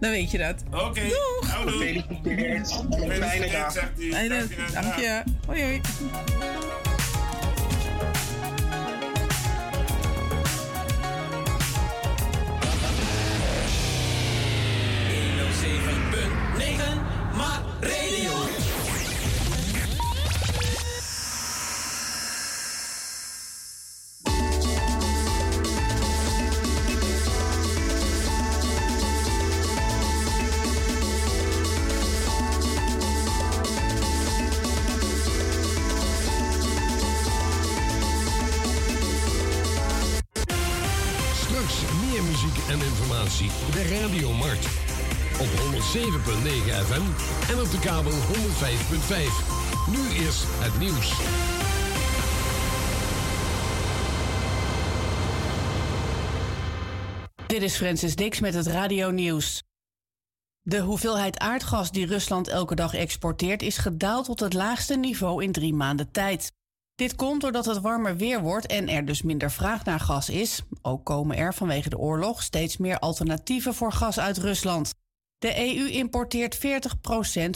Dan weet je dat. Oké. Okay. Doeg. Gefeliciteerd. Een fijne dag. Dank je. Hoi hoi. FM en op de kabel 105.5. Nu is het nieuws. Dit is Francis Dix met het Radio Nieuws. De hoeveelheid aardgas die Rusland elke dag exporteert is gedaald tot het laagste niveau in drie maanden tijd. Dit komt doordat het warmer weer wordt en er dus minder vraag naar gas is. Ook komen er vanwege de oorlog steeds meer alternatieven voor gas uit Rusland. De EU importeert 40%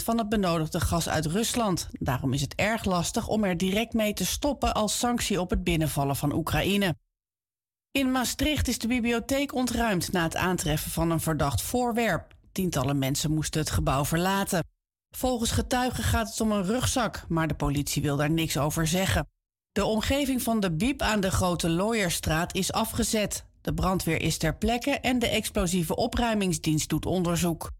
van het benodigde gas uit Rusland. Daarom is het erg lastig om er direct mee te stoppen als sanctie op het binnenvallen van Oekraïne. In Maastricht is de bibliotheek ontruimd na het aantreffen van een verdacht voorwerp. Tientallen mensen moesten het gebouw verlaten. Volgens getuigen gaat het om een rugzak, maar de politie wil daar niks over zeggen. De omgeving van de Biep aan de Grote Looierstraat is afgezet. De brandweer is ter plekke en de explosieve opruimingsdienst doet onderzoek.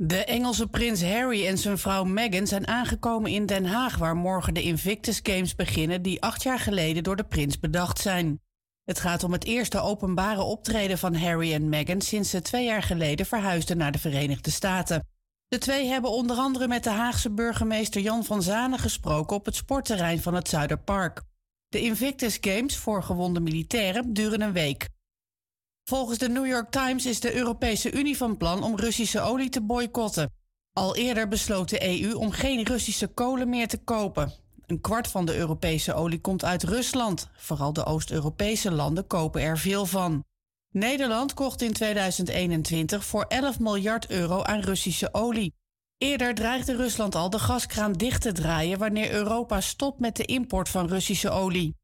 De Engelse prins Harry en zijn vrouw Meghan zijn aangekomen in Den Haag, waar morgen de Invictus Games beginnen, die acht jaar geleden door de prins bedacht zijn. Het gaat om het eerste openbare optreden van Harry en Meghan sinds ze twee jaar geleden verhuisden naar de Verenigde Staten. De twee hebben onder andere met de Haagse burgemeester Jan van Zanen gesproken op het sportterrein van het Zuiderpark. De Invictus Games voor gewonde militairen duren een week. Volgens de New York Times is de Europese Unie van plan om Russische olie te boycotten. Al eerder besloot de EU om geen Russische kolen meer te kopen. Een kwart van de Europese olie komt uit Rusland. Vooral de Oost-Europese landen kopen er veel van. Nederland kocht in 2021 voor 11 miljard euro aan Russische olie. Eerder dreigde Rusland al de gaskraan dicht te draaien wanneer Europa stopt met de import van Russische olie.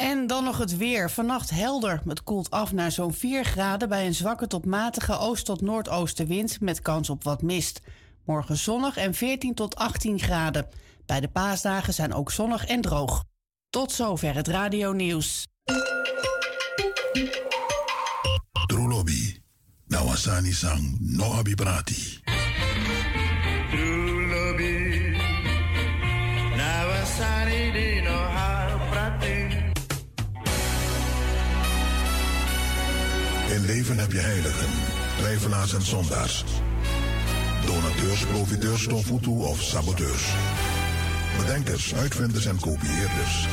En dan nog het weer. Vannacht helder. Het koelt af naar zo'n 4 graden bij een zwakke tot matige oost- tot noordoostenwind met kans op wat mist. Morgen zonnig en 14 tot 18 graden. Bij de paasdagen zijn ook zonnig en droog. Tot zover het radio nieuws. Trulobi, Nawasani sang no abibrati. Leven heb je heiligen, twijfelaars en zondaars. Donateurs, profiteurs, stomfutu of saboteurs. Bedenkers, uitvinders en kopieerders.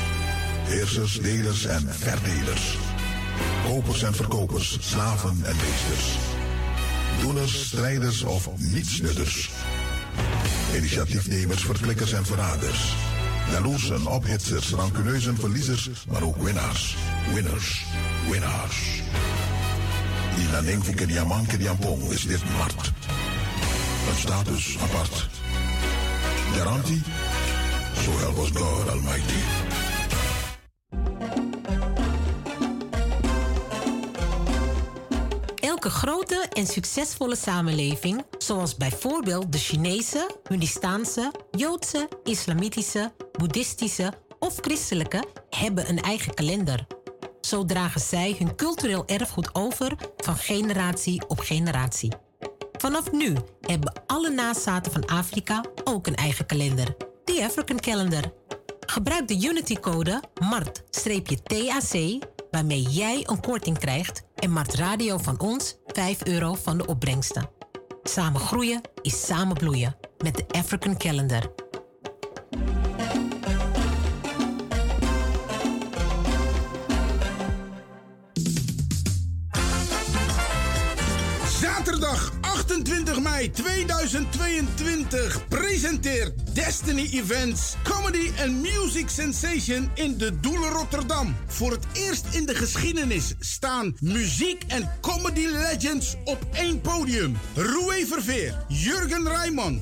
Heersers, delers en verdelers. Kopers en verkopers, slaven en meesters. Doeners, strijders of nietsnutters. Initiatiefnemers, verklikkers en verraders. Jaloersen, ophitsers, rancuneuzen, verliezers, maar ook winnaars. Winners, winnaars. Die naning van Kediaman Kediampong is dit mart. Een status apart. Garantie? So help us God Almighty. Elke grote en succesvolle samenleving, zoals bijvoorbeeld de Chinese, Hindistaanse, Joodse, Islamitische, Boeddhistische of christelijke, hebben een eigen kalender. Zo dragen zij hun cultureel erfgoed over van generatie op generatie. Vanaf nu hebben alle nazaten van Afrika ook een eigen kalender, de African Calendar. Gebruik de Unity-code MART-TAC waarmee jij een korting krijgt en Mart Radio van ons 5 euro van de opbrengsten. Samen groeien is samen bloeien met de African Calendar. Zaterdag 28 mei 2022 presenteert Destiny Events Comedy and Music Sensation in de Doelen Rotterdam. Voor het eerst in de geschiedenis staan muziek en comedy legends op één podium. Roué Verveer, Jurgen Rijman,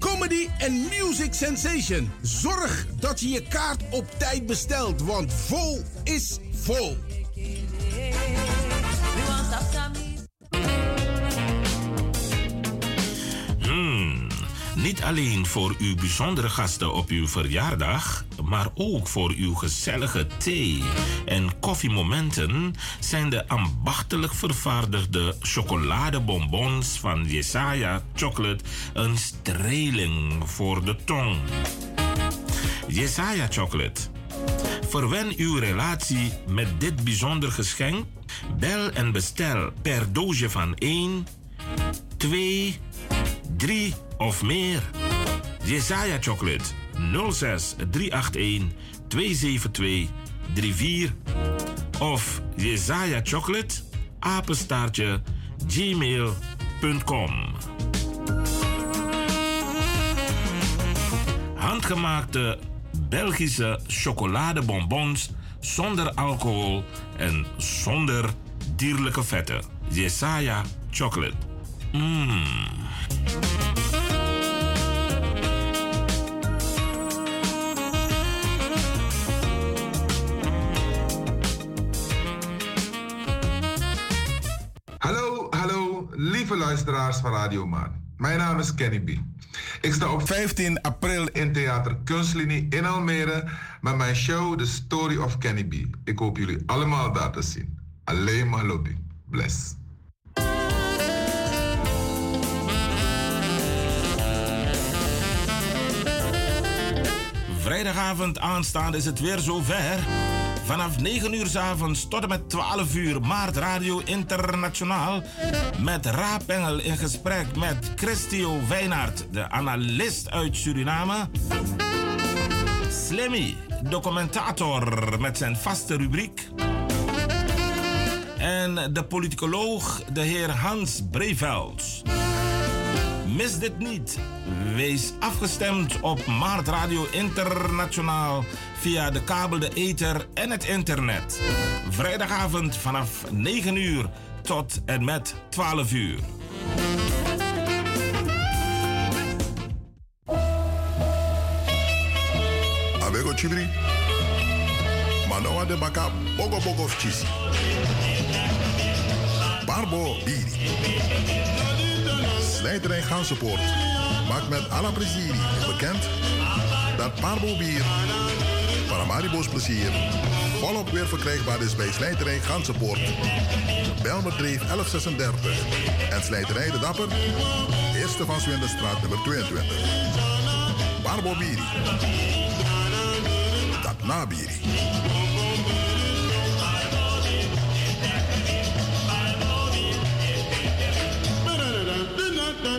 Comedy and Music Sensation. Zorg dat je je kaart op tijd bestelt, want vol is vol. Hmm, niet alleen voor uw bijzondere gasten op uw verjaardag, maar ook voor uw gezellige thee- en koffiemomenten zijn de ambachtelijk vervaardigde chocoladebonbons van Jesaja Chocolate een streling voor de tong. Jesaja Chocolate. Verwen uw relatie met dit bijzonder geschenk. Bel en bestel per doosje van 1, 2, 3 of meer. Jesaja Chocolate 06 381 272 34 of Jesaja Chocolate apenstaartje gmail.com. Handgemaakte Belgische chocoladebonbons zonder alcohol en zonder dierlijke vetten. Jesaja Chocolate. Mmm. Hallo, hallo, lieve luisteraars van Radio Maan. Mijn naam is Kenny B. Ik sta op 15 april in Theater Kunstlinie in Almere met mijn show The Story of Kenny B. Ik hoop jullie allemaal daar te zien. Alleen maar lobby. Bless. Vrijdagavond aanstaande is het weer zover. Vanaf 9 uur s avonds tot en met 12 uur Maart Radio Internationaal. Met Raap Engel in gesprek met Christio Wijnaert, de analist uit Suriname. Slimmy, documentator met zijn vaste rubriek. En de politicoloog, de heer Hans Breveld. Mis dit niet. Wees afgestemd op Maart Radio Internationaal via de kabel, de ether en het internet. Vrijdagavond vanaf 9 uur tot en met 12 uur. Abego chibri. Manoa de baka bogo bogo. Barbo biri. Slijterij Gansenpoort maakt met alle plezier bekend dat Parbo bier Paramaribo's plezier volop weer verkrijgbaar is bij Slijterij Gansenpoort. Belmerdreef 1136 en Slijterij de Dapper, eerste van Zwinderstraat nummer 22. Barbo Biri. Dat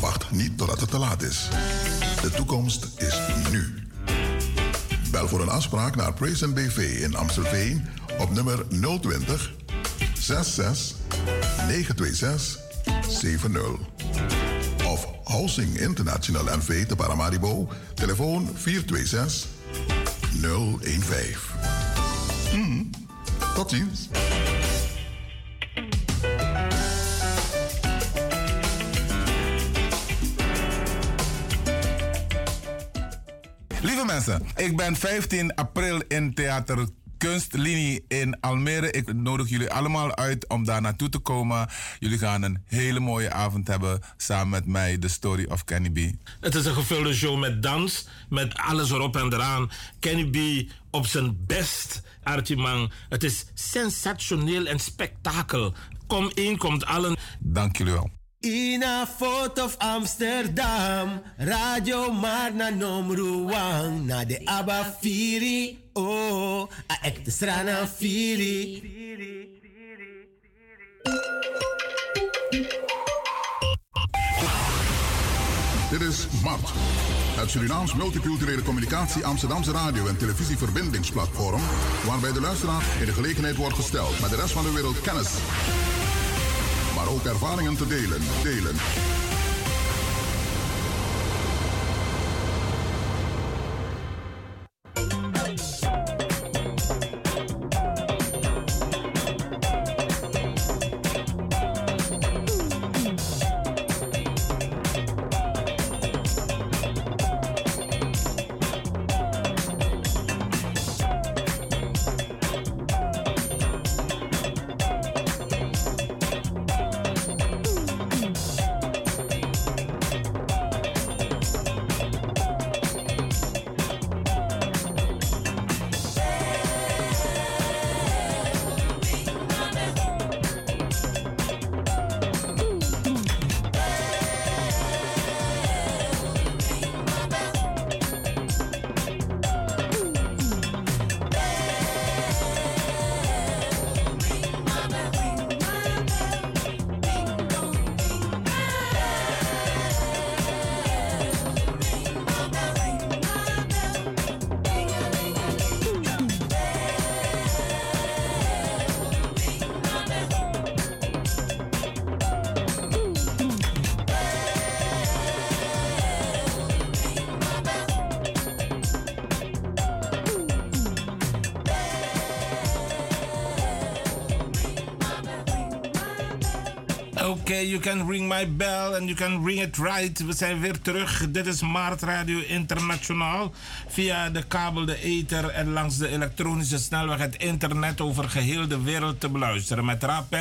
Wacht niet totdat het te laat is. De toekomst is nu. Bel voor een afspraak naar Praise BV in Amstelveen op nummer 020 66 926 70. Of Housing International NV te Paramaribo, telefoon 426 015. Hmm, tot ziens. Mensen, ik ben 15 april in Theater Kunstlinie in Almere. Ik nodig jullie allemaal uit om daar naartoe te komen. Jullie gaan een hele mooie avond hebben samen met mij, The Story of Kenny B. Het is een gevulde show met dans, met alles erop en eraan. Kenny B op zijn best, Archie Het is sensationeel en spektakel. Kom in, komt allen. Dank jullie wel. In a foto of Amsterdam, radio maar na nomruang, na de Abba Firi, oh, a de strana Firi. Dit is Mart, het Surinaams Multiculturele Communicatie Amsterdamse Radio- en Televisieverbindingsplatform, waarbij de luisteraar in de gelegenheid wordt gesteld. Met de rest van de wereld kennis maar ook ervaringen te delen. delen. You can ring my bell and you can ring it right. We zijn weer terug. Dit is Maart Radio Internationaal. Via de kabel, de ether en langs de elektronische snelweg het internet over geheel de wereld te beluisteren. Met Raap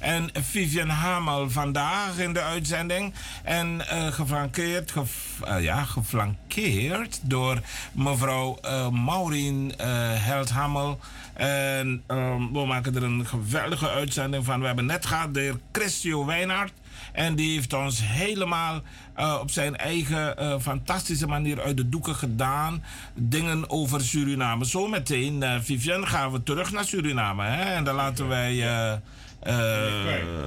en Vivian Hamel vandaag in de uitzending. En uh, geflankeerd, gef, uh, ja, geflankeerd door mevrouw uh, Maureen Heldhamel. En um, we maken er een geweldige uitzending van. We hebben net gehad de heer Christio Wijnaert. En die heeft ons helemaal uh, op zijn eigen uh, fantastische manier uit de doeken gedaan. Dingen over Suriname. Zometeen, uh, Vivienne, gaan we terug naar Suriname. Hè? En dan laten wij...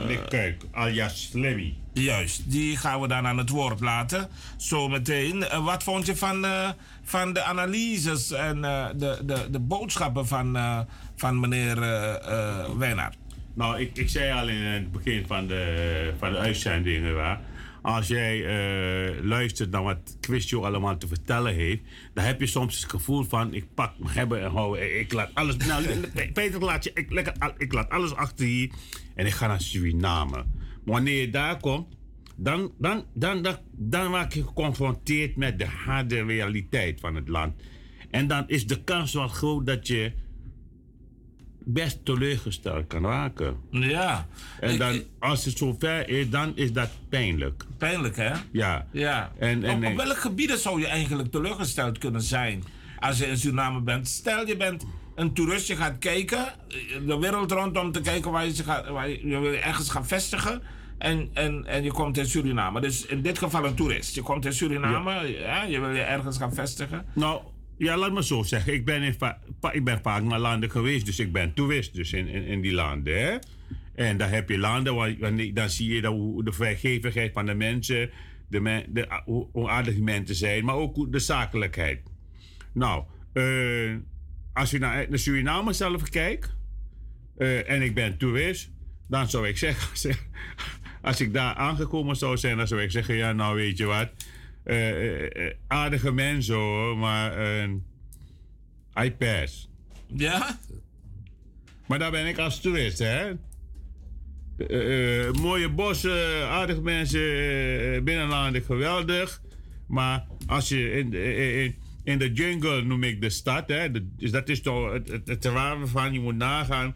Nick Kuik, alias Slimmy. Juist, die gaan we dan aan het woord laten. Zometeen. wat vond je van van de analyses en de, de, de boodschappen van, van meneer uh, Wijnaard? Nou, ik, ik zei al in het begin van de, van de uitzendingen waar. Als jij luistert naar wat Quistio allemaal te vertellen heeft, dan heb je soms het gevoel van: ik pak mijn hebben en hou, ik laat alles. Nou, Peter, laat je, ik, lekker, ik laat alles achter hier en ik ga naar Suriname. Wanneer je daar komt, dan, dan, dan, dan, dan raak je geconfronteerd met de harde realiteit van het land. En dan is de kans wel groot dat je best teleurgesteld kan raken. Ja. En dan, als het zover is, dan is dat pijnlijk. Pijnlijk, hè? Ja. ja. En, en, op, op welke gebieden zou je eigenlijk teleurgesteld kunnen zijn als je in Suriname bent? Stel, je bent een toerist, je gaat kijken, de wereld rondom te kijken waar je, gaat, waar je, je ergens gaan vestigen. En, en, en je komt in Suriname. Dus in dit geval een toerist. Je komt in Suriname, ja. je wil je ergens gaan vestigen. Nou, ja, laat me zo zeggen. Ik ben, in ik ben vaak naar landen geweest, dus ik ben toerist dus in, in, die landen. Hè? En daar heb je landen waar, dan zie je de, de vrijgevigheid van de mensen, de, de, hoe aardig mensen zijn, maar ook de zakelijkheid. Nou, uh, als je naar, Suriname zelf kijkt, uh, en ik ben toerist, dan zou ik zeggen, als ik daar aangekomen zou zijn, dan zou ik zeggen: ja, nou weet je wat. Uh, aardige mensen hoor, maar I pass. Ja? Maar daar ben ik als toerist, hè? mooie bossen, aardige mensen, binnenlanden geweldig. Maar als je in, in, in de jungle noem ik de stad. Hè? Dus dat is toch het, het, het van, je moet nagaan.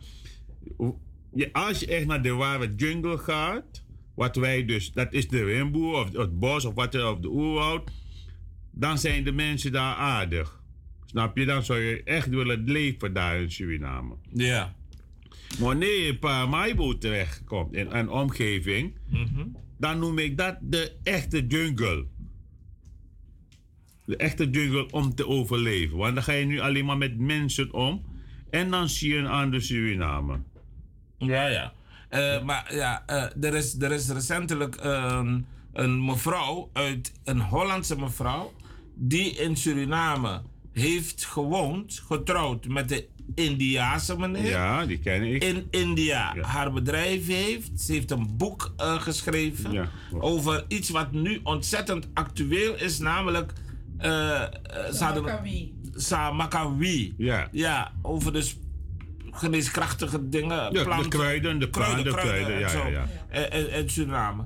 Je, als je echt naar de ware jungle gaat, wat wij dus, dat is de rimboe of het bos of wat of de oerwoud, dan zijn de mensen daar aardig. Snap je? Dan zou je echt willen leven daar in Suriname. Ja. Maar wanneer je in Paramaribo terechtkomt in een omgeving, dan noem ik dat de echte jungle. De echte jungle om te overleven. Want dan ga je nu alleen maar met mensen om. En dan zie je een ander Suriname. Ja, ja. Eh, maar ja, eh, er, is, er is recentelijk een, een mevrouw, uit, een Hollandse mevrouw, die in Suriname heeft gewoond, getrouwd met de Indiaanse meneer. Ja, die ken ik. In India haar bedrijf heeft. Ze heeft een boek eh, geschreven Ja. over iets wat nu ontzettend actueel is, namelijk. ze hadden- Samakawi. Ja. Ja, over de geneeskrachtige dingen. de planten, kruiden, de kruiden, de kruiden, en ja, zo. ja, ja. En, en, en Suriname.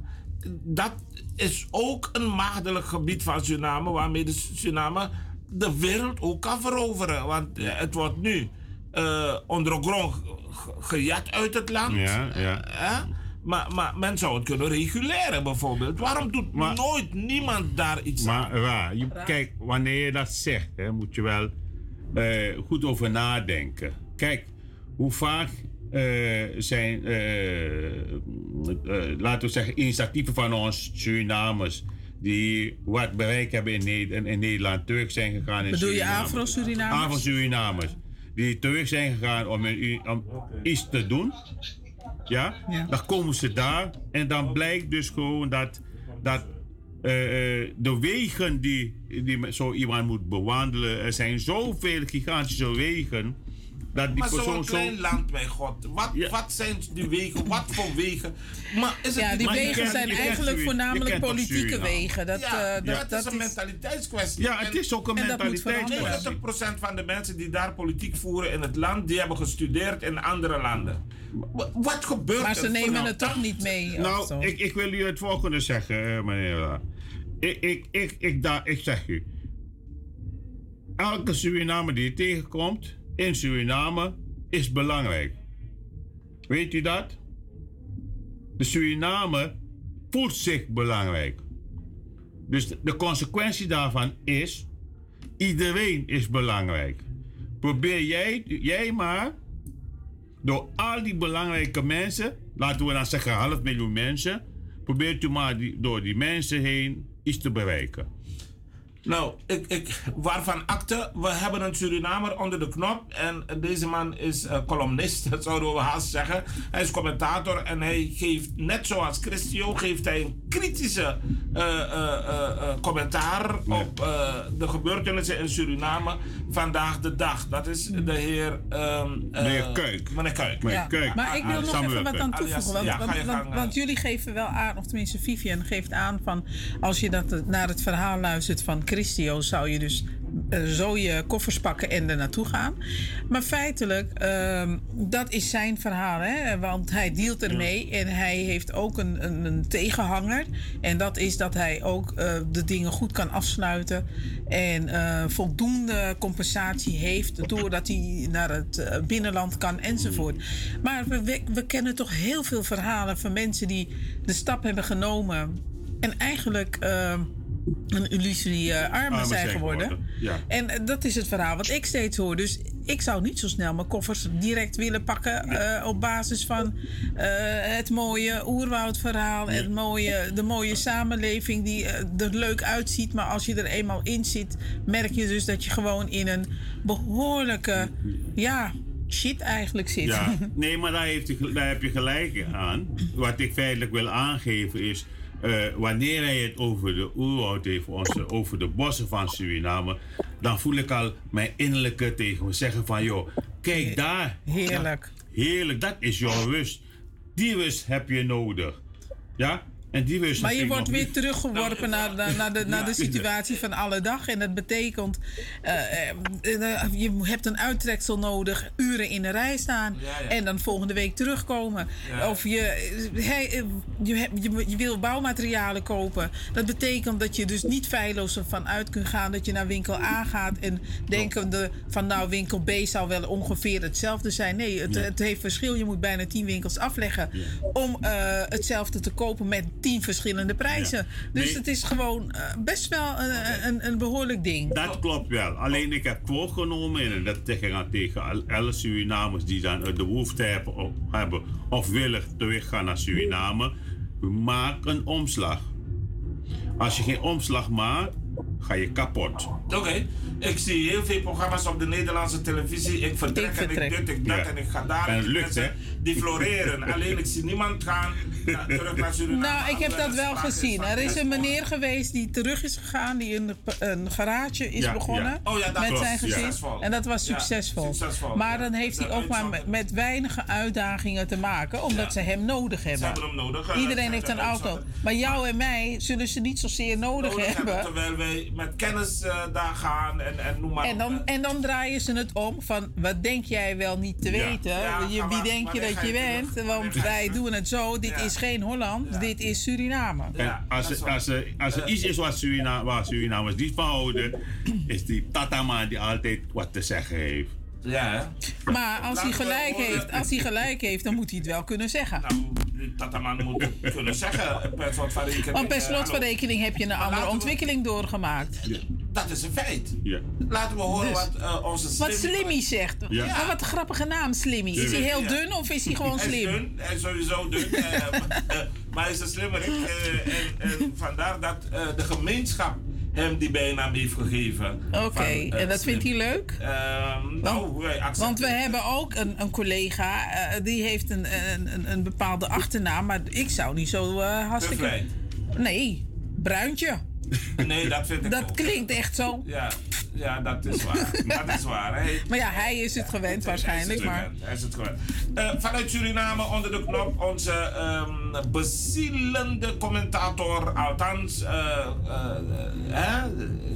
Dat is ook een maagdelijk gebied van Suriname, waarmee de Suriname de wereld ook kan veroveren. Want eh, het wordt nu eh ondergrond ge- gejat uit het land. Ja, ja. Hè? Maar, maar men zou het kunnen reguleren, bijvoorbeeld. Waarom doet nooit niemand daar iets aan? Maar waar, je, kijk, wanneer je dat zegt, hè, moet je wel eh, goed over nadenken. Kijk, hoe vaak eh, zijn, eh, eh, laten we zeggen, initiatieven van ons Surinamers die wat bereik hebben in, Nederland, in Nederland terug zijn gegaan in Bedoel je Suriname. Afro-Surinamers? Afro-Surinamers. Die terug zijn gegaan om, een- om iets te doen. Ja? Dan komen ze daar en dan blijkt dus gewoon dat, dat de wegen die, die zo iemand moet bewandelen, er zijn zoveel gigantische wegen. Dat die Maar zo'n zo. klein land, mijn god. Wat, wat zijn die wegen? Wat voor wegen? Maar is het Ja, die Maar wegen kent- zijn eigenlijk voornamelijk politieke Suriname? wegen. Dat, ja, eh, dat- dat is een mentaliteitskwestie. Ja, het is ook een en dat moet mentaliteitskwestie. 90% van de mensen die daar politiek voeren in het land, die hebben gestudeerd in andere landen. Wa- Wat gebeurt Maar er? ze nemen vanaf het toch niet mee. of Nou, zo. ik, ik wil u het volgende zeggen, eh, meneer. Ik, ik, ik, ik, da- ik zeg u. Elke Suriname die je tegenkomt in Suriname is belangrijk. Weet u dat? De Suriname voelt zich belangrijk. Dus de, consequentie daarvan is: iedereen is belangrijk. Probeer jij, jij maar door al die belangrijke mensen, laten we dan zeggen half miljoen mensen, probeert u maar die, door die mensen heen iets te bereiken. Nou, ik, ik, waarvan akte, we hebben een Surinamer onder de knop. En deze man is eh, columnist, dat zouden we haast zeggen. Hij is commentator en hij geeft, net zoals Christio, geeft hij een kritische eh, eh, commentaar op eh, de gebeurtenissen in Suriname vandaag de dag. Dat is de heer... ehm, eh, Meneer Kuik. Meneer Kuik. Ja, Maar ik wil nog even wat aan toevoegen. Want, Ja, want, jullie geven wel aan, of tenminste Vivian geeft aan van... als je dat, naar het verhaal luistert van Christio... zou je dus eh, zo je koffers pakken en er naartoe gaan. Maar feitelijk, ehm, dat is zijn verhaal. Hè? Want hij dealt ermee en hij heeft ook een, een, een tegenhanger. En dat is dat hij ook eh, de dingen goed kan afsluiten... en eh, voldoende compensatie heeft... doordat hij naar het binnenland kan enzovoort. Maar we, we, we kennen toch heel veel verhalen van mensen die de stap hebben genomen... en eigenlijk een illusorie eh, armen Armen zijn geworden. ja. En eh, dat is het verhaal wat ik steeds hoor. Dus ik zou niet zo snel mijn koffers direct willen pakken... eh, op basis van het mooie oerwoudverhaal... en het mooie, de mooie samenleving die er leuk uitziet. Maar als je er eenmaal in zit... merk je dus dat je gewoon in een behoorlijke... ja, shit eigenlijk zit. Ja, nee, maar daar, heeft daar heb je gelijk aan. Wat ik feitelijk wil aangeven is. Eh, wanneer hij het over de oerwoud heeft, onze, over de bossen van Suriname, dan voel ik al mijn innerlijke tegen me zeggen van, joh, kijk daar. Heerlijk. Heerlijk, dat is jouw rust. Die rust heb je nodig. Ja? En die Maar je wordt weer niet. teruggeworpen naar, naar, naar de, naar de situatie van alle dag. En dat betekent, eh, eh, eh, je hebt een uittreksel nodig, uren in de rij staan. Ja, ja. En dan volgende week terugkomen. Of je, eh, je, hebt- je, je wil bouwmaterialen kopen. Dat betekent dat je dus niet feilloos ervan uit kunt gaan dat je naar winkel A gaat. En denkende van nou, winkel B zou wel ongeveer hetzelfde zijn. Nee, het, het heeft verschil. Je moet bijna tien winkels afleggen om hetzelfde te kopen met tien verschillende prijzen. Dus Nee. het is gewoon eh, best wel een, een, een behoorlijk ding. Dat klopt wel. Alleen ik heb voorgenomen, en dat zeg ik aan tegen al- alle Surinamers die dan de behoefte hebben of, hebben of willen teruggaan naar Suriname, maak een omslag. Als je geen omslag maakt, ga je kapot. Oké, ik zie heel veel programma's op de Nederlandse televisie. Ik vertrek, Ik en ik dit, ik dat Ja. en ik ga daar. En lukt, mensen, hè? Die floreren. Alleen ik zie niemand gaan na- terug naar Suriname. Nou, ik heb dat wel gezien. Er is een meneer geweest die terug is gegaan, die een, een garage is Ja, begonnen ja. Oh ja, dat met was zijn gezin. succesvol. En dat was Ja, succesvol. succesvol, Maar ja. dan heeft hij ook maar met, weinige uitdagingen te maken, omdat Ja. ze hem nodig Ze hebben. hebben hem nodig. eh, Iedereen ze heeft een hebben auto. Maar jou en mij zullen ze niet zozeer nodig, nodig hebben. Wij met kennis eh, daar gaan en, en noem maar En op. dan, en dan draaien ze het om van wat denk jij wel niet te Ja. weten? Ja, je, wie denk je dat je bent? terug? Want wij doen het zo. Dit Ja. is geen Holland, Ja. dit is Suriname. En Ja, als, er, als, er, als er iets is wat Surina, waar Surinamers niet van houden, is die tatama die altijd wat te zeggen heeft. Ja, hè? Maar als hij, gelijk heeft, als hij gelijk heeft, dan moet hij het wel kunnen zeggen. Nou, dat de man moet kunnen zeggen. Per slot van rekening. Want per eh, slot van rekening heb je een andere ontwikkeling doorgemaakt. Dat is een feit. Ja. Laten we horen Dus, wat eh, onze Wat slim- Slimmy zegt. Ja. Maar wat een grappige naam, Slimmy. Is hij heel Ja. dun of is hij gewoon Hij is slim? dun, hij is sowieso dun. eh, maar hij is een slimmerik. eh, en, en vandaar dat eh, de gemeenschap hem die bijnaam heeft gegeven. Oké, van, eh, en dat vindt hij leuk? Ehm, nou, wij Want we hebben ook een, een collega, eh, die heeft een, een, een, bepaalde achternaam, maar ik zou niet zo eh hartstikke... Nee, Bruintje. Nee, dat vind ik Dat ook. klinkt echt zo. Ja, ja, dat is waar. dat is waar. Hij, Maar ja, hij is het gewend waarschijnlijk. Hij is het Maar Hij is het gewend. Eh, vanuit Suriname onder de knop onze ehm bezielende commentator, althans, eh, eh,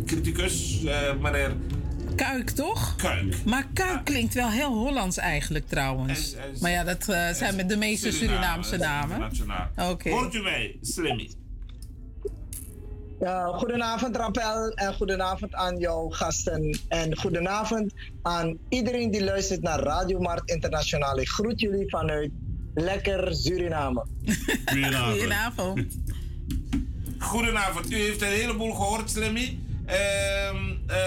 criticus, meneer Kuik toch? Kuik. Maar Kuik klinkt wel heel Hollands eigenlijk trouwens. Maar ja, dat zijn met de meeste Surinaamse namen. Oké. Hoort u mij, Slimmy? Ja, goedenavond Rappel en goedenavond aan jouw gasten. En goedenavond aan iedereen die luistert naar Radio Markt Internationaal. Ik groet jullie vanuit lekker Suriname. Goedenavond. Goedenavond. Goedenavond. U heeft een heleboel gehoord, Slimmy. Ehm, eh,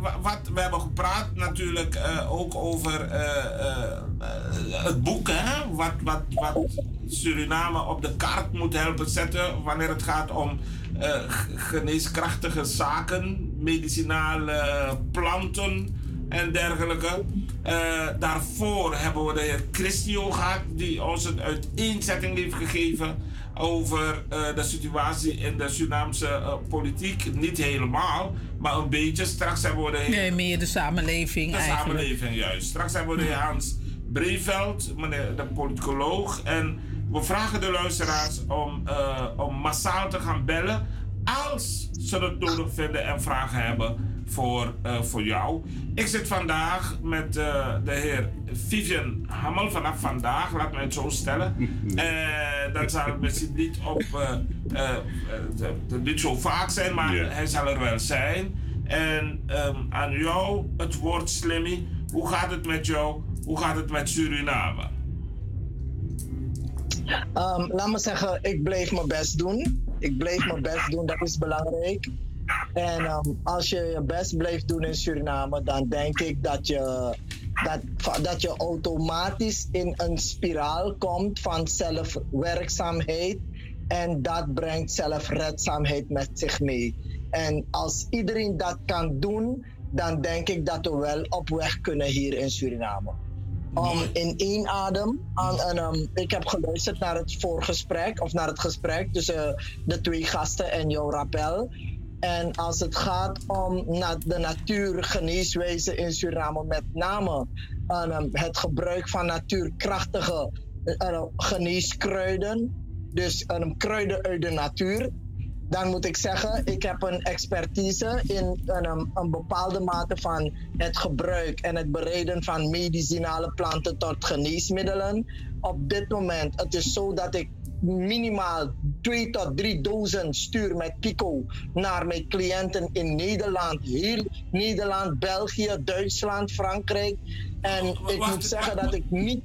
wa- wat, we hebben gepraat natuurlijk eh, ook over eh, eh, eh, het boek, hè? Wat, wat, wat Suriname op de kaart moet helpen zetten wanneer het gaat om eh, geneeskrachtige zaken, medicinale planten en dergelijke. Eh, daarvoor hebben we de heer Christio gehad, die ons een uiteenzetting heeft gegeven over eh, de situatie in de Surinaamse politiek. Niet helemaal, maar een beetje. Straks hebben we de heer Nee, meer de samenleving de eigenlijk. samenleving juist. Straks hebben we de heer Hans Breveld, meneer de politicoloog. En we vragen de luisteraars om, eh, om massaal te gaan bellen als ze het nodig vinden en vragen hebben voor, eh, voor jou. Ik zit vandaag met eh, de heer Vivian Hammel. Vanaf vandaag, laat me het zo stellen. Dat zal misschien niet, op, niet zo vaak zijn, maar hij zal er wel zijn. En ehm, aan jou het woord Slimmy. Hoe gaat het met jou? Hoe gaat het met Suriname? Ehm, laat me zeggen, ik bleef mijn best doen. Ik bleef mijn best doen, dat is belangrijk. En ehm, als je je best blijft doen in Suriname, dan denk ik dat je, dat, dat je automatisch in een spiraal komt van zelfwerkzaamheid. En dat brengt zelfredzaamheid met zich mee. En als iedereen dat kan doen, dan denk ik dat we wel op weg kunnen hier in Suriname. Om in één adem aan en um, ik heb geluisterd naar het voorgesprek of naar het gesprek tussen de twee gasten en jouw rappel. En als het gaat om na de natuurgeneeswijze in Suriname, met name um, het gebruik van natuurkrachtige uh, geneeskruiden, dus een kruiden uit de natuur, dan moet ik zeggen, ik heb een expertise in een, een bepaalde mate van het gebruik en het bereiden van medicinale planten tot geneesmiddelen. Op dit moment, het is zo dat ik minimaal 2 tot 3 dozen stuur met Pico naar mijn cliënten in Nederland, heel Nederland, België, Duitsland, Frankrijk. En ik moet zeggen dat ik niet.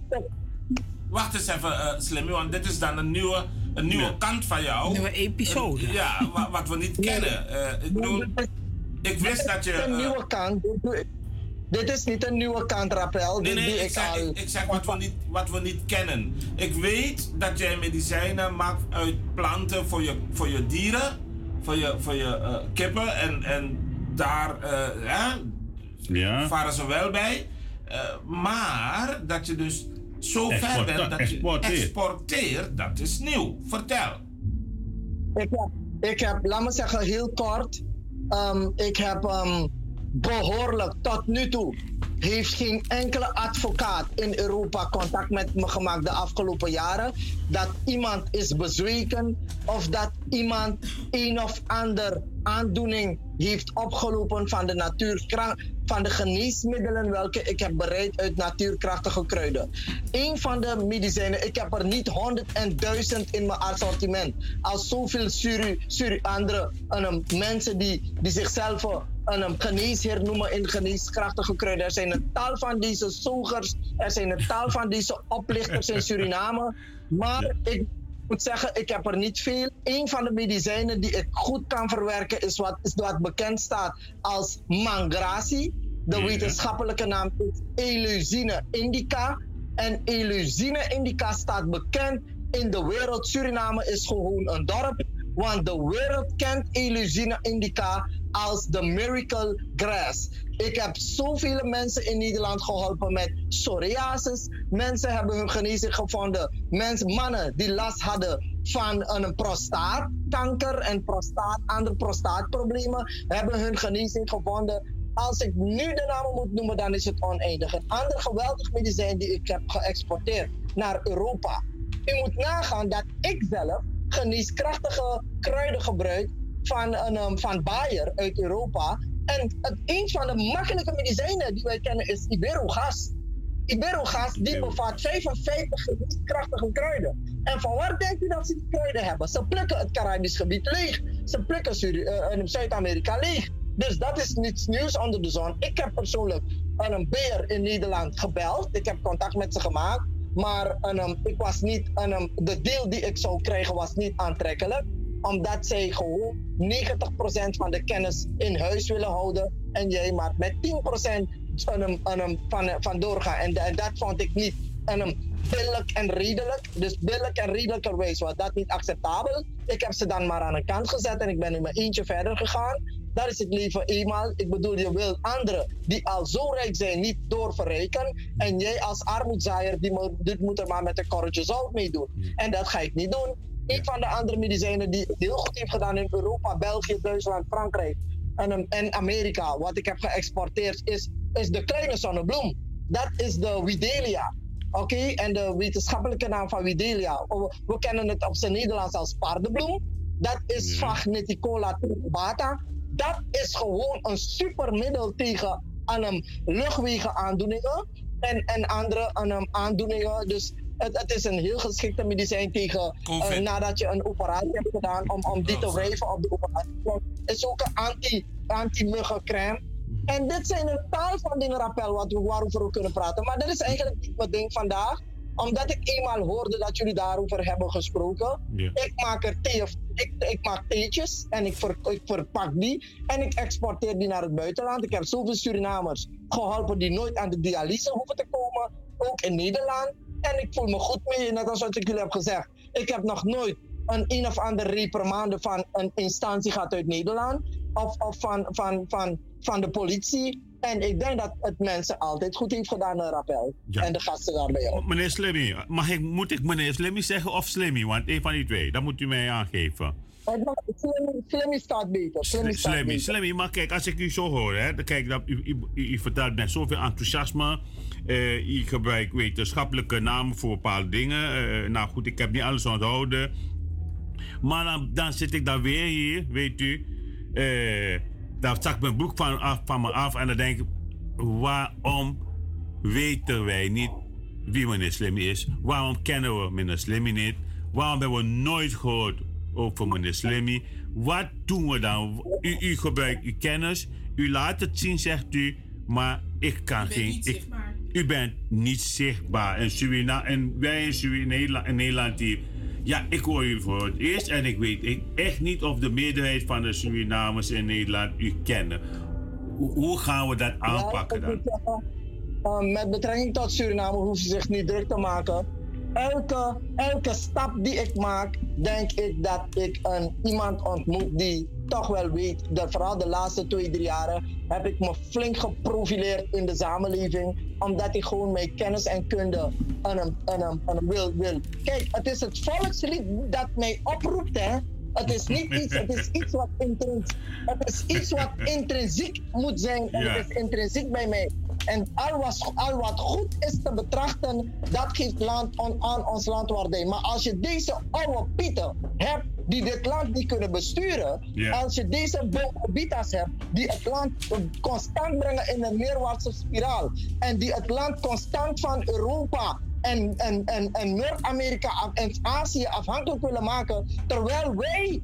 Wacht eens even, uh, Slimmy, want dit is dan een nieuwe, een nieuwe kant van jou. Nieuwe episode. Een, ja, wat, wat, we niet kennen. Uh, ik bedoel, ik wist dat je. Een uh, nieuwe kant. Dit is niet een nieuwe kant, Rappel. Nee, nee, die ik, ik, zeg, al... ik, ik zeg wat we, niet, wat we niet kennen. Ik weet dat jij medicijnen maakt uit planten voor je, voor je dieren, voor je, voor je uh, kippen. En, en daar uh, hè, ja. varen ze wel bij. Uh, maar dat je dus zo ver Exporte- bent dat exporteert. je exporteert, dat is nieuw. Vertel. Ik heb, ik heb, laat me zeggen, heel kort. Um, ik heb um, behoorlijk tot nu toe. Heeft geen enkele advocaat in Europa contact met me gemaakt de afgelopen jaren. Dat iemand is bezweken of dat iemand een of ander aandoening heeft opgelopen van de natuurkracht, van de geneesmiddelen welke ik heb bereid uit natuurkrachtige kruiden. Een van de medicijnen, ik heb er niet honderd en duizend in mijn assortiment. Als zoveel suri, suri andere um, mensen die, die zichzelf een geneesheer noemen in geneeskrachtige kruiden. Er zijn een tal van deze zogers, er zijn een tal van deze oplichters in Suriname. Maar ik moet zeggen, ik heb er niet veel. Een van de medicijnen die ik goed kan verwerken is wat, is wat bekend staat als mangrasi. De wetenschappelijke naam is Eleusine indica. En Eleusine indica staat bekend in de wereld. Suriname is gewoon een dorp. Want de wereld kent Eleusine indica als de miracle grass. Ik heb zoveel mensen in Nederland geholpen met psoriasis. Mensen hebben hun genezing gevonden. Mensen, mannen die last hadden van een prostaatkanker en prostaat, andere prostaatproblemen, hebben hun genezing gevonden. Als ik nu de namen moet noemen, dan is het oneindig. Een ander geweldig medicijn die ik heb geëxporteerd naar Europa. U moet nagaan dat ik zelf geneeskrachtige kruiden gebruik van, een, van Bayer uit Europa. En het, een van de makkelijke medicijnen die wij kennen is Iberogas. Iberogas die bevat 55 geneeskrachtige kruiden. En van waar denkt u dat ze die kruiden hebben? Ze plukken het Caribisch gebied leeg. Ze plukken uh, Zuid-Amerika leeg. Dus dat is niets nieuws onder de zon. Ik heb persoonlijk een beer in Nederland gebeld. Ik heb contact met ze gemaakt. Maar um, ik was niet, um, de deal die ik zou krijgen was niet aantrekkelijk. Omdat zij gewoon 90% van de kennis in huis willen houden. En jij maar met 10% um, van, van doorgaan. En, en, dat vond ik niet billig en redelijk. Dus billig en redelijkerwijs was dat niet acceptabel. Ik heb ze dan maar aan de kant gezet en ik ben in mijn eentje verder gegaan. Dat is het leven eenmaal. Ik bedoel, je wil anderen die al zo rijk zijn niet doorverrijken. En jij als armoedzaaier, die moet, dit moet er maar met een korreltje zout mee doen. En dat ga ik niet doen. Een van de andere medicijnen die het heel goed heeft gedaan in Europa, België, Duitsland, Frankrijk en, en Amerika, wat ik heb geëxporteerd, is, is de kleine zonnebloem. Dat is de Widelia. Oké, okay? en de wetenschappelijke naam van Widelia, we kennen het op zijn Nederlands als paardenbloem. Dat is. Vagneticola turbata dat is gewoon een supermiddel tegen aan luchtwegenaandoeningen en, en andere aan aandoeningen. Dus het, het, is een heel geschikte medicijn tegen uh, nadat je een operatie hebt gedaan om, om die te wrijven op de operatie. Het is ook een anti, anti-muggencrème. En dit zijn een taal van dingen, rappel, wat we, waarover we kunnen praten. Maar dat is eigenlijk niet mijn ding vandaag omdat ik eenmaal hoorde dat jullie daarover hebben gesproken. Ja. Ik maak er thee of ik, ik maak theetjes en ik, ver, ik verpak die en ik exporteer die naar het buitenland. Ik heb zoveel Surinamers geholpen die nooit aan de dialyse hoeven te komen, ook in Nederland. En ik voel me goed mee, net als wat ik jullie heb gezegd. Ik heb nog nooit een een of andere reprimande van een instantie gehad uit Nederland of, of van, van, van, van de politie. En ik denk dat het mensen altijd goed heeft gedaan, uh, Rappel. Ja. En de gasten daarbij ook. Meneer Slimmy, mag ik, moet ik meneer Slimmy zeggen of Slimmy? Want een van die twee, dat moet u mij aangeven. Slimmy, Slimmy staat beter. Slimmy, staat Slimmy, beter. Slimmy, maar kijk, als ik u zo hoor, hè, dan kijk, dat, u, u, u, u vertelt met zoveel enthousiasme. Uh, u gebruikt wetenschappelijke namen voor bepaalde dingen. Uh, nou goed, ik heb niet alles onthouden. Maar dan, dan zit ik dan weer hier, weet u. eh dan zak mijn broek van, af, van me af en dan denk ik... Waarom weten wij niet wie meneer Slimmy is? Waarom kennen we meneer Slimmy niet? Waarom hebben we nooit gehoord over meneer Slimmy? Wat doen we dan? U, u gebruikt uw kennis, u laat het zien, zegt u, maar ik kan geen. ik, u bent niet zichtbaar. En, Surina, en wij in, Nederland, in Nederland die. Ja, ik hoor u voor het eerst en ik weet echt niet of de meerderheid van de Surinamers in Nederland u kennen. Hoe, hoe gaan we dat aanpakken dan? Uh, met betrekking tot Suriname hoeft ze zich niet druk te maken. Elke, elke stap die ik maak, denk ik dat ik een, iemand ontmoet die toch wel weet. Dat vooral de laatste twee, drie jaren heb ik me flink geprofileerd in de samenleving. Omdat ik gewoon mijn kennis en kunde aan hem, aan hem, aan hem wil, wil. Kijk, het is het volkslied dat mij oproept, hè. Het is niet iets, het is iets wat intrinsiek, het is iets wat intrinsiek moet zijn en Ja. het is intrinsiek bij mij. En al, was, al wat goed is te betrachten, dat geeft land on- aan ons land waardering. Maar als je deze oude pieten hebt die dit land niet kunnen besturen, als je deze bobitas hebt die het land constant brengen in een neerwaartse spiraal en die het land constant van Europa en, en, en, en Noord-Amerika en Azië afhankelijk willen maken, terwijl wij,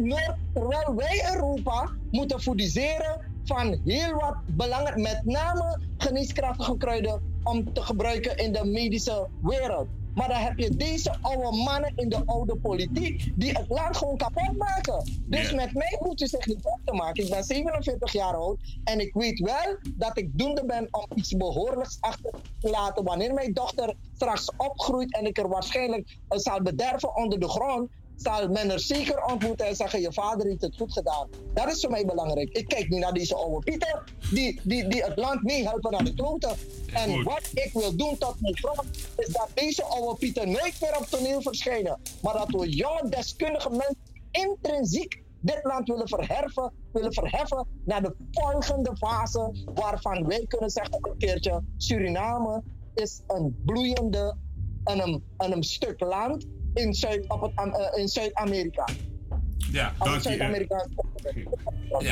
Noord, terwijl wij Europa moeten foodiseren van heel wat belangen, met name geneeskrachtige kruiden om te gebruiken in de medische wereld. Maar dan heb je deze oude mannen in de oude politiek die het land gewoon kapot maken. Dus met mij moet je zich niet op te maken. Ik ben 47 jaar oud en ik weet wel dat ik doende ben om iets behoorlijks achter te laten. Wanneer mijn dochter straks opgroeit en ik er waarschijnlijk eh, zal bederven onder de grond, zal men er zeker ontmoeten en zeggen: Je vader heeft het goed gedaan. Dat is voor mij belangrijk. Ik kijk niet naar deze oude Pieter, die, die, die het land meehelpen naar de kloten. En Goed. wat ik wil doen tot mijn vrouw, is dat deze oude Pieter nooit meer op toneel verschijnen. Maar dat we jonge, deskundige mensen intrinsiek dit land willen verheffen, willen verheffen naar de volgende fase, waarvan wij kunnen zeggen een keertje: Suriname is een bloeiende en een, en een stuk land in Zuid- op het eh, in Zuid-Amerika. Ja, dank. Zuid-Amerika.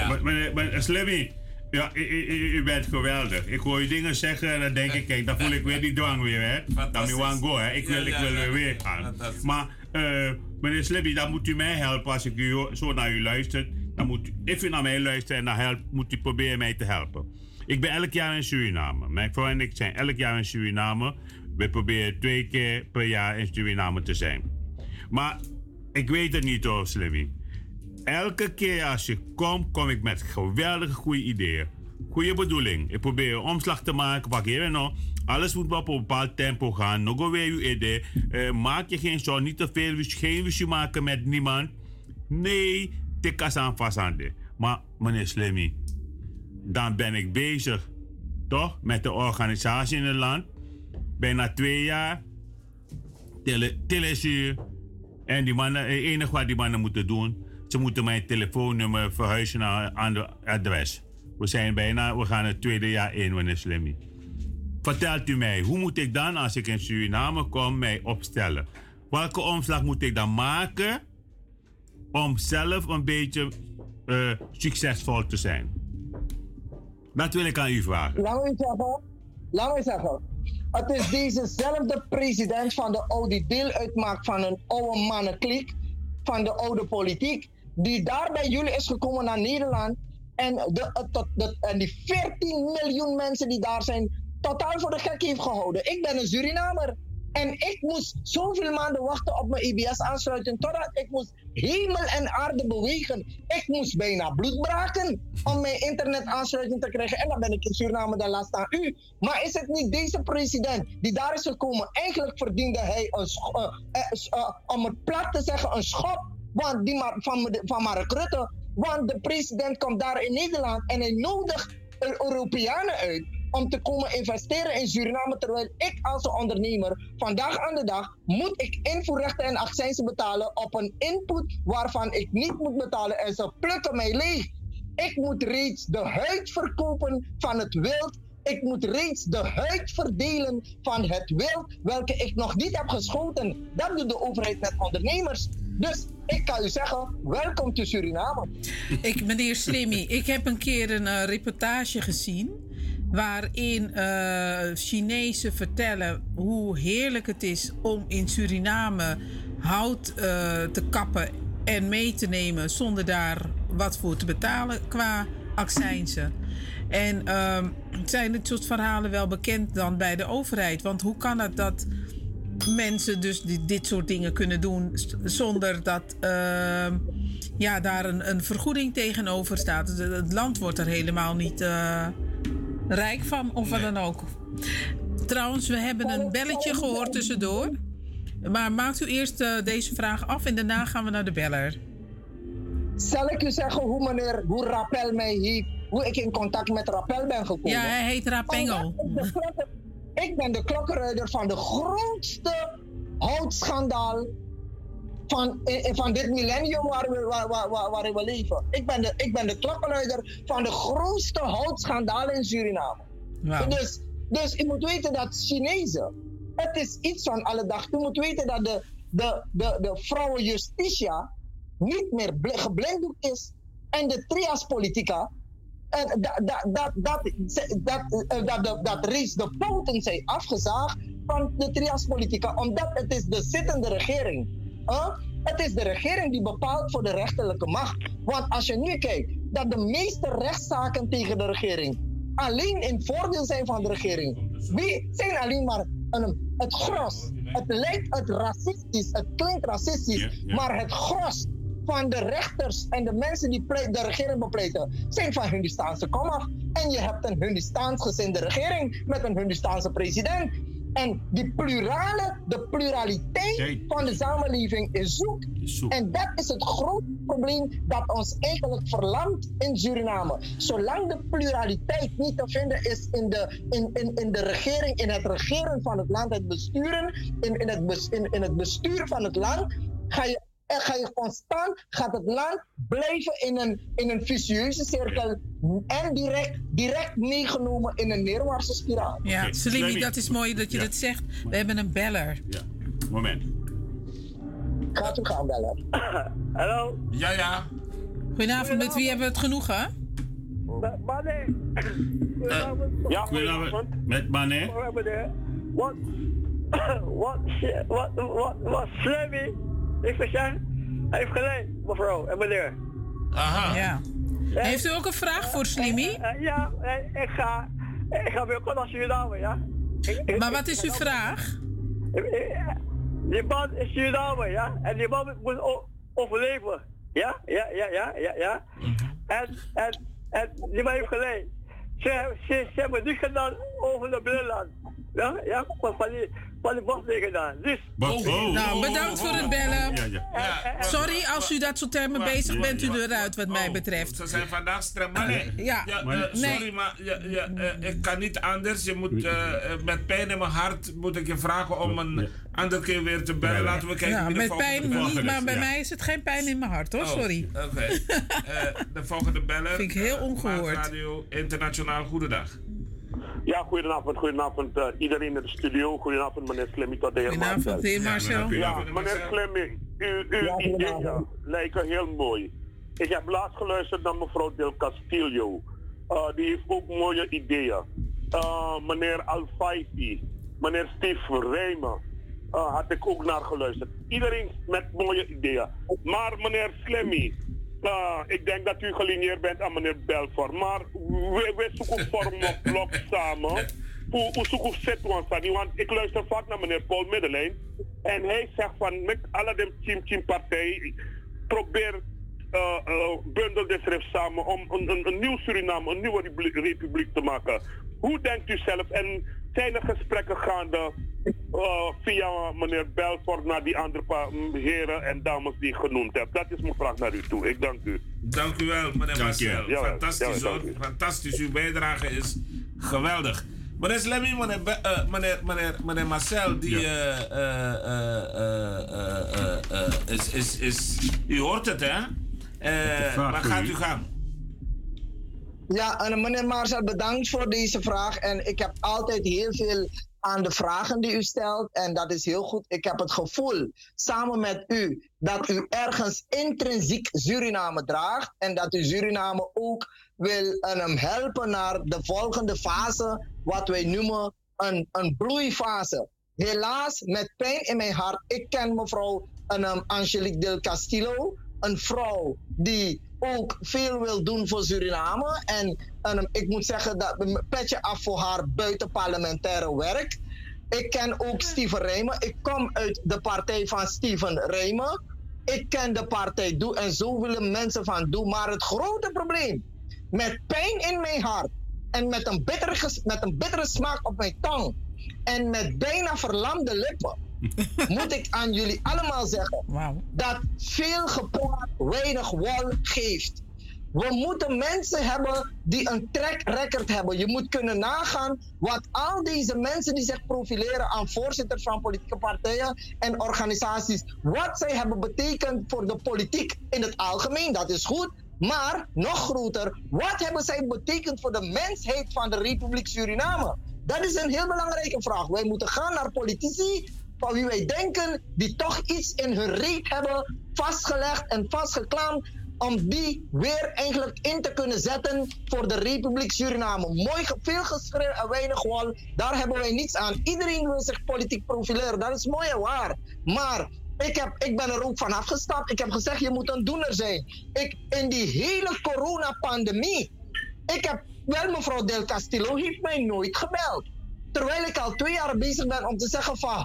Maar, maar, maar Slimmy, ja, u, u- u- u bent geweldig. Ik hoor je dingen zeggen en dan denk ik, kijk, dan voel ik weer die dwang weer, hè. Dan moet want go, hè. Ik wil, ik wil weer weer gaan. Maar, eh, meneer Slimmy, dan moet u mij helpen als ik u zo naar u luister. Dan moet u, if u naar mij luistert, en dan help, moet u proberen mij te helpen. Ik ben elk jaar in Suriname. Mijn vrouw en ik zijn elk jaar in Suriname. We proberen twee keer per jaar in Suriname te zijn. Maar ik weet het niet hoor, Slimmy. Elke keer als je komt, kom ik met geweldige goede ideeën. Goede bedoeling. Ik probeer omslag te maken. Pak nou. Alles moet op een bepaald tempo gaan. Nog weer uw idee. Eh, maak je geen zorgen. Niet te veel. Geen maken met niemand. Nee, tikkas aan dit. Maar meneer Slimmy, dan ben ik bezig. Toch? Met de organisatie in het land. Bijna twee jaar. Tele, telesuur. En die mannen, het enige wat die mannen moeten doen, ze moeten mijn telefoonnummer verhuizen naar een ander adres. We zijn bijna, we gaan het tweede jaar in, meneer Slimmy. Vertelt u mij, hoe moet ik dan, als ik in Suriname kom, mij opstellen? Welke omslag moet ik dan maken om zelf een beetje eh, succesvol te zijn? Dat wil ik aan u vragen. Laat me zeggen, laat me zeggen. Het is dezezelfde president van de oude deel uitmaakt van een oude mannenkliek, van de oude politiek, die daar bij jullie is gekomen naar Nederland. En, de, de, en die 14 miljoen mensen die daar zijn, totaal voor de gek heeft gehouden. Ik ben een Surinamer. En ik moest zoveel maanden wachten op mijn IBS-aansluiting, totdat ik moest hemel en aarde bewegen. Ik moest bijna bloed braken om mijn internetaansluiting te krijgen. En dan ben ik in Suriname de laatste aan u. Maar is het niet deze president die daar is gekomen? Eigenlijk verdiende hij een eh, eh, eh, om het plat te zeggen, een schop want die van, van Mark Rutte. Want de president komt daar in Nederland en hij nodigt Eu- Europeanen uit om te komen investeren in Suriname. Terwijl ik als ondernemer vandaag aan de dag moet ik invoerrechten en accijnsen betalen op een input waarvan ik niet moet betalen en ze plukken mij leeg. Ik moet reeds de huid verkopen van het wild. Ik moet reeds de huid verdelen van het wild welke ik nog niet heb geschoten. Dat doet de overheid met ondernemers. Dus ik kan u zeggen, welkom to Suriname. Ik, meneer Slimmy, ik heb een keer een eh, reportage gezien. Waarin eh Chinezen vertellen hoe heerlijk het is om in Suriname hout eh, te kappen en mee te nemen zonder daar wat voor te betalen qua accijnsen. En ehm, zijn dit soort verhalen wel bekend dan bij de overheid? Want hoe kan het dat mensen dus di- dit soort dingen kunnen doen zonder dat ehm, ja, daar een, een vergoeding tegenover staat? Het, het land wordt er helemaal niet eh, rijk van of wat dan ook. Trouwens, we hebben een belletje gehoord tussendoor. Maar maakt u eerst eh, deze vraag af en daarna gaan we naar de beller. Zal ik u zeggen hoe meneer, hoe Rappel mij heeft, hoe ik in contact met Rappel ben gekomen? Ja, hij heet Rapengel. Klokken- Ik ben de klokkenluider van de grootste houtschandaal van, eh, eh, van dit millennium waar we, waar, waar, waar, waarin we leven. Ik ben, de, ik ben de klokkenluider van de grootste houtschandaal in Suriname. Dus, dus u moet weten dat Chinezen, het is iets van alle dag. U moet weten dat de, de, de, de vrouwen Justitia niet meer bl- geblinddoekt is. En de trias politica, en dat, dat, dat, dat, dat, eh, dat, dat, dat reeds de poten zijn afgezaagd van de trias politica, omdat het is de zittende regering. Huh? Het is de regering die bepaalt voor de rechterlijke macht. Want als je nu kijkt dat de meeste rechtszaken tegen de regering alleen in voordeel zijn van de regering. Wie zijn alleen maar een, het gros. Het lijkt het racistisch, het klinkt racistisch, maar het gros van de rechters en de mensen die de regering bepleiten zijn van Hindustaanse komaf. En je hebt een Hindustaans gezinde regering met een Hindustaanse president. En die plurale, de pluraliteit van de samenleving is zoek. En dat is het grote probleem dat ons eigenlijk verlamt in Suriname. Zolang de pluraliteit niet te vinden is in de, in, in, in de regering, in het regeren van het land, het besturen, in, in, het, bes- in, in het bestuur van het land, ga je, eh, ga je constant, gaat het land blijven in een, in een vicieuze cirkel en direct, direct meegenomen in een neerwaartse spiraal. Ja, Slimmy, dat is mooi dat je Ja. dat zegt. We hebben een beller. Ja, moment. Gaat u gaan bellen. Hallo? Ja, ja. Goedenavond, met wie hebben we het genoegen? Mane. Ja, goedenavond. Met Mané. Wat, wat, wat, wat, wat Heeft gezegd, hij heeft gelijk, mevrouw en meneer. Aha. Ja. Heeft u ook een vraag voor Slimmy? Eh, eh, Ja, eh, ik ga, ik ga weer naar Suriname, ja. Ik- ik- Maar wat is ik- uw vraag? Ik- ik- Die man is Suriname, ja. En die man moet overleven. Ja, ja, ja, ja, ja, ja. En, en, en die man heeft gelijk. Ze, ze, ze hebben niet gedaan over de binnenland. Ja, ja, van, van die, van die bosdingen gedaan. Dus... Nou, bedankt voor het bellen. Ja, ja. Sorry als u dat soort termen bezig bent, u eruit wat mij betreft. Ze zijn vandaag streng. Maar nee, Ja, eh, sorry, maar ja, ja, eh, ik kan niet anders. Je moet, eh, eh, met pijn in mijn hart moet ik je vragen om een andere keer weer te bellen. Laten we kijken Ja, de met volgende pijn niet, maar bij mij is het geen pijn in mijn hart hoor, Oh, sorry. Oké. Eh, de volgende beller. Vind ik heel eh, ongehoord. Radio Internationaal, goedendag. Ja, goedenavond, goedenavond uh, iedereen in de studio. Goedenavond meneer Slemmy tot de heer Goedenavond, Marcel. heer Marcel. Ja, meneer Slemmy, uw, uw ideeën lijken heel mooi. Ik heb laatst geluisterd naar mevrouw Del Castillo. Uh, die heeft ook mooie ideeën. Uh, meneer Alfaifi, meneer Steve Rijmen, uh, had ik ook naar geluisterd. Iedereen met mooie ideeën. Maar meneer Slemmy, uh, ik denk dat u gelineerd bent aan meneer Belfort. Maar we, we zoeken vorm of blok samen. Hoe, hoe zoeken we het Want ik luister vaak naar meneer Paul Middelijn. En hij zegt van met alle de Chim Chim partij probeer uh, uh, bundel de schrift samen om een, een, een nieuw Suriname, een nieuwe republiek, republiek te maken. Hoe denkt u zelf? En zijn er gesprekken gaande uh, via meneer Belfort naar die andere pa- heren en dames die ik genoemd heb? Dat is mijn vraag naar u toe. Ik dank u. Dank u wel, meneer Dank je. Marcel. Fantastisch jawel, hoor. Fantastisch. Uw bijdrage is geweldig. Meneer Slemmy, meneer, Be- eh, meneer, meneer, meneer Marcel, die eh, eh, eh, eh, eh, eh, eh, is, is, is... U hoort het, hè? Eh, maar gaat u. u gaan. Ja, en meneer Marcel, bedankt voor deze vraag. En ik heb altijd heel veel aan de vragen die u stelt. En dat is heel goed. Ik heb het gevoel, samen met u, dat u ergens intrinsiek Suriname draagt. En dat u Suriname ook wil um, helpen naar de volgende fase, wat wij noemen een, een bloeifase. Helaas, met pijn in mijn hart, ik ken mevrouw um, Angelique Del Castillo, een vrouw die ook veel wil doen voor Suriname. En, en ik moet zeggen dat petje af voor haar buitenparlementaire werk. Ik ken ook Steven Remen. Ik kom uit de partij van Steven Remen. Ik ken de partij Doe en zo willen mensen van Doe. Maar het grote probleem, met pijn in mijn hart en met een bittere, met een bittere smaak op mijn tong en met bijna verlamde lippen, moet ik aan jullie allemaal zeggen dat veel gepraat weinig wol geeft. We moeten mensen hebben die een track record hebben. Je moet kunnen nagaan wat al deze mensen die zich profileren aan voorzitters van politieke partijen en organisaties, wat zij hebben betekend voor de politiek in het algemeen. Dat is goed. Maar nog groter, wat hebben zij betekend voor de mensheid van de Republiek Suriname? Dat is een heel belangrijke vraag. Wij moeten gaan naar politici van wie wij denken die toch iets in hun reet hebben vastgelegd en vastgeklaamd om die weer eigenlijk in te kunnen zetten voor de Republiek Suriname. Mooi, veel geschreeuw en weinig wal, daar hebben wij niets aan. Iedereen wil zich politiek profileren, dat is mooi en waar. Maar ik, heb, ik ben er ook van afgestapt. Ik heb gezegd, je moet een doener zijn. Ik, in die hele coronapandemie, ik heb wel mevrouw Del Castillo heeft mij nooit gebeld. Terwijl ik al twee jaar bezig ben om te zeggen van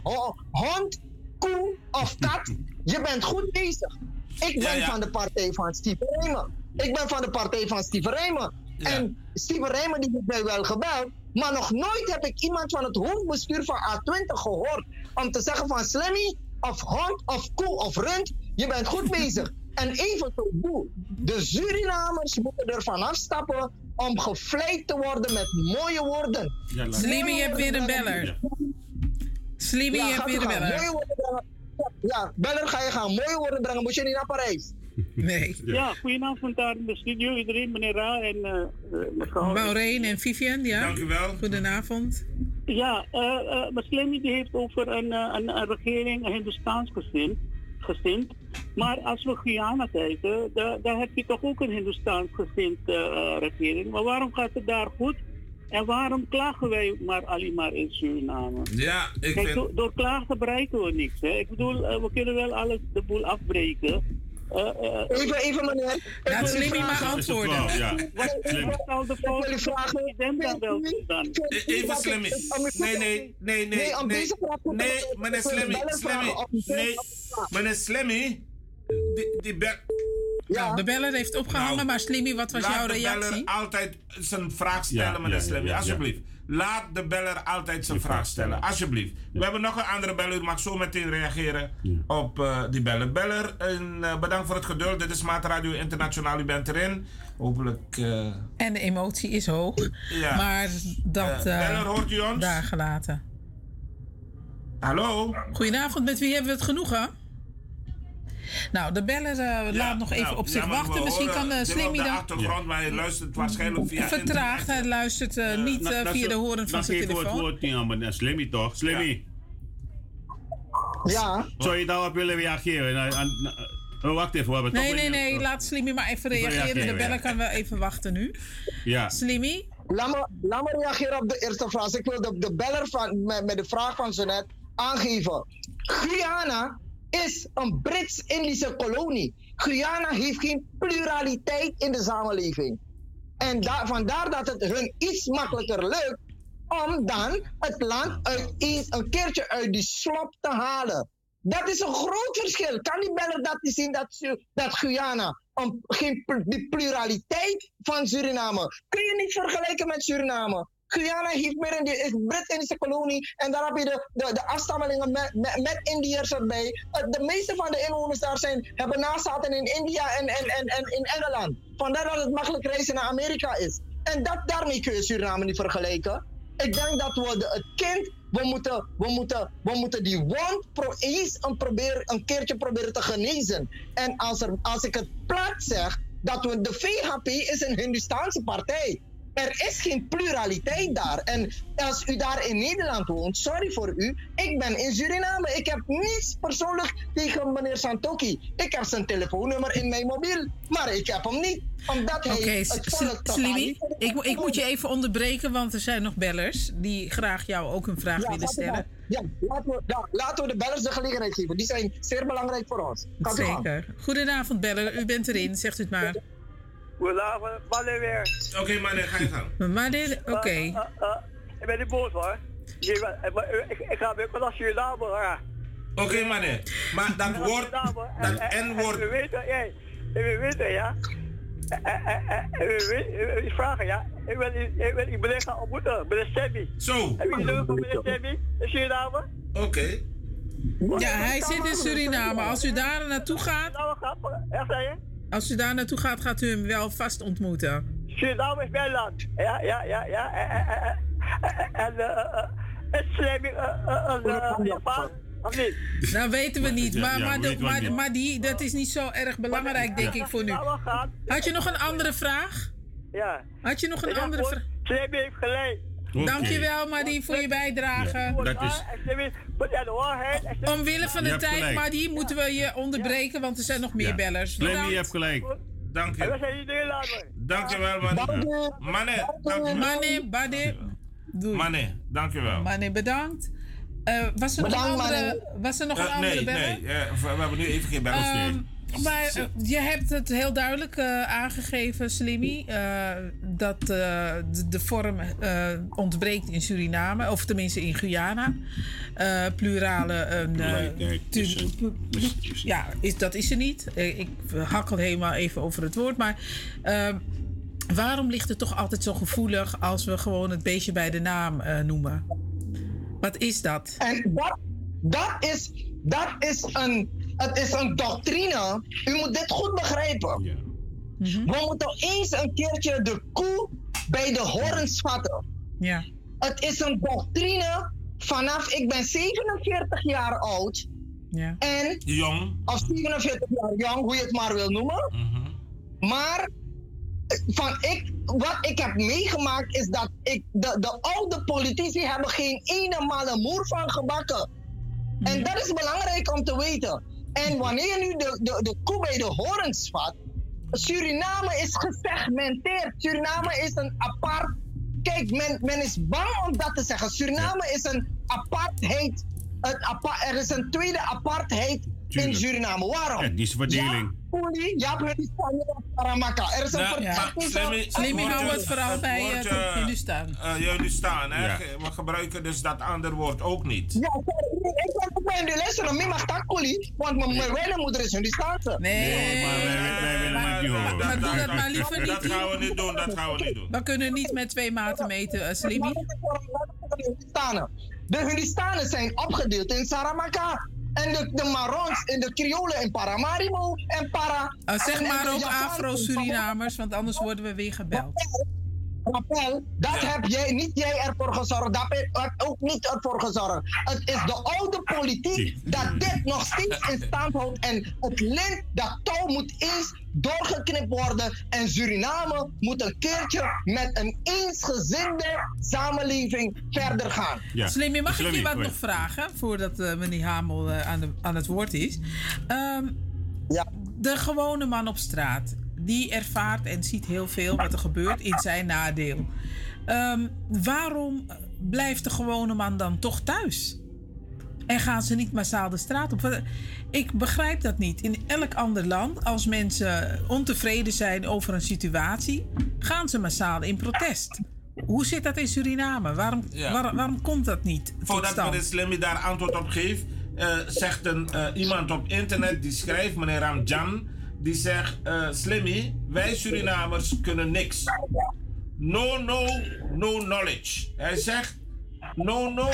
hond, koe of kat, je bent goed bezig. Ik ben van de partij van Steven Rijmen. Ik ben van de partij van Steven Rijmen. En Steven Rijmen die heeft mij wel gebeld, maar nog nooit heb ik iemand van het hoofdbestuur van A20 gehoord om te zeggen van Slemmy of hond of koe of rund, je bent goed bezig. En even zo de Surinamers moeten ervan afstappen om gevleid te worden met mooie woorden. Ja, Slimmy, je hebt weer een beller. Slimmy, je hebt weer een beller. Ja, beller ga je gaan. Mooie woorden brengen, moet je niet naar Parijs. Nee. Ja, goedenavond daar in de studio, iedereen, meneer Ra en uh, mevrouw. Maureen en Vivian, ja. Dank u wel. Goedenavond. Ja, uh, uh, Slimmy die heeft over een, een, een regering, een Hindoestaans gezin gezind. Maar als we Guyana kijken, daar, daar heb je toch ook een Hindoestaans gezind uh, regering. Maar waarom gaat het daar goed? En waarom klagen wij maar alleen maar in Suriname? Ja, ik Kijk, vind... door, door klagen bereiken we niks. Hè? Ik bedoel, uh, we kunnen wel alles de boel afbreken. Uh, uh, even, even meneer. Laat Slimmy maar antwoorden. Wat, zal de volgende president dan wel dan? Even Slimmy. Nee, nee, nee, nee. Nee, nee meneer Slimmy. Slimmy. Nee, meneer Slimmy. Die, die ja. Nou, de beller heeft opgehangen, nou, maar Slimmy, wat was jouw reactie? Laat de beller altijd zijn vraag stellen, ja, meneer ja, Slimmy, ja, alsjeblieft. Laat de beller altijd zijn vraag stellen, alsjeblieft. We hebben nog een andere beller, u mag zo meteen reageren op uh, die beller. Beller, en, uh, bedankt voor het geduld. Dit is Maat Radio Internationaal, u bent erin. Hopelijk... Uh... En de emotie is hoog, maar dat beller, hoort u ons? daar gelaten. Hallo? Goedenavond, met wie hebben we het genoegen? Nou, de beller uh, ja, laat nog even nou, op zich ja, wachten. Misschien kan uh, Slimmy dan... de achtergrond, maar hij luistert waarschijnlijk via Vertraagd, hij luistert uh, niet na, na, via de horen van zijn telefoon. Woord niet aan, maar Slimmy toch? Slimmy? Ja? Zou je daarop willen reageren? Oh, wacht even, we hebben Nee, nee, nee, laat Slimmy maar even reageren. reageren de beller kan wel even wachten nu. Ja. Slimmy? Laat me, laat me reageren op de eerste vraag. Ik wil de, de beller van, met, met de vraag van zo net aangeven. Guyana is een Brits-Indische kolonie. Guyana heeft geen pluraliteit in de samenleving. En da vandaar dat het hun iets makkelijker lukt om dan het land uit eens een keertje uit die slop te halen. Dat is een groot verschil. Kan die beller dat zien dat, dat Guyana om geen die pluraliteit van Suriname kun je niet vergelijken met Suriname. Guyana heeft meer in de Brit-Indische kolonie. En daar heb je de, de, de afstammelingen met, met, Indiërs erbij. Eh, de meeste van de inwoners daar zijn, hebben nazaten in India en, en, en, en in Engeland. Vandaar dat het makkelijk reizen naar Amerika is. En dat, daarmee kun je Suriname niet vergelijken. Ik denk dat we het kind, we moeten, we moeten, we moeten die wond pro, eens een, een keertje proberen te genezen. En als, er, als ik het plat zeg, dat we de VHP is een Hindustaanse partij Er is geen pluraliteit daar. En als u daar in Nederland woont, sorry voor u, ik ben in Suriname. Ik heb niets persoonlijk tegen meneer Santoki. Ik heb zijn telefoonnummer in mijn mobiel, maar ik heb hem niet. Omdat hij Oké, het volk ik, ik moet je even onderbreken, want er zijn nog bellers die graag jou ook een vraag Ja, willen stellen. Ja, laten we, ja, laten we de bellers de gelegenheid geven. Die zijn zeer belangrijk voor ons. Zeker. Goedenavond, beller. U bent erin, zegt u het maar. Goedenavond, wanneer weer? Oké, maar ga je gang. Maar dit, oké. Eh, eh, eh, ik ben niet boos hoor. Eh, eh, ik, ik ga weer naar Suriname hoor. Oké, meneer. Maar dat woord, dat N-woord. We weten, we ja. Eh, eh, eh, eh, We weten, we- we vragen ja. Ik wil, ik wil die meneer gaan ontmoeten, meneer Sammy. Zo. Heb je nummer van meneer Sammy in Suriname? Oké. Ja, hij zit in Suriname. Als u daar naartoe gaat, Echt zei je? Als u daar naartoe gaat, gaat u hem wel vast ontmoeten. Suriname is mijn land. Ja, ja, ja, ja. En eh, Japan, of niet? Dat weten we niet. Maar, maar, de- maar, maar die, dat is niet zo erg belangrijk, denk ik, voor nu. Had je nog een andere vraag? Ja. Had je nog een andere vraag? Heeft gelijk. Dankjewel, Madi, voor je bijdrage. dat is-. Omwille van Je de tijd, gelijk. Madi, moeten we je onderbreken, want er zijn nog meer Ja. bellers. Bedankt. je hebt gelijk. Dank je. zijn niet Nederlander. Dankjewel. Mane. Mane, bedankt. Eh, was er nog een andere, Mane. was er nog een Eh, andere nee, beller? nee. eh, we we hebben nu even geen bellers Ehm, meer. Maar eh, je hebt het heel duidelijk eh, aangegeven, Slimmy, eh, dat eh, de, de vorm eh, ontbreekt in Suriname, of tenminste in Guyana. Eh, plurale. eh, ja, is, dat is er niet. Ik hakkel helemaal even over het woord, maar. ehm, Waarom ligt het toch altijd zo gevoelig als we gewoon het beestje bij de naam eh, noemen? Wat is dat? En dat, dat, is, dat is, een, het is een doctrine. U moet dit goed begrijpen. We moeten eens een keertje de koe bij de horens vatten. Ja. Het is een doctrine vanaf, ik ben 47 jaar oud. Ja. En, Jong. of 47 jaar jong, hoe je het maar wil noemen. Maar eh, van ik, wat ik heb meegemaakt is dat ik, de, de oude politici hebben geen ene malle moer van gebakken. En dat is belangrijk om te weten. En wanneer nu de, de, de koe bij de horens vat, Suriname is gesegmenteerd. Suriname is een apart. Kijk, men, men is bang om dat te zeggen. Suriname is een apartheid. Een er is een tweede apartheid in Tuurlijk. Suriname. Waarom? Etnische verdeling. Ja, Puli, ja, Hindustan, ja, Paramaka. Er is een maar verdeling. Slimmy- Slimmy het houdt woordje- het vooral bij eh, woordje, Hindustan. eh, Hindustan, hè? Ja. We gebruiken dus dat andere woord ook niet. Ja, sorry, ik ben ook bij de luisteren. Mij mag dat want mijn mijn wijnmoeder is Hindustaanse. Nee, maar wij, wij, willen het niet horen. maar doe dat maar liever Dat niet. gaan we niet doen, dat gaan we niet doen. We kunnen niet met twee maten meten, eh, Slimmy. De Hindustanen zijn opgedeeld in Saramaka. En de, de Marons en de Kriolen in Paramaribo en Para. Eh, zeg en- maar ook Afro-Surinamers, want anders worden we weer gebeld. Rappel, dat heb jij, niet jij ervoor gezorgd, dat heb ik ook niet ervoor gezorgd. Het is de oude politiek dat dit nog steeds in stand houdt. En het lint, dat touw moet eens doorgeknipt worden. En Suriname moet een keertje met een eensgezinde samenleving verder gaan. Slimmy, mag ik je Slimmy, wat nog vragen voordat eh, meneer Hamel eh, aan, de, aan het woord is? Ehm, De gewone man op straat, die ervaart en ziet heel veel wat er gebeurt in zijn nadeel. Ehm, waarom blijft de gewone man dan toch thuis? En gaan ze niet massaal de straat op? Wat- Ik begrijp dat niet. In elk ander land, als mensen ontevreden zijn over een situatie, gaan ze massaal in protest. Hoe zit dat in Suriname? Waarom, Ja. waar- waarom komt dat niet? Voordat meneer Slimmy daar antwoord op geeft, eh, zegt een, eh, iemand op internet die schrijft, meneer Ramjan, die zegt: eh, Slimmy, wij Surinamers kunnen niks. No, no, no knowledge. Hij zegt: No, no,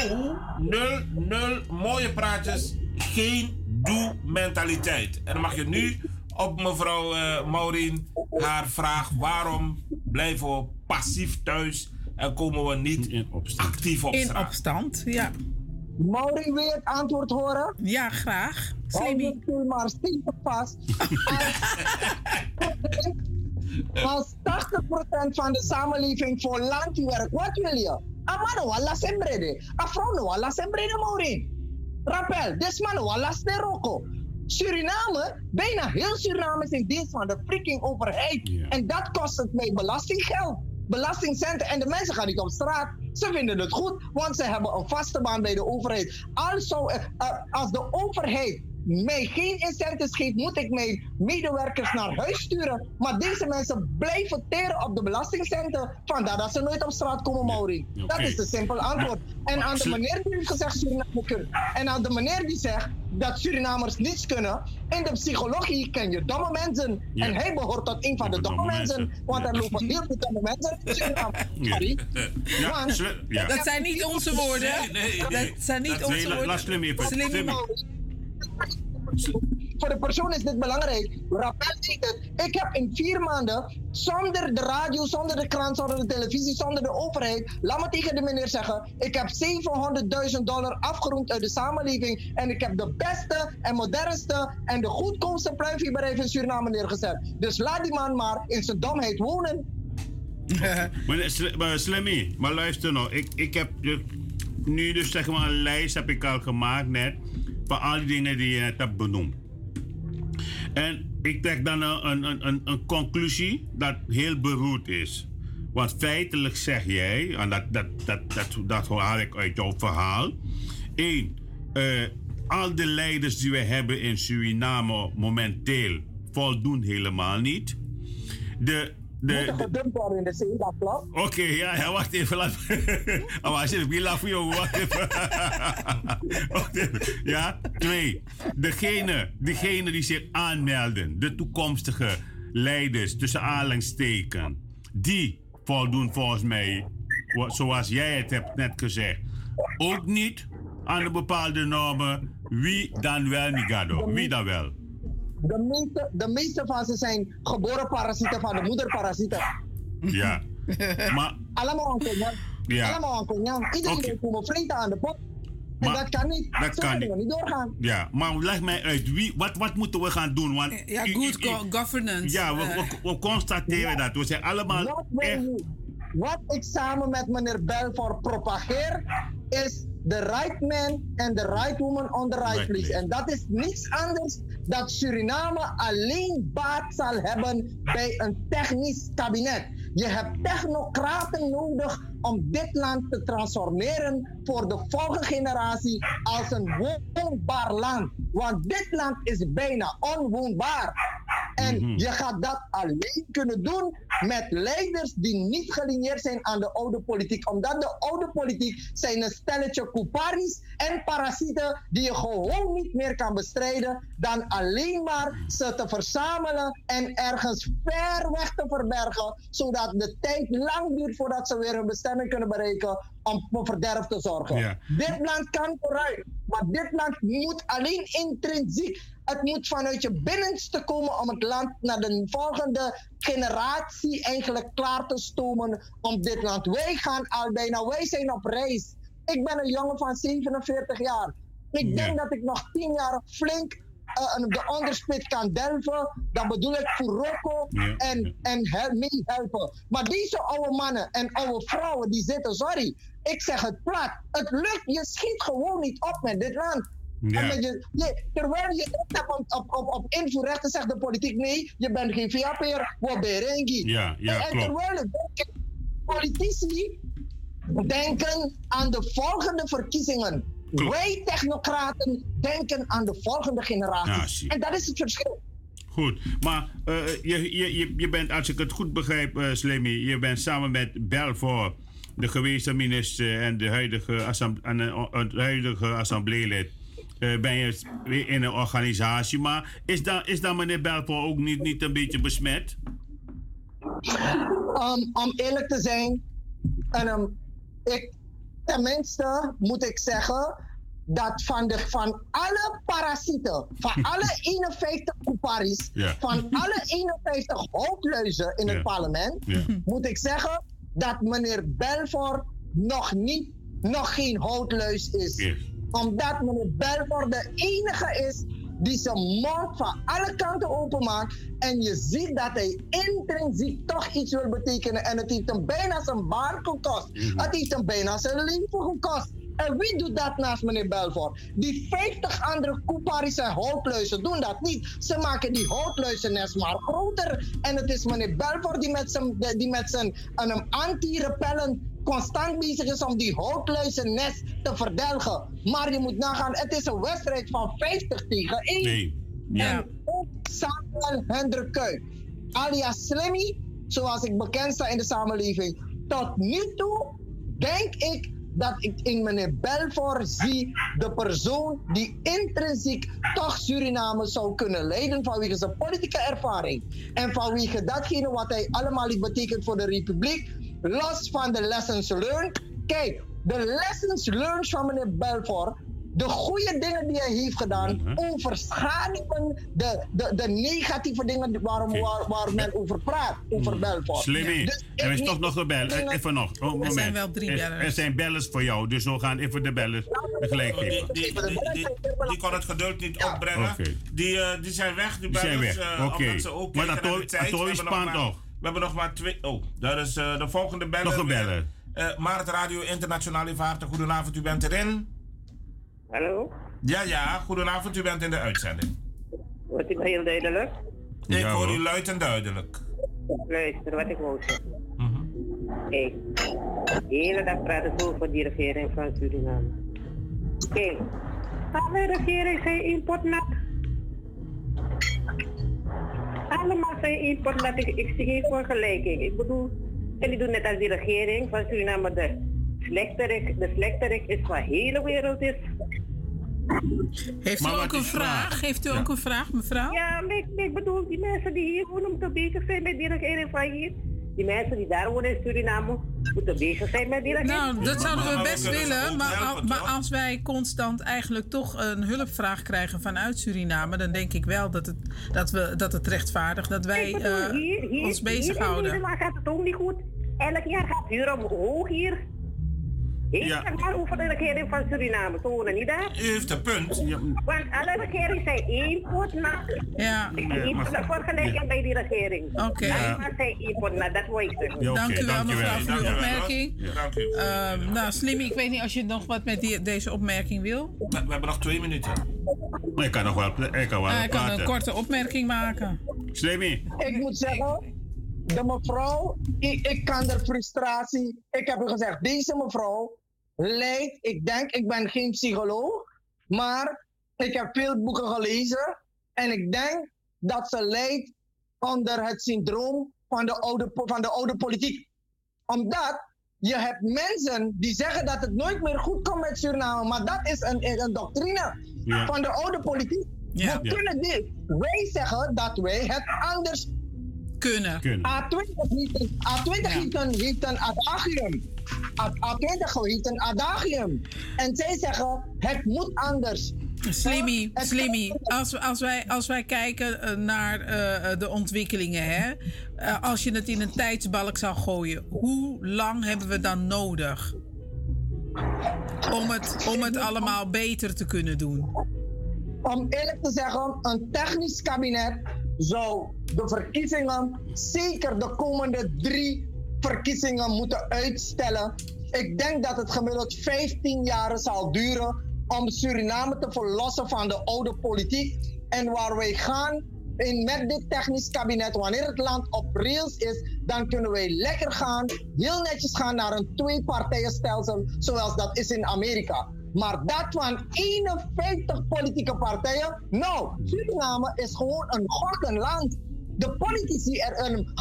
nul, nul, mooie praatjes, geen doe-mentaliteit. En dan mag je nu op mevrouw eh Maureen haar vraag: waarom blijven we passief thuis en komen we niet actief op In straat? opstand, ja. Wil je het antwoord horen? Ja, graag. Slimmy. Je maar vast. Als 80% van de samenleving voor landwerk. Wat wil je? Een man wala sembrede. Een vrouw sembrede Maureen. Rappel, des man steroko. Suriname, bijna heel Suriname is in dienst van de freaking overheid. En dat kost het mij belastinggeld. Belastingcenten. En de mensen gaan niet op straat. Ze vinden het goed, want ze hebben een vaste baan bij de overheid. Also, uh, als de overheid mij geen incentives geeft, moet ik mijn medewerkers naar huis sturen. Maar deze mensen blijven teren op de belastingcenten. Vandaar dat ze nooit op straat komen, Mauri. Dat is de simpele antwoord. En aan de meneer die heeft gezegd Suriname kunnen. En aan de meneer die zegt dat Surinamers niets kunnen. In de psychologie ken je domme mensen. En hij behoort tot een van de domme, mensen. Want er lopen heel veel domme mensen in. Want, Dat zijn niet onze woorden. Dat zijn niet onze woorden. Slim voor de persoon is dit belangrijk. Rappel zegt het. Ik heb in vier maanden zonder de radio, zonder de krant, zonder de televisie, zonder de overheid. Laat me tegen de meneer zeggen. Ik heb 700.000 dollar afgeroemd uit de samenleving. En ik heb de beste en modernste en de goedkoopste pluimveebedrijf in Suriname neergezet. Dus laat die man maar in zijn domheid wonen. maar Slimmy, maar luister nou. Ik, ik heb nu dus zeg maar een lijst heb ik al gemaakt net van al die dingen die je net hebt benoemd. En ik trek dan een, een, een, een conclusie dat heel beroerd is. Want feitelijk zeg jij, en dat, dat, dat, dat, dat ik uit jouw verhaal. Eén, uh, al de leiders die we hebben in Suriname momenteel voldoen helemaal niet. De, de, worden in de zee, dat klopt. Oké, okay, ja, ja, wacht even. Laat... oh, als je wil voor jou, wacht even. Ja, twee. Degene, degene die zich aanmelden, de toekomstige leiders, tussen aanhalingstekens, die voldoen volgens mij, zoals jij het hebt net gezegd, ook niet aan de bepaalde normen. Wie dan wel, Nigado? Wie dan wel? De meeste, de meeste van ze zijn geboren parasieten van de moederparasieten. Ja. maar... Allemaal aan konjan. Ja. Allemaal aan konjan. Iedereen okay. komen vreten aan de pot. En maar, dat kan niet. Dat Zo kan niet. we niet doorgaan. Ja, maar leg mij uit. Wie, wat, wat moeten we gaan doen? Want ja, good governance. Ja, we, we, we constateren ja. dat. We zijn allemaal wat, echt... wat ik samen met meneer Belfort propageer, is the right man and the right woman on the right, right place. En dat is niets anders dat Suriname alleen baat zal hebben bij een technisch kabinet. Je hebt technocraten nodig om dit land te transformeren voor de volgende generatie als een woonbaar land. Want dit land is bijna onwoonbaar. En mm -hmm. je gaat dat alleen kunnen doen met leiders die niet gelineerd zijn aan de oude politiek. Omdat de oude politiek zijn een stelletje couparis en parasieten die je gewoon niet meer kan bestrijden dan alleen maar ze te verzamelen en ergens ver weg te verbergen, zodat de tijd lang duurt voordat ze weer hun bestemming kunnen bereiken om voor verderf te zorgen. Ja. Dit land kan vooruit, maar dit land moet alleen intrinsiek het moet vanuit je binnenste komen om het land naar de volgende generatie eigenlijk klaar te stomen om dit land. Wij gaan al bijna, wij zijn op reis. Ik ben een jongen van 47 jaar. Ik ja. denk dat ik nog 10 jaar flink uh, de onderspit kan delven. Dan bedoel ik Furoko ja. en, en hel, meehelpen. Maar deze oude mannen en oude vrouwen die zitten, sorry, ik zeg het plat. Het lukt, je schiet gewoon niet op met dit land. Ja. Je, je, terwijl je hebt op, op, op, op invoerrechten, zegt de politiek nee, je bent geen VAP'er, wat berengi. Ja, ja, en, en terwijl de politici denken aan de volgende verkiezingen. Klopt. Wij technocraten denken aan de volgende generatie. Ja, en dat is het verschil. Goed, maar uh, je, je, je bent, als ik het goed begrijp, uh, Slimmy, je bent samen met Belfort, de gewezen minister en de huidige, en, uh, het huidige assembleelid, uh, ben je in een organisatie. Maar is dan, is dan meneer Belfort ook niet, niet een beetje besmet? Um, om eerlijk te zijn, en, um, ik, tenminste moet ik zeggen dat van, de, van alle parasieten, van alle 51 couparis, van alle 51 houtluizen in het parlement, moet ik zeggen dat meneer Belfort nog niet, nog geen houtluis is. Omdat meneer Belfort de enige is die zijn mond van alle kanten openmaakt. En je ziet dat hij intrinsiek toch iets wil betekenen. En het heeft hem bijna zijn baan gekost. Het heeft hem bijna zijn leven gekost. En wie doet dat naast meneer Belfort? Die 50 andere Koeparis en houtluizen doen dat niet. Ze maken die houtluizennest maar groter. En het is meneer Belfort die met zijn, die met zijn een anti-repellent constant bezig is om die houtluizennest te verdelgen. Maar je moet nagaan, het is een wedstrijd van 50 tegen 1. Nee. En ook Samuel Hendrik Kuik, alias Slimmy, zoals ik bekend sta in de samenleving. Tot nu toe denk ik dat ik in meneer Belfort zie de persoon die intrinsiek toch Suriname zou kunnen leiden vanwege zijn politieke ervaring. En vanwege datgene wat hij allemaal heeft betekent voor de republiek, los van de lessons learned. Kijk, de lessons learned van meneer Belfort de goede dingen die hij heeft gedaan, overschaduwen de, de, de negatieve dingen waar, waar, waar men over praat, over Belfort. Slimmy, Dus er is toch nog een bel. dingen- Eh, Even nog. Oh, moment. zijn wel drie Er- bellers. Er zijn bellers voor jou, dus we gaan even de bellers gelijk Die, geven. die, die, die, die kon het geduld niet opbrengen. Die, eh, die zijn weg, die, Die zijn bellers, weg, eh, oké. omdat ze ook Maar dat nog spannend maar- toch? We hebben nog maar twee... Oh, dat is eh, de volgende beller. Nog een beller. Maart Radio Internationaal in Vaarten. Goedenavond, u bent erin. Hallo? Ja, ja, goedenavond, u bent in de uitzending. Wordt u heel duidelijk? Ik Ja, hoor hoor. u luid en duidelijk. Luister wat ik wou zeggen. Mhm. Kijk, de hele dag praten ze over die regering van Suriname. Kijk, alle regering zijn importnat. Allemaal zijn importnat. Ik, ik zie geen vergelijking. Ik bedoel, jullie doen net als die regering van Suriname. De slechterik, de slechterik is van de hele wereld is. Heeft u ook een vraag? vraag? Heeft u Ja. ook een vraag, mevrouw? Ja, maar ik, maar ik bedoel, die mensen die hier wonen moeten bezig zijn met die regering van hier. Die mensen die daar wonen in Suriname moeten bezig zijn met die regering. Nou, dat zouden we best willen. Maar, maar als wij constant eigenlijk toch een hulpvraag krijgen vanuit Suriname, dan denk ik wel dat het, dat we, dat het rechtvaardig dat wij bedoel, eh, hier, hier, ons Hier in bezighouden. Nederland gaat het ook niet goed. Elk jaar gaat huur omhoog hier. Ik Ja. zeg maar over de regering van Suriname. Ze wonen niet daar. U heeft een punt. Want alle regeringen zijn importnat. Ja. Ik Ja, niet maar veel goed. vergelijking bij die regering. Oké. Allemaal zijn importnat, dat wil ik zeggen. Ja, oké, Dank u wel, mevrouw, voor uw opmerking. Ja. Dank u. Nou, Slimmy, ik weet niet als je nog wat met die, deze opmerking wil. We, we hebben nog twee minuten. Ik kan nog wel, ik kan wel Hij kan praten. een korte opmerking maken. Slimmy. Ik moet zeggen, de mevrouw, ik, ik kan de frustratie. Ik heb u gezegd, deze mevrouw lijkt, ik denk, ik ben geen psycholoog, maar ik heb veel boeken gelezen en ik denk dat ze lijdt onder het syndroom van de oude, van de oude politiek. Omdat je hebt mensen die zeggen dat het nooit meer goed komt met Suriname, maar dat is een, een doctrine Ja. van de oude politiek. Ja. We Ja. kunnen dit. Wij zeggen dat wij het anders kunnen. A20 heeft een, A20 heeft een, heeft een adagium. A, A20 heeft een adagium. En zij zeggen, het moet anders. Slimmy, Slimmy, als, als, wij, als wij kijken eh, naar eh, de ontwikkelingen, hè? Eh, als je het in een tijdsbalk zou gooien, hoe lang hebben we dan nodig om het, om het allemaal beter te kunnen doen? Om eerlijk te zeggen, een technisch kabinet zou de verkiezingen, zeker de komende drie verkiezingen, moeten uitstellen. Ik denk dat het gemiddeld 15 jaar zal duren om Suriname te verlossen van de oude politiek. En waar wij gaan in, met dit technisch kabinet, wanneer het land op rails is, dan kunnen wij lekker gaan, heel netjes gaan naar een twee-partijenstelsel, zoals dat is in Amerika. Maar dat van 51 politieke partijen, nou, Suriname is gewoon een gokkenland. De politici er een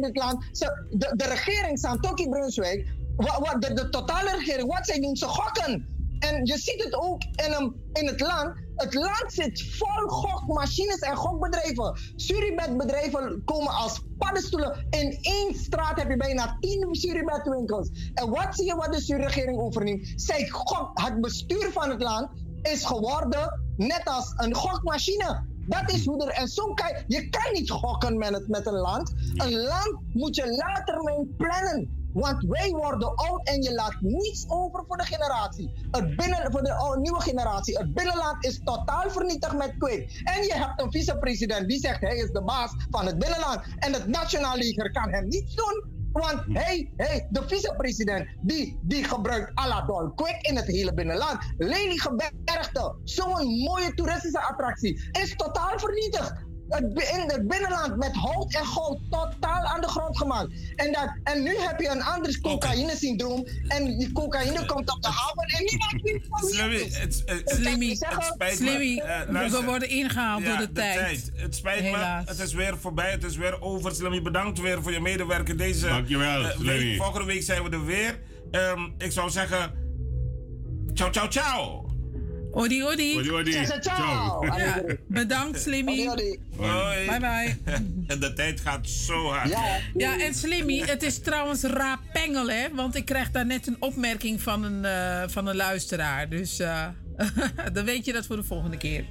dit land, ze, de, de regering Santoki Brunswijk, wa, wa, de, totale regering, wat zij doen, ze gokken. En je ziet het ook in, in het land. Het land zit vol gokmachines en gokbedrijven. Suribet-bedrijven komen als paddenstoelen. In één straat heb je bijna tien Suribet-winkels. En wat zie je wat de Surregering overneemt? Zij gok, het bestuur van het land is geworden net als een gokmachine. Dat is hoe er. En zo kan je, je kan niet gokken met, het, met een land. Een land moet je later mee plannen. Want wij worden oud en je laat niets over voor de generatie. Het binnen, voor de nieuwe generatie. Het binnenland is totaal vernietigd met kwik. En je hebt een vicepresident die zegt hij is de baas van het binnenland. En het nationaal leger kan hem niets doen. Want hij, hij de vicepresident, die, die gebruikt Aladol Quick in het hele binnenland. Lelygebergte, zo'n mooie toeristische attractie, is totaal vernietigd in het binnenland met hout en goud totaal aan de grond gemaakt. En, dat, en nu heb je een ander cocaïne-syndroom. En die cocaïne komt op de haven en niemand weet van Slimmy, het, het, Slimmy. Eh, we worden ingehaald Ja, door de, tijd. Het spijt Helaas. me. Het is weer voorbij. Het is weer over. Slimmy, bedankt weer voor je medewerking deze Dankjewel, eh, Slimmy. week. Volgende week zijn we er weer. Ehm, ik zou zeggen... Ciao, ciao, ciao. Odi, odi. Odi, odi. Ciao, ciao. Ja, bedankt, Slimmy. Hoi. Bye, bye. En de tijd gaat zo hard. Ja, en Slimmy, het is trouwens rapengel, hè? Want ik krijg daar net een opmerking van een, eh, van een luisteraar. Dus eh, dan weet je dat voor de volgende keer.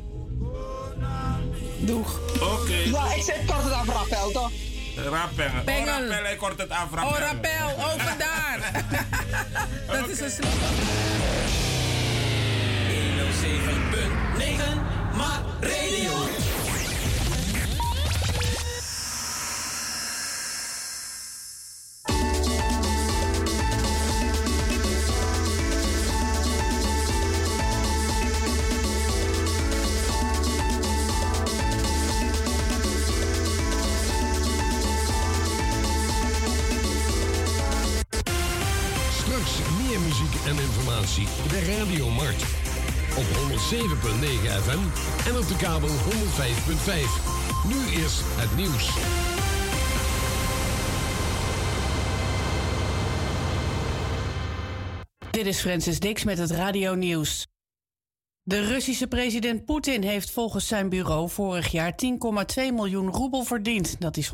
Doeg. Oké. Ja, ik zeg kort het af, Rappel, toch? Rappel. Pengel. Oh, rappel, kort het af. Oh, rappel. rappel, oh, vandaar. dat is een slim. even FM en op de kabel 105.5. Nu eerst het nieuws. Dit is Francis Dix met het Radio Nieuws. De Russische president Poetin heeft volgens zijn bureau vorig jaar 10,2 miljoen roebel verdiend. Dat is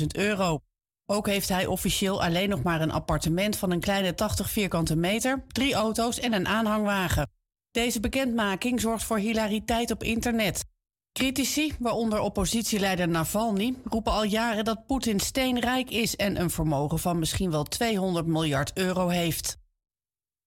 114.000 euro. Ook heeft hij officieel alleen nog maar een appartement van een kleine 80 vierkante meter, drie auto's en een aanhangwagen. Deze bekendmaking zorgt voor hilariteit op internet. Critici, waaronder oppositieleider Navalny, roepen al jaren dat Poetin steenrijk is en een vermogen van misschien wel 200 miljard euro heeft.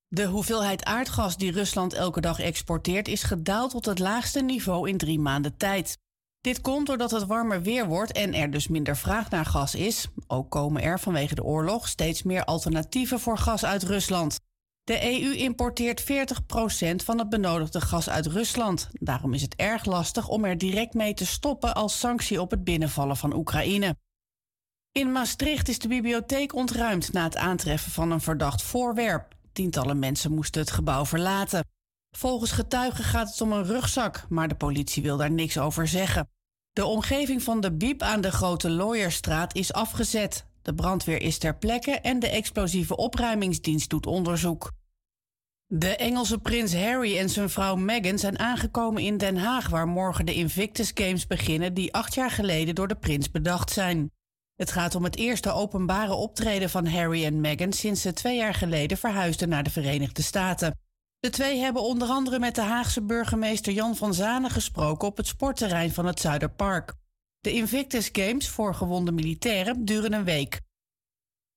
De hoeveelheid aardgas die Rusland elke dag exporteert is gedaald tot het laagste niveau in drie maanden tijd. Dit komt doordat het warmer weer wordt en er dus minder vraag naar gas is. Ook komen er vanwege de oorlog steeds meer alternatieven voor gas uit Rusland. De EU importeert 40% van het benodigde gas uit Rusland. Daarom is het erg lastig om er direct mee te stoppen als sanctie op het binnenvallen van Oekraïne. In Maastricht is de bibliotheek ontruimd na het aantreffen van een verdacht voorwerp. Tientallen mensen moesten het gebouw verlaten. Volgens getuigen gaat het om een rugzak, maar de politie wil daar niks over zeggen. De omgeving van de Biep aan de Grote Looierstraat is afgezet. De brandweer is ter plekke en de explosieve opruimingsdienst doet onderzoek. De Engelse prins Harry en zijn vrouw Meghan zijn aangekomen in Den Haag, waar morgen de Invictus Games beginnen, die acht jaar geleden door de prins bedacht zijn. Het gaat om het eerste openbare optreden van Harry en Meghan sinds ze twee jaar geleden verhuisden naar de Verenigde Staten. De twee hebben onder andere met de Haagse burgemeester Jan van Zanen gesproken op het sportterrein van het Zuiderpark. De Invictus Games voor gewonde militairen duren een week.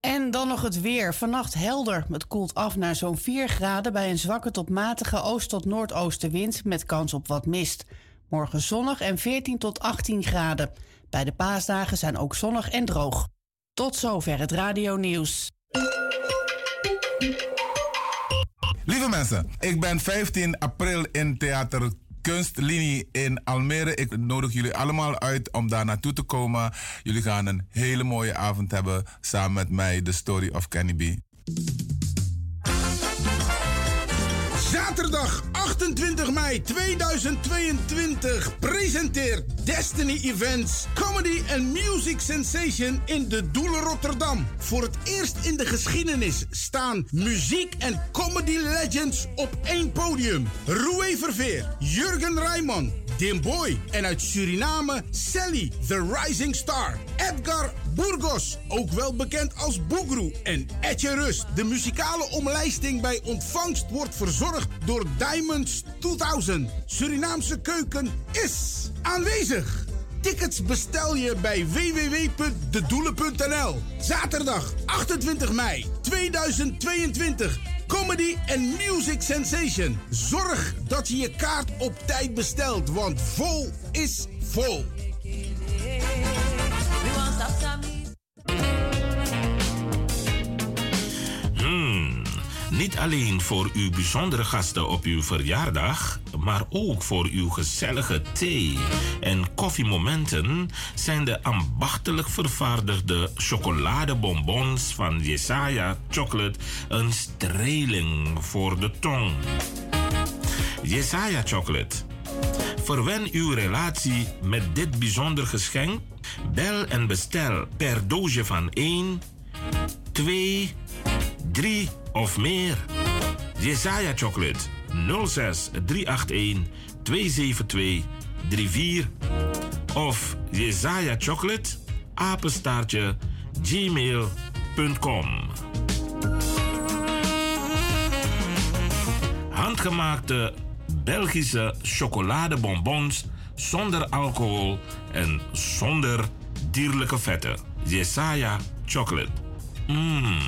En dan nog het weer. Vannacht helder. Het koelt af naar zo'n 4 graden bij een zwakke tot matige oost- tot noordoostenwind met kans op wat mist. Morgen zonnig en 14 tot 18 graden. Bij de paasdagen zijn ook zonnig en droog. Tot zover het radio nieuws. Lieve mensen, ik ben 15 april in Theater Kunstlinie in Almere. Ik nodig jullie allemaal uit om daar naartoe te komen. Jullie gaan een hele mooie avond hebben samen met mij, The Story of Kenny B. Zaterdag 28 mei 2022 presenteert Destiny Events Comedy and Music Sensation in de Doelen Rotterdam. Voor het eerst in de geschiedenis staan muziek en comedy legends op één podium. Roué Verveer, Jurgen Rijman, Dim Boy en uit Suriname Sally, The Rising Star. Edgar Burgos, ook wel bekend als Boegroe. En Etje Rust. De muzikale omlijsting bij ontvangst wordt verzorgd door Diamonds 2000. Surinaamse keuken is aanwezig. Tickets bestel je bij www.dedoelen.nl. Zaterdag 28 mei 2022. Comedy and Music Sensation. Zorg dat je je kaart op tijd bestelt, want vol is vol. niet alleen voor uw bijzondere gasten op uw verjaardag, maar ook voor uw gezellige thee- en koffiemomenten zijn de ambachtelijk vervaardigde chocoladebonbons van Jesaja Chocolate een streling voor de tong. Jesaja Chocolate. Verwen uw relatie met dit bijzonder geschenk. Bel en bestel per doosje van 1, 2, 3 of meer. Jesaja Chocolate 06 381 272 34 of Jesaja Chocolate apenstaartje gmail.com. Handgemaakte Belgische chocoladebonbons zonder alcohol en zonder dierlijke vetten. Jesaja Chocolate. Mmm.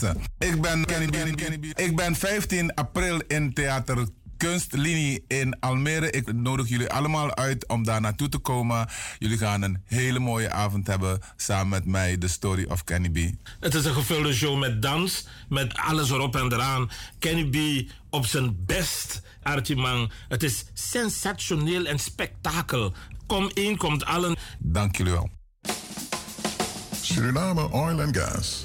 Mensen, ik ben Kenny B. Ik ben 15 april in Theater Kunstlinie in Almere. Ik nodig jullie allemaal uit om daar naartoe te komen. Jullie gaan een hele mooie avond hebben samen met mij, The Story of Kenny B. Het is een gevulde show met dans, met alles erop en eraan. Kenny B op zijn best, Archie Het is sensationeel en spektakel. Kom één, komt allen. Dank jullie wel. Suriname Oil and Gas.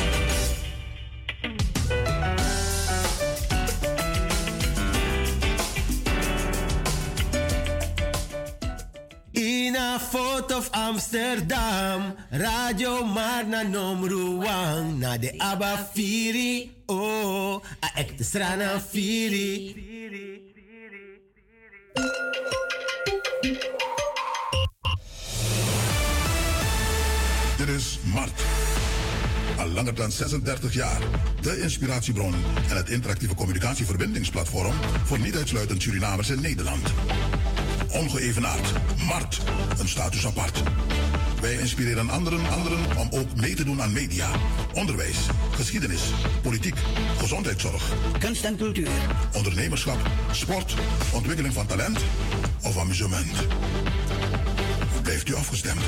Foto of Amsterdam, Radio Marna Nomruang, na de Abba Firi, oh, a de strana Firi. Dit is Mart. Al langer dan 36 jaar. De inspiratiebron en het interactieve communicatieverbindingsplatform voor niet uitsluitend Surinamers in Nederland. Ongeëvenaard. Mart. Een status apart. Wij inspireren anderen, anderen om ook mee te doen aan media, onderwijs, geschiedenis, politiek, gezondheidszorg, kunst en cultuur, ondernemerschap, sport, ontwikkeling van talent of amusement. Blijft u afgestemd?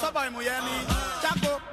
Sabai Muyani, Chaco.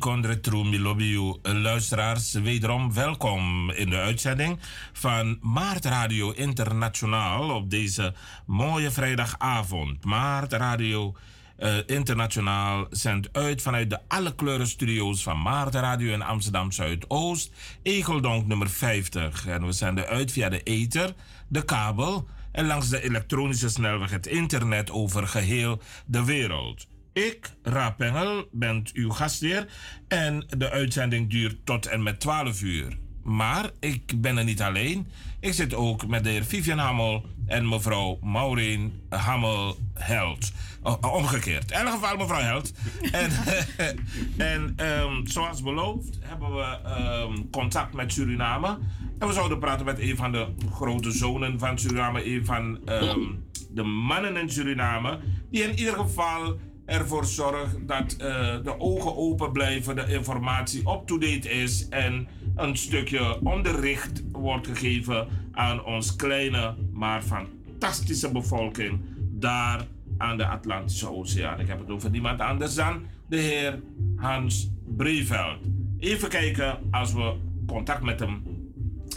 Ai mi kondre tru mi lobby you. Luisteraars, wederom welkom in de uitzending van Maart Radio Internationaal op deze mooie vrijdagavond. Maart Radio eh, Internationaal zendt uit vanuit de alle kleuren studio's van Maart Radio in Amsterdam Zuidoost, Egeldonk nummer 50. En we zenden uit via de ether, de kabel en langs de elektronische snelweg het internet over geheel de wereld. Ik, Raap Engel, ben uw gastheer en de uitzending duurt tot en met 12 uur. Maar ik ben er niet alleen. Ik zit ook met de heer Vivian Hammel en mevrouw Maureen Hammel-Held. Oh, oh, omgekeerd. In elk geval mevrouw Held. en en ehm, zoals beloofd hebben we ehm, contact met Suriname. En we zouden praten met een van de grote zonen van Suriname. Een van ehm, de mannen in Suriname. Die in ieder geval ervoor zorgt dat eh, de ogen open blijven, de informatie up-to-date is en een stukje onderricht wordt gegeven aan ons kleine, maar fantastische bevolking daar aan de Atlantische Oceaan. Ik heb het over niemand anders dan de heer Hans Breveld. Even kijken als we contact met hem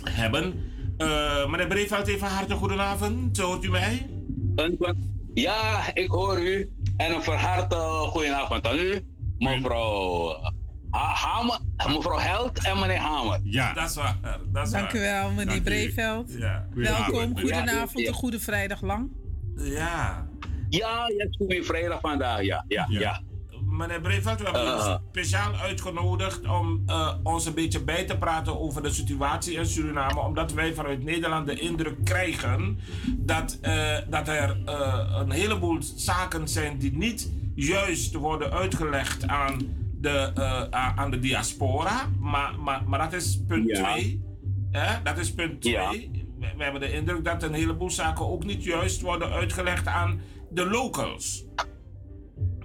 hebben. Uh, meneer Breveld, even hartelijk goedenavond. Hoort u mij? Ja, ik hoor u. En een verharte goedenavond aan u, mevrouw Hamer, mevrouw Held en meneer Hamer. Ja, dat is waar. Dat is Dank u wel, meneer Dank. Breveld. Ja. Welkom, goedenavond, een goede vrijdag lang. Ja. Ja, ja, het is goede vrijdag vandaag, ja. ja, ja. Meneer Breveld, we hebben u Uh. speciaal uitgenodigd om eh, ons een beetje bij te praten over de situatie in Suriname. Omdat wij vanuit Nederland de indruk krijgen dat, eh, dat er eh, een heleboel zaken zijn die niet juist worden uitgelegd aan de, eh, aan de diaspora. Maar, maar, maar dat is punt Ja. 2. Dat is punt 2. We, we hebben de indruk dat een heleboel zaken ook niet juist worden uitgelegd aan de locals.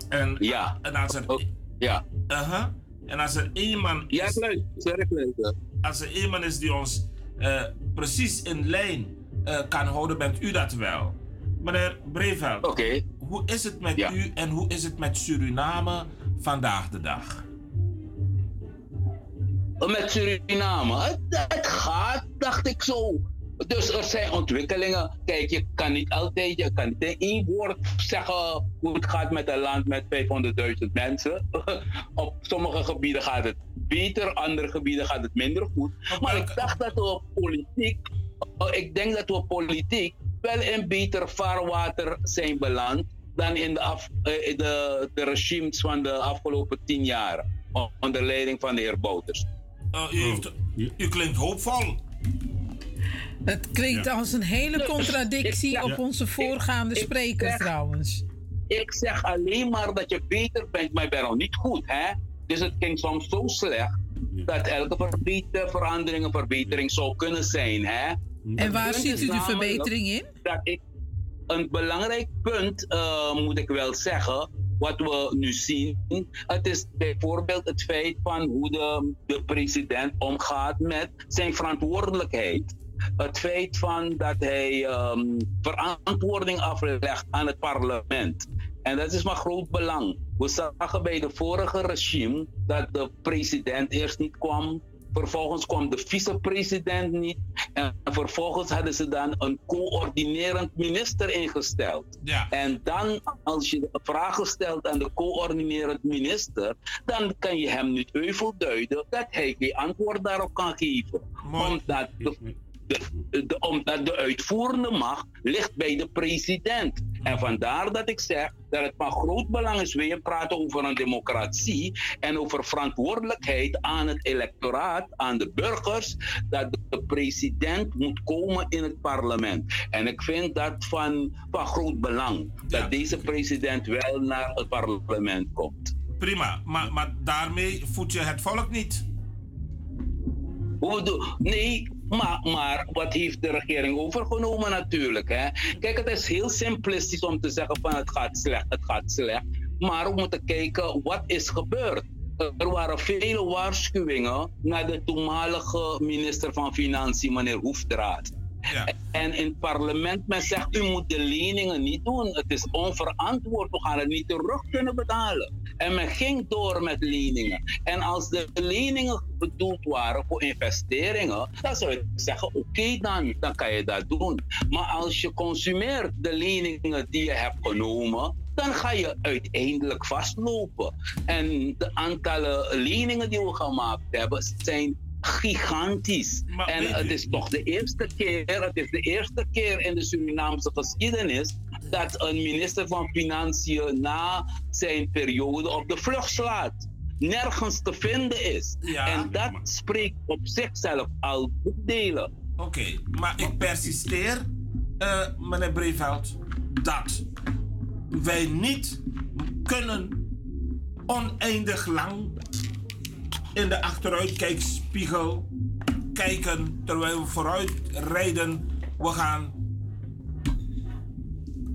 En, ja. en als er, ja. Uh-huh. En als er één man is, Ja, luister. als er één man is die ons eh, precies in lijn eh, kan houden, bent u dat wel. Meneer Breveld, hoe is het met u en hoe is het met Suriname vandaag de dag? Met Suriname, het, het gaat, dacht ik zo. Dus er zijn ontwikkelingen. Kijk, je kan niet altijd, je kan niet in één woord zeggen hoe het gaat met een land met 500.000 mensen. Op sommige gebieden gaat het beter, andere gebieden gaat het minder goed. Maar ik dacht dat we politiek, oh, ik denk dat we politiek wel in beter vaarwater zijn beland dan in de, af, eh, de, de regimes van de afgelopen tien jaar. Onder leiding van de heer Bouters. Uh, u, heeft, u klinkt hoopvol. Het klinkt Ja. als een hele contradictie op onze voorgaande Ik- ik spreker zeg- trouwens. Ik zeg alleen maar dat je beter bent, maar ben nog niet goed, hè? Dus het ging soms zo slecht dat elke verbeter, verandering een verbetering zou kunnen zijn, hè? En waar ziet u de verbetering in? Dat ik een belangrijk punt, eh, moet ik wel zeggen, wat we nu zien. Het is bijvoorbeeld het feit van hoe de, de president omgaat met zijn verantwoordelijkheid. Het feit van dat hij ehm, verantwoording aflegt aan het parlement. En dat is van groot belang. We zagen bij de vorige regime dat de president eerst niet kwam. Vervolgens kwam de vicepresident niet. En vervolgens hadden ze dan een coördinerend minister ingesteld. En dan, als je vragen stelt aan de coördinerend minister, dan kan je hem niet euvel duiden dat hij geen antwoord daarop kan geven. Omdat de, de, de- omdat de uitvoerende macht ligt bij de president. En vandaar dat ik zeg dat het van groot belang is. We praten over een democratie en over verantwoordelijkheid aan het electoraat, aan de burgers, dat de president moet komen in het parlement. En ik vind dat van, van groot belang. Dat deze president wel naar het parlement komt. Prima, maar, maar daarmee voed je het volk niet. Nee, maar, maar wat heeft de regering overgenomen natuurlijk? Hè? Kijk, het is heel simplistisch om te zeggen van het gaat slecht, het gaat slecht. Maar we moeten kijken wat is gebeurd. Er waren vele waarschuwingen naar de toenmalige minister van Financiën, meneer Hoefdraad. En in het parlement men zegt, u moet de leningen niet doen. Het is onverantwoord, we gaan het niet terug kunnen betalen. En men ging door met leningen. En als de leningen bedoeld waren voor investeringen, dan zou je zeggen, oké dan, dan kan je dat doen. Maar als je consumeert de leningen die je hebt genomen, dan ga je uiteindelijk vastlopen. En de aantallen leningen die we gemaakt hebben, zijn gigantisch. en het is toch de eerste keer, het is de eerste keer in de Surinaamse geschiedenis dat een minister van Financiën na zijn periode op de vlucht slaat. Nergens te vinden is. en dat spreekt op zichzelf al boekdelen. Oké, maar ik persisteer, uh, meneer Breveld, dat wij niet kunnen oneindig lang in de achteruitkijkspiegel kijken terwijl we vooruit rijden. We gaan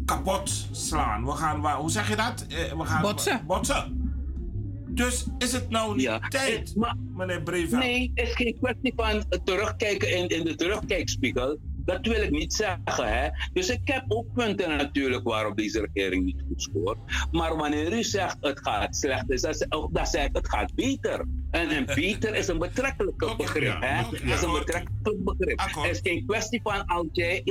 kapot slaan. We gaan, hoe zeg je dat? Eh, we gaan botsen. botsen. Dus is het nou niet tijd, eh, maar, meneer Breveld? Nee, het is geen kwestie van terugkijken in, in de terugkijkspiegel. Dat wil ik niet zeggen. Hè? Dus ik heb ook punten natuurlijk waarop deze regering niet goed scoort. Maar wanneer u zegt het gaat slecht, is dat, dat zeg ik het gaat beter. En, en beter is een betrekkelijke begrip. Hè? is een betrekkelijk begrip. Het is geen kwestie van als jij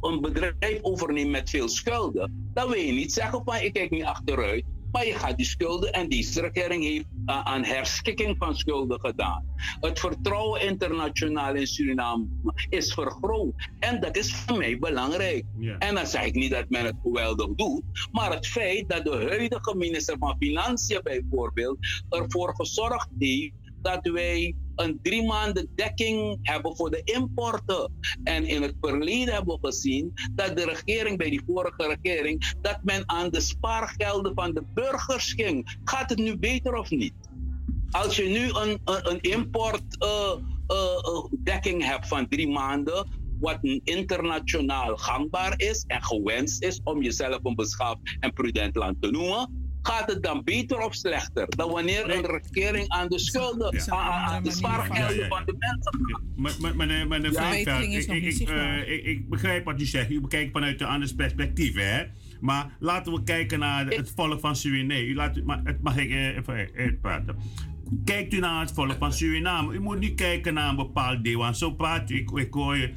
een bedrijf overneemt met veel schulden, dan wil je niet zeggen van ik kijk niet achteruit. Maar je gaat die schulden en deze regering heeft uh, aan herschikking van schulden gedaan. Het vertrouwen internationaal in Suriname is vergroot. En dat is voor mij belangrijk. En dan zeg ik niet dat men het geweldig doet. Maar het feit dat de huidige minister van Financiën bijvoorbeeld ervoor gezorgd heeft dat wij een drie maanden dekking hebben voor de importen. En in het verleden hebben we gezien dat de regering, bij die vorige regering, dat men aan de spaargelden van de burgers ging. Gaat het nu beter of niet? Als je nu een, een, een importdekking uh, uh, hebt van drie maanden, wat internationaal gangbaar is en gewenst is om jezelf een beschaafd en prudent land te noemen, gaat het dan beter of slechter dan wanneer een regering aan de schulden, ja. aan, de spaargelden van de mensen gaat? Meneer, meneer ik, ik, begrijp wat u zegt. U bekijkt vanuit een ander perspectief, hè? Maar laten we kijken naar het volk van Suriname. U laat, maar, het mag ik even uitpraten. Kijkt u naar het volk van Suriname. U moet niet kijken naar een bepaald deel. Want zo praat u. Ik, ik, hoor,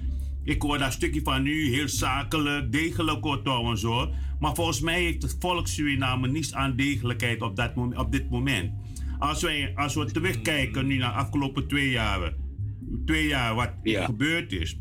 ik hoor dat stukje van u heel zakelijk, degelijk hoor zo. Maar volgens mij heeft het volk Suriname niets aan degelijkheid op, dat, op dit moment. Als, wij, als we terugkijken nu naar de afgelopen twee jaren, twee jaar wat er gebeurd is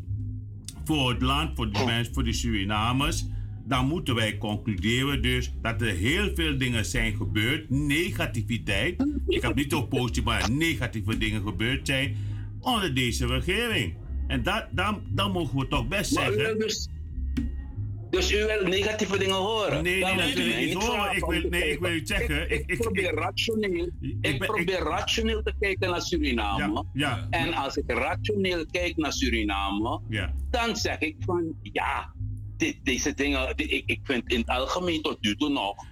voor het land, voor de mensen, voor de Surinamers, dan moeten wij concluderen dus dat er heel veel dingen zijn gebeurd, negativiteit. Ik heb niet over positieve, maar negatieve dingen gebeurd zijn onder deze regering. En dat, dan, dan mogen we toch best zeggen. Dus u wil negatieve dingen horen? Nee, nee, nee, nee, niet horen. Ik wil, nee, ik wil u zeggen... Ik, ik, probeer, rationeel, ik, probeer rationeel te kijken naar Suriname. Ja, En als ik rationeel kijk naar Suriname, ja. dan zeg ik van ja, dit, deze dingen, ik, ik vind in het algemeen tot nu toe nog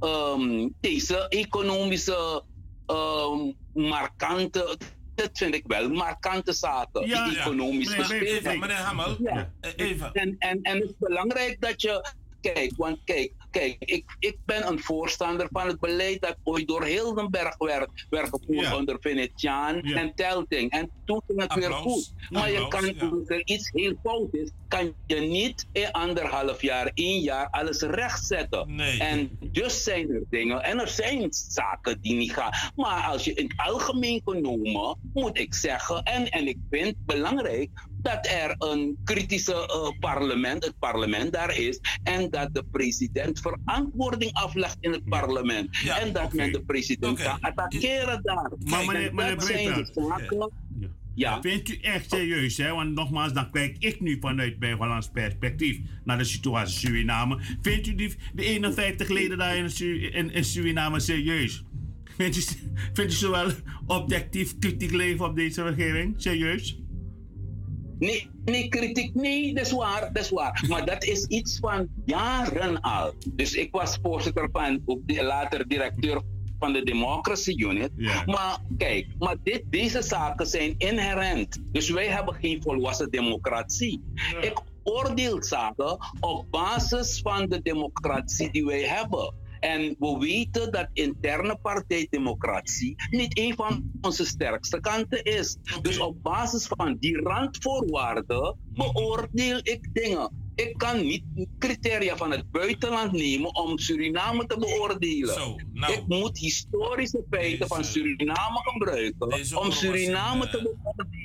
um, deze economische um, markante dat vind ik wel markante zaken. Ja, die economische ja. Meneer, even, meneer Hamel, ja. even. En, en, en het is belangrijk dat je Kijk, want kijk, kijk ik, ik ben een voorstander van het beleid dat ooit door Hildenberg werd, werd gevoerd onder Venetiaan en Telting. En toen ging het weer goed. Maar je kan, als er iets heel fout is, kan je niet in anderhalf jaar, één jaar alles rechtzetten. Nee. En dus zijn er dingen en er zijn zaken die niet gaan. Maar als je in het algemeen genomen, moet ik zeggen, en, en ik vind het belangrijk dat er een kritische uh, parlement, het parlement daar is. En dat de president verantwoording aflegt in het parlement. Ja, en dat okay. men de president okay. kan attackeren daar. Maar meneer, meneer dat zijn de zaken. Ja. Ja. Vindt u echt serieus, hè? Want nogmaals, dan kijk ik nu vanuit mijn Hollands perspectief naar de situatie Suriname. Vindt u die, de 51 leden daar in, in, in Suriname serieus? Vindt u, vindt u ze wel objectief kritiek leven op deze regering? Serieus? Nee, nee, kritiek, nee, dat is waar, dat is waar. Maar dat is iets van jaren al. Dus ik was voorzitter van, later directeur van de Democracy Unit. Maar kijk, maar dit, deze zaken zijn inherent. Dus wij hebben geen volwassen democratie. Ik oordeel zaken op basis van de democratie die wij hebben. En we weten dat interne partijdemocratie niet een van onze sterkste kanten is. Dus op basis van die randvoorwaarden beoordeel ik dingen. Ik kan niet criteria van het buitenland nemen om Suriname te beoordelen. nou. ik moet historische feiten van Suriname gebruiken om Suriname te beoordelen.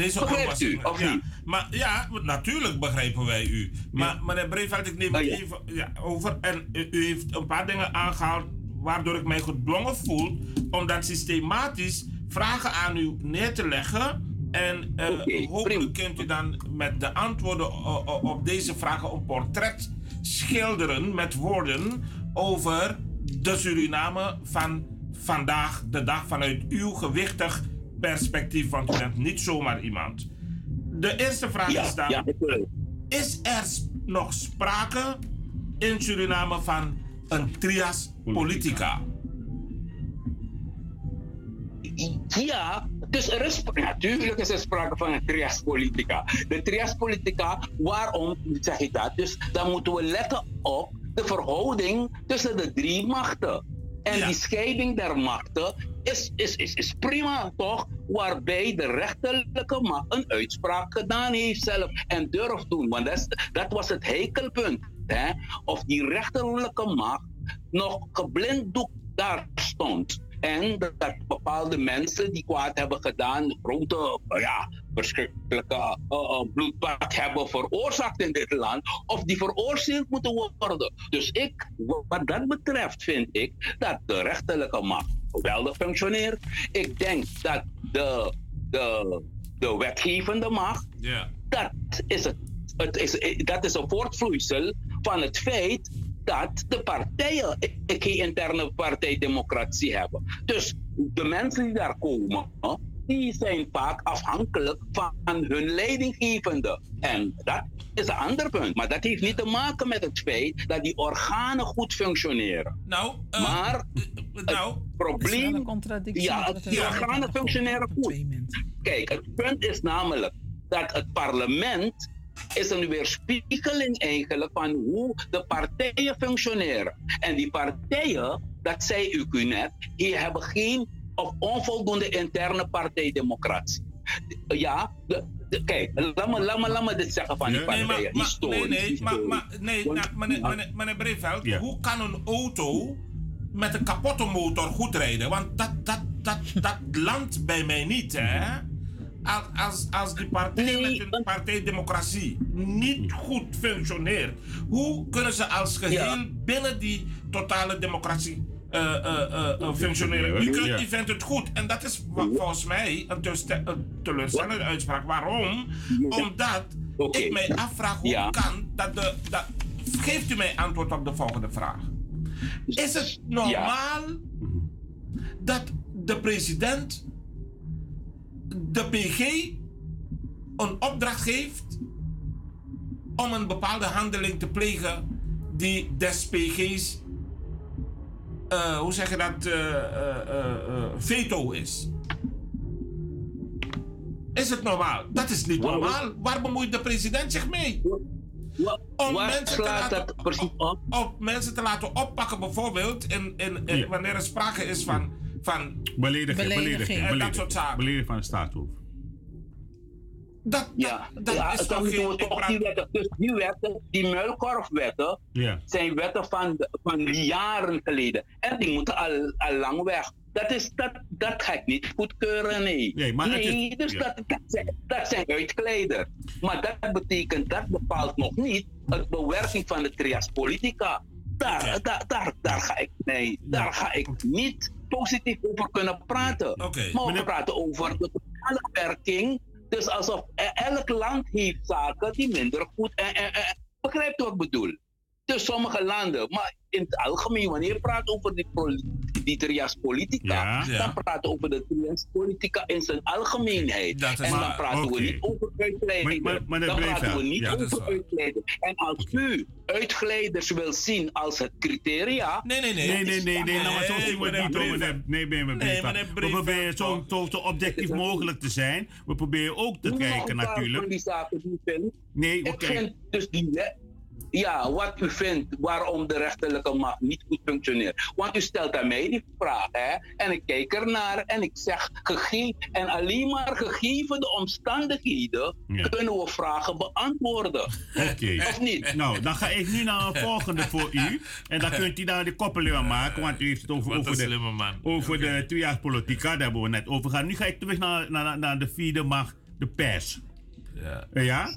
Deze Begrijpt u, of ja. niet? Maar ja, natuurlijk begrijpen wij u. Maar meneer Breveld, ik neem het even ja, over. En u, u heeft een paar dingen aangehaald waardoor ik mij gedwongen voel om dan systematisch vragen aan u neer te leggen. En eh, hopelijk kunt u dan met de antwoorden o- o- op deze vragen een portret schilderen met woorden over de Suriname van vandaag de dag vanuit uw gewichtig perspectief, want u bent niet zomaar iemand. De eerste vraag Ja, is dan: ja, is er nog sprake in Suriname van een trias politica? Ja, dus er is, natuurlijk is er sprake van een triaspolitica. De triaspolitica, waarom zeg ik dat? Dus dan moeten we letten op de verhouding tussen de drie machten. En die scheiding der machten is, is, is, is prima toch? Waarbij de rechterlijke macht een uitspraak gedaan heeft zelf en durft doen. Want dat, is- dat was het hekelpunt. Hè? Of die rechterlijke macht nog geblinddoekt daar stond. En dat, bepaalde mensen die kwaad hebben gedaan, grote, ja, verschrikkelijke eh, eh, bloedbad hebben veroorzaakt in dit land, of die veroordeeld moeten worden. Dus ik, wat dat betreft, vind ik dat de rechterlijke macht geweldig functioneert. Ik denk dat de, de, de wetgevende macht, dat is, het, het is, dat is een voortvloeisel van het feit dat de partijen geen interne partijdemocratie hebben. Dus de mensen die daar komen, die zijn vaak afhankelijk van hun leidinggevende. En dat is een ander punt. Maar dat heeft niet te maken met het feit dat die organen goed functioneren. Nou, maar nou, het probleem... Ja, het- die organen functioneren goed. Kijk, het punt is namelijk dat het parlement is een weerspiegeling eigenlijk van hoe de partijen functioneren. En die partijen, dat zei u net, die hebben geen of onvoldoende interne partijdemocratie. Ja, de, de- kijk, laat me, laat, me, laat me dit zeggen van die Nee, partijen. maar, maar, nee, historisch, nee, maar, maar, nee, nou, meneer, meneer, meneer Breveld, hoe kan een auto met een kapotte motor goed rijden? Want dat, dat, dat, dat landt bij mij niet, hè? Als, als, als die partij met hun partijdemocratie niet goed functioneert, hoe kunnen ze als geheel binnen die totale democratie functioneren? U, kunt, Ja. u vindt het goed en dat is volgens mij een, te- een teleurstellende uitspraak. Waarom? Omdat ik mij afvraag hoe het kan dat de. Dat, geeft u mij antwoord op de volgende vraag. Is het normaal dat de president de PG een opdracht geeft om een bepaalde handeling te plegen die des PG's, eh, hoe zeg je dat, eh, eh, veto is? Is het normaal? Dat is niet normaal. Waar bemoeit de president zich mee? Om mensen, te laten, op, op mensen te laten oppakken, bijvoorbeeld, in, in, in- wanneer er sprake is van, van Belediging, belediging, en dat belediging. soort zaken. Belediging van de staatshoofd. Ja, dat ja, is dan toch geen- die wetten. Dus die wetten, die muilkorfwetten, Ja. zijn wetten van, van jaren geleden. En die moeten al, al lang weg. Dat, is, dat, dat ga ik niet goedkeuren, nee. Nee, maar het is- dus ja. dat, dat, zijn, dat zijn uitkleders. Maar dat betekent, dat bepaalt nog niet het bewerking van de trias politica. Daar, daar, daar, daar, ga ik, nee, daar ga ik niet positief over kunnen praten. Maar we praten over de totale werking. Dus alsof e- elk land heeft zaken die minder goed... En, en, begrijpt wat ik bedoel? Dus sommige landen, maar in het algemeen, wanneer je praat over die, die trias politica, Ja. Ja. dan praten we over de trias politica in zijn algemeenheid. Dat is en dan waar. praten we niet over uitgeleidingen. Maar- maar- dan praten we niet over uitgeleidingen. En als u uitgeleiders wil zien als het criteria. Nee, nee, Nee, nee, nee, nee, nou, maar zo zien we niet. hoor, Nee, Nee, meneer We proberen zo, zo, zo objectief mogelijk te zijn. We proberen ook te kijken natuurlijk. Nee, oké. dus die, ja, wat u vindt waarom de rechterlijke macht niet goed functioneert. Want u stelt aan mij die vraag, hè? En ik kijk ernaar en ik zeg, gegeven, en alleen maar gegeven de omstandigheden Ja. kunnen we vragen beantwoorden. Oké. Of niet? Nou, dan ga ik nu naar een volgende voor u. En dan kunt u daar de koppeling aan maken, want u heeft het over, over de, slimme man. over de triaspolitica, daar hebben we net over gehad. Nu ga ik terug naar, naar, naar de vierde macht, de pers. Ja. Ja?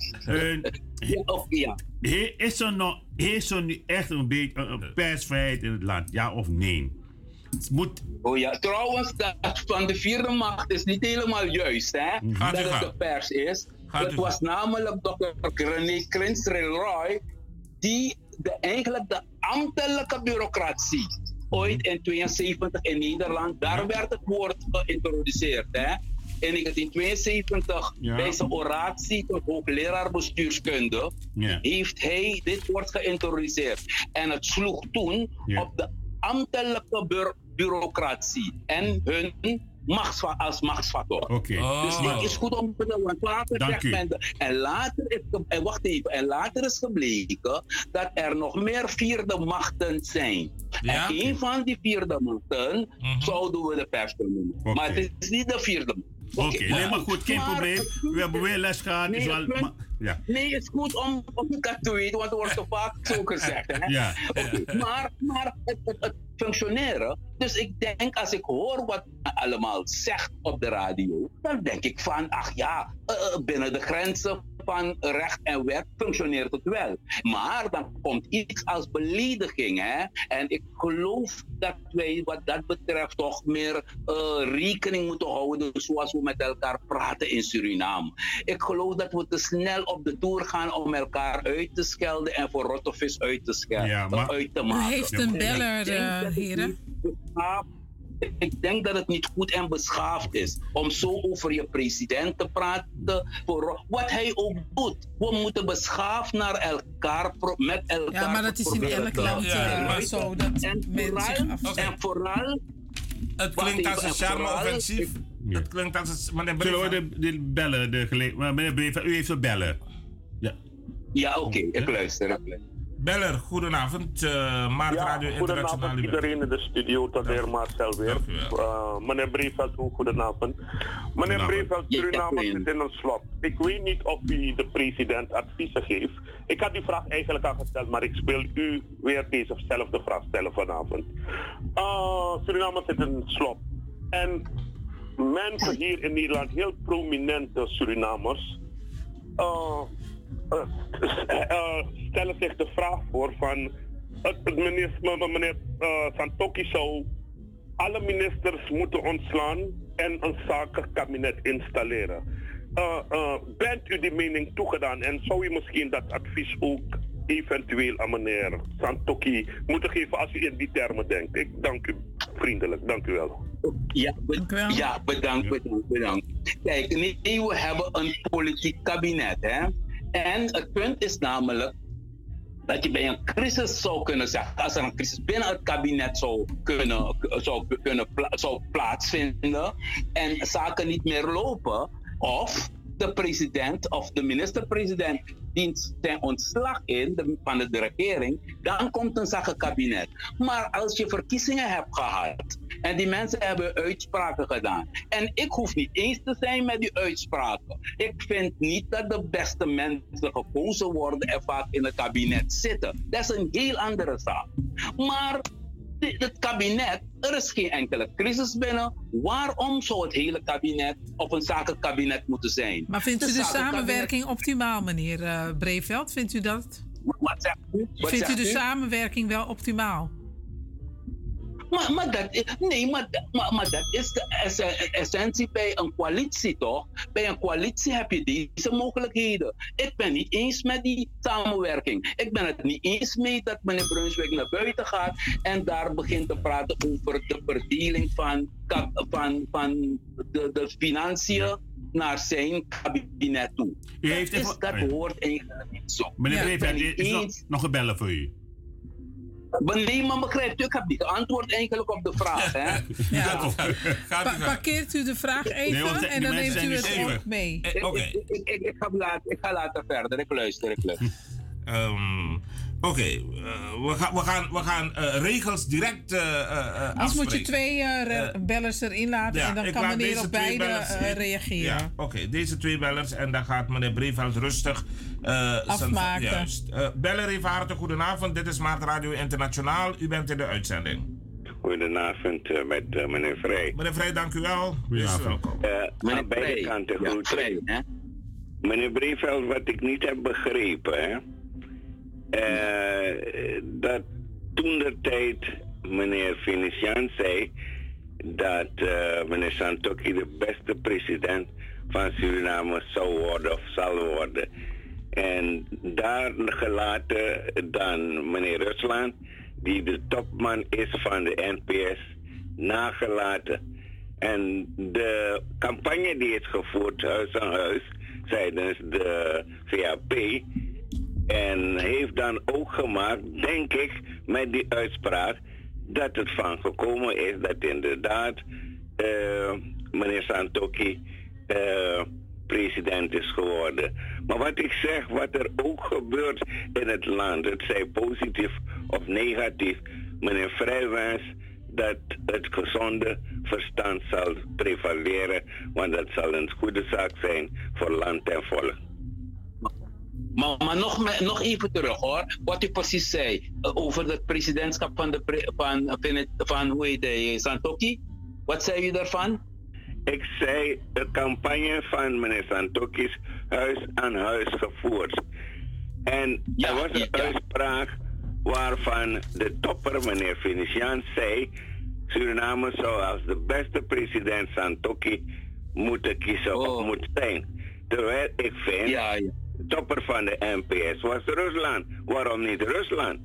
Ja, of ja. is, er nog, is er nu echt een beetje een, persvrijheid in het land, ja of nee? Het moet... Oh ja, trouwens, dat van de vierde macht is niet helemaal juist, hè? Gaat dat het de pers is. Gaat het was namelijk Dr. René Krins Roy die de, eigenlijk de ambtelijke bureaucratie ooit in 72 in Nederland, daar werd het woord geïntroduceerd, hè? In 1972, Ja. bij zijn oratie tot hoogleraar bestuurskunde, Ja. heeft hij dit woord geïntroduceerd. En het sloeg toen Ja. op de ambtelijke bu- bureaucratie en hun als machtsfactor. Oké. Dus dit is goed om te doen, want later Dank zegt u. men... de- En later, is, en wacht even, en later is gebleken dat er nog meer vierde machten zijn. Ja? En een van die vierde machten zouden we de pers noemen. Maar het is niet de vierde. Oké, nee, maar goed, geen Maar- probleem. We hebben weer les gehad. Nee, is wel, maar- ja. Nee, het is goed om, om dat te weten, want er wordt zo vaak zo gezegd. Hè? Ja. Maar, maar het, het, het functioneren. Dus ik denk, als ik hoor wat men allemaal zegt op de radio, dan denk ik van, ach ja, eh, eh, binnen de grenzen van recht en wet functioneert het wel. Maar dan komt iets als belediging. Hè? En ik geloof dat wij wat dat betreft toch meer eh, rekening moeten houden zoals we met elkaar praten in Suriname. Ik geloof dat we te snel op de toer gaan om elkaar uit te schelden en voor rottevis uit te schelden, Ja, maar- uit te U maken. heeft een beller, eh, het heren. Ik denk dat het niet goed en beschaafd is om zo over je president te praten. Voor wat hij ook doet. We moeten beschaafd naar elkaar, met elkaar. Ja, maar dat is in elk land Ja, eh, maar- zo. Dat En vooral, af... en vooral Het klinkt als een charme-offensief. Ja. Het klinkt als een... Meneer Zullen we Brevet. de, de bellen, de gele... Meneer Brevet, u heeft te bellen. Ja. Ja, oké, ik luister. ik luister. Beller, goedenavond. eh Maart Ja, Radio goedenavond Internationale. iedereen in de studio, tot de heer Marcel weer. Uh, meneer Breveld, ook goedenavond. Meneer. Breveld, Suriname zit in een slot. Ik weet niet of u de president adviezen geeft. Ik had die vraag eigenlijk al gesteld, maar ik wil u weer dezezelfde vraag stellen vanavond. Uh, Suriname zit in een slot. En mensen hier in Nederland, heel prominente Surinamers, uh, uh, uh, stellen zich de vraag voor van het, minister, meneer uh, Santoki zou alle ministers moeten ontslaan en een zakenkabinet installeren. Uh, uh, bent u die mening toegedaan en zou u misschien dat advies ook eventueel aan meneer Santoki moeten geven als u in die termen denkt? Ik dank u vriendelijk, dank u wel. Ja, be- Dank u wel. ja, bedankt, bedankt, bedankt. Kijk, nee, we hebben een politiek kabinet. Hè? En het punt is namelijk dat je bij een crisis zou kunnen zeggen, als er een crisis binnen het kabinet zou kunnen, zou kunnen zou plaatsvinden en zaken niet meer lopen, of de president of de minister-president dient zijn ontslag in van de regering, dan komt een zakenkabinet. Maar als je verkiezingen hebt gehad en die mensen hebben uitspraken gedaan en ik hoef niet eens te zijn met die uitspraken. Ik vind niet dat de beste mensen gekozen worden en vaak in het kabinet zitten. Dat is een heel andere zaak. Maar het kabinet, er is geen enkele crisis binnen. Waarom zou het hele kabinet of een zakenkabinet moeten zijn? Maar vindt u de samenwerking optimaal, meneer eh Breveld? Vindt u dat? Wat zegt u? Wat Vindt u de samenwerking wel optimaal? Maar, maar dat, nee, maar, maar, maar dat is de ess- essentie bij een coalitie, toch? Bij een coalitie heb je deze mogelijkheden. Ik ben niet eens met die samenwerking. Ik ben het niet eens mee dat meneer Brunswijk naar buiten gaat en daar begint te praten over de verdeling van, van, van de, de financiën naar zijn kabinet toe. U heeft dat, is, even- dat hoort eigenlijk niet zo. Meneer er is nog, eens nog een bellen voor u. nee, maar begrijpt u, ik heb niet geantwoord eigenlijk op de vraag. Hè? Ja. Pa- parkeert u de vraag even Nee, want de- en dan neemt u het ook mee. Ik, ik, ik, ik, ik ga later, ik ga later verder, ik luister, ik luister. Ehm, Oké, eh, we, gaan, we gaan, we gaan eh, regels direct eh eh, Anders moet je twee eh, Eh, bellers erin laten Ja, en dan kan meneer op beide eh, reageren. Ja, oké, deze twee bellers en dan gaat meneer Breveld rustig eh, zijn- Afmaken. Juist. Eh, beller even hartelijk goedenavond. Dit is Maart Radio Internationaal. U bent in de uitzending. Goedenavond eh, met eh, meneer Vrij. Meneer Vrij, dank u wel. Welkom. Eh, aan beide Vrij. kanten Ja, goed. Vrij, hè? Meneer Breveld, wat ik niet heb begrepen, hè, eh, dat toen de tijd meneer Venetiaan zei dat eh, meneer Santokki de beste president van Suriname zou worden of zal worden. En daar gelaten dan meneer Rusland, die de topman is van de NPS, nagelaten. En de campagne die is gevoerd huis aan huis tijdens de VAP. En heeft dan ook gemaakt, denk ik, met die uitspraak, dat het van gekomen is dat inderdaad eh, meneer Santoki eh, president is geworden. Maar wat ik zeg, wat er ook gebeurt in het land, het zij positief of negatief, meneer Vrijwens, dat het gezonde verstand zal prevaleren, want dat zal een goede zaak zijn voor land en volk. Maar, maar nog, me- nog even terug hoor, wat u precies zei eh, over het presidentschap van, de pre- van, van, van hoe heet hij, Santoki. Wat zei u daarvan? Ik zei de campagne van meneer Santoki is huis aan huis gevoerd. En er was een uitspraak waarvan de topper, meneer Venetiaan, zei... Suriname zou als de beste president Santoki moeten kiezen of moet zijn. Terwijl ik vind, topper van de NPS was Rusland. Waarom niet Rusland?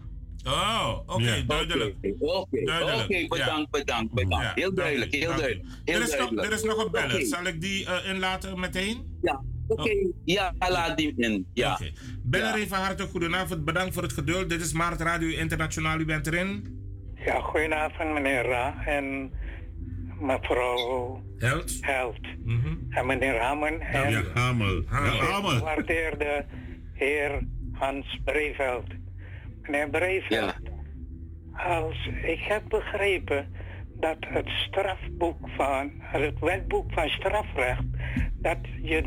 Oh, oké, duidelijk. Oké, Duidelijk, oké, ja. bedankt, bedankt, bedankt. Ja, heel duidelijk, heel duidelijk. Heel Er is, nog, duidelijk. er is nog een beller. Zal ik die eh, inlaten meteen? Ja, oké. Ja, laat die in. Ja. Oké. Beller even hartelijk goedenavond. Bedankt voor het geduld. Dit is Maart Radio Internationaal. U bent erin. Ja, goedenavond meneer Ra en mevrouw Held. Held. En meneer Hammen en Ja, Hamel. Hamel. gewaardeerde heer Hans Breveld. Meneer Breveld, als ik heb begrepen dat het strafboek van, het wetboek van strafrecht, dat je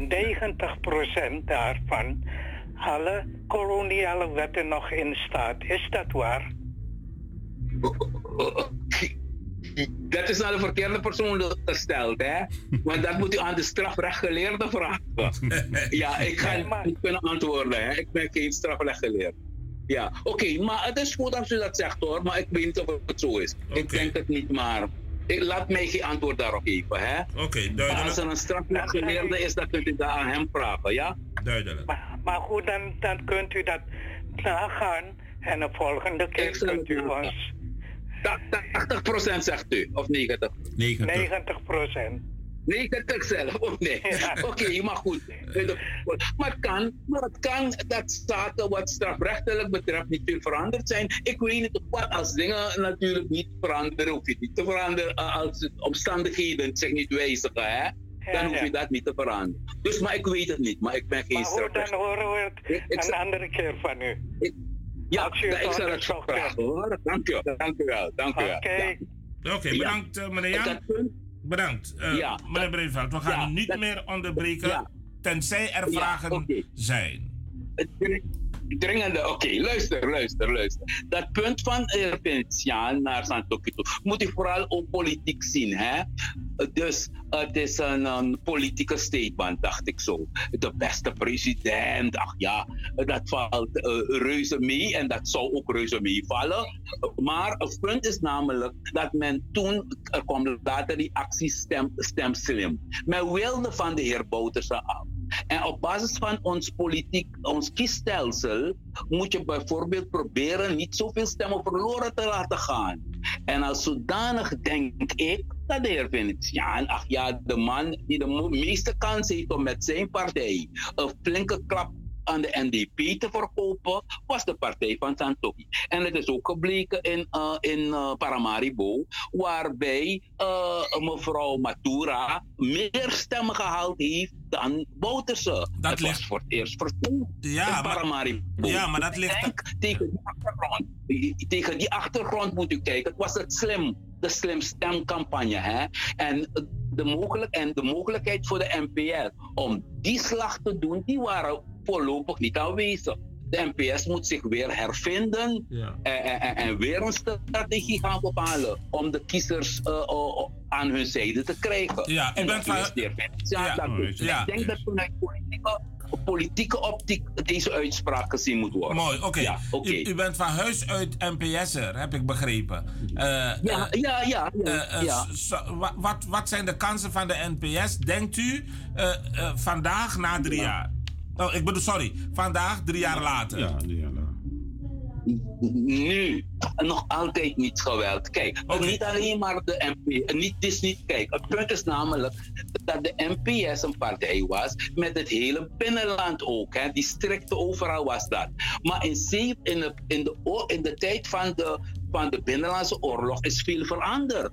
90% daarvan alle koloniale wetten nog in staat. Is dat waar? Dat is naar de verkeerde persoon gesteld, hè? Want dat moet u aan de strafrechtgeleerde vragen. ja, ik ga niet kunnen antwoorden, hè? Ik ben geen strafrechtgeleerde. Ja, oké, maar het is goed als u dat zegt hoor, maar ik weet niet of het zo is. Ik denk het niet, maar ik, laat mij geen antwoord daarop geven, hè? Oké, Maar duidelijk. als er een strafrechtgeleerde is, dan kunt u dat aan hem vragen, ja? Duidelijk. Maar goed, dan, dan kunt u dat nagaan en de volgende keer kunt u ons 80% zegt u, of 90? 90 procent. 90 zelf, of nee? Oké, maar goed. Maar het kan, maar het kan dat zaken wat strafrechtelijk betreft niet veel veranderd zijn. Ik weet niet wat als dingen natuurlijk niet veranderen, hoef je niet te veranderen. Uh, Als de omstandigheden zich niet wijzigen, hè? dan hoef je dat niet te veranderen. Dus, maar ik weet het niet, maar ik ben geen Maar goed, dan horen we het een andere keer van u. Ja, ik zal het onderzocht vragen hoor. Dank u wel, dank u wel. Dank u wel. Oké. Ja. Oké, bedankt eh, meneer Jan. Bedankt. Eh, Ja. Meneer Breveld, we gaan Ja, u niet dat- meer onderbreken, Ja. tenzij er Ja, vragen oké. zijn. Dringende, oké, luister, luister, luister. Dat punt van uh, naar Santokito moet je vooral ook politiek zien. Hè? Dus het is een, een, politieke statement, dacht ik zo. De beste president, ach ja, dat valt uh, reuze mee en dat zou ook reuze meevallen. Maar het punt is namelijk dat men toen, er kwam later die actie stem, slim. Men wilde van de heer Bouterse af. En op basis van ons politiek, ons kiesstelsel, moet je bijvoorbeeld proberen niet zoveel stemmen verloren te laten gaan. En als zodanig denk ik dat de heer Venetiaan, ach ja, de man die de meeste kans heeft om met zijn partij een flinke klap aan de NDP te verkopen, was de partij van Santoki. En het is ook gebleken in, uh, in uh, Paramaribo, waarbij uh, mevrouw Matura meer stemmen gehaald heeft dan Bouterse. Dat het was voor het eerst vertoond ja, in Paramaribo. Ja, maar dat ligt... Denk, tegen, die achtergrond, tegen die achtergrond moet u kijken. Het was het slim, de slim stemcampagne. Hè? En de, mogelijk, en de mogelijkheid voor de NPL om die slag te doen, die waren voorlopig niet aanwezig. De NPS moet zich weer hervinden ja. en, en, en, weer een strategie gaan bepalen om de kiezers uh, uh, aan hun zijde te krijgen. Ja, en dat is de ja, ja, ja, Ik denk dat vanuit politieke, politieke optiek deze uitspraak gezien moet worden. Mooi, oké. Okay. Ja, okay. u, u, bent van huis uit NPS'er, heb ik begrepen. Uh, ja, ja, ja. ja, ja. So, wat, wat zijn de kansen van de NPS, denkt u, vandaag na drie jaar? Oh, ik bedoel, sorry. Vandaag, drie jaar later. Ja, drie jaar later. Nu, nog altijd niet geweld. Kijk, okay. niet alleen maar de NPS. Niet, het is niet, kijk, het punt is namelijk dat de NPS een partij was met het hele binnenland ook. Hè. Districten overal was dat. Maar in, in, de, in, de, in de tijd van de, van de Binnenlandse Oorlog is veel veranderd.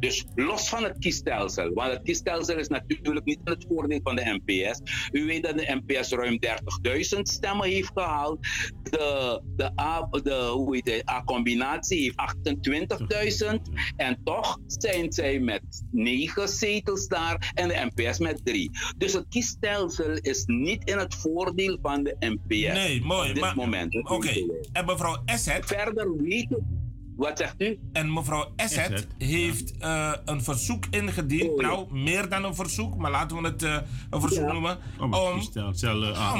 Dus los van het kiesstelsel, want het kiesstelsel is natuurlijk niet in het voordeel van de NPS. U weet dat de NPS ruim 30.000 stemmen heeft gehaald. De, de, A, de, hoe heet het, A-combinatie heeft 28.000. En toch zijn zij met 9 zetels daar en de NPS met 3. Dus het kiesstelsel is niet in het voordeel van de NPS. Nee, mooi. Op dit maar, moment. Oké, okay. en mevrouw Esset. Verder weten. Wat zegt u? En mevrouw Esset heeft uh, een verzoek ingediend. Oh, ja. Nou, meer dan een verzoek, maar laten we het uh, een verzoek ja. noemen. Om, uh, om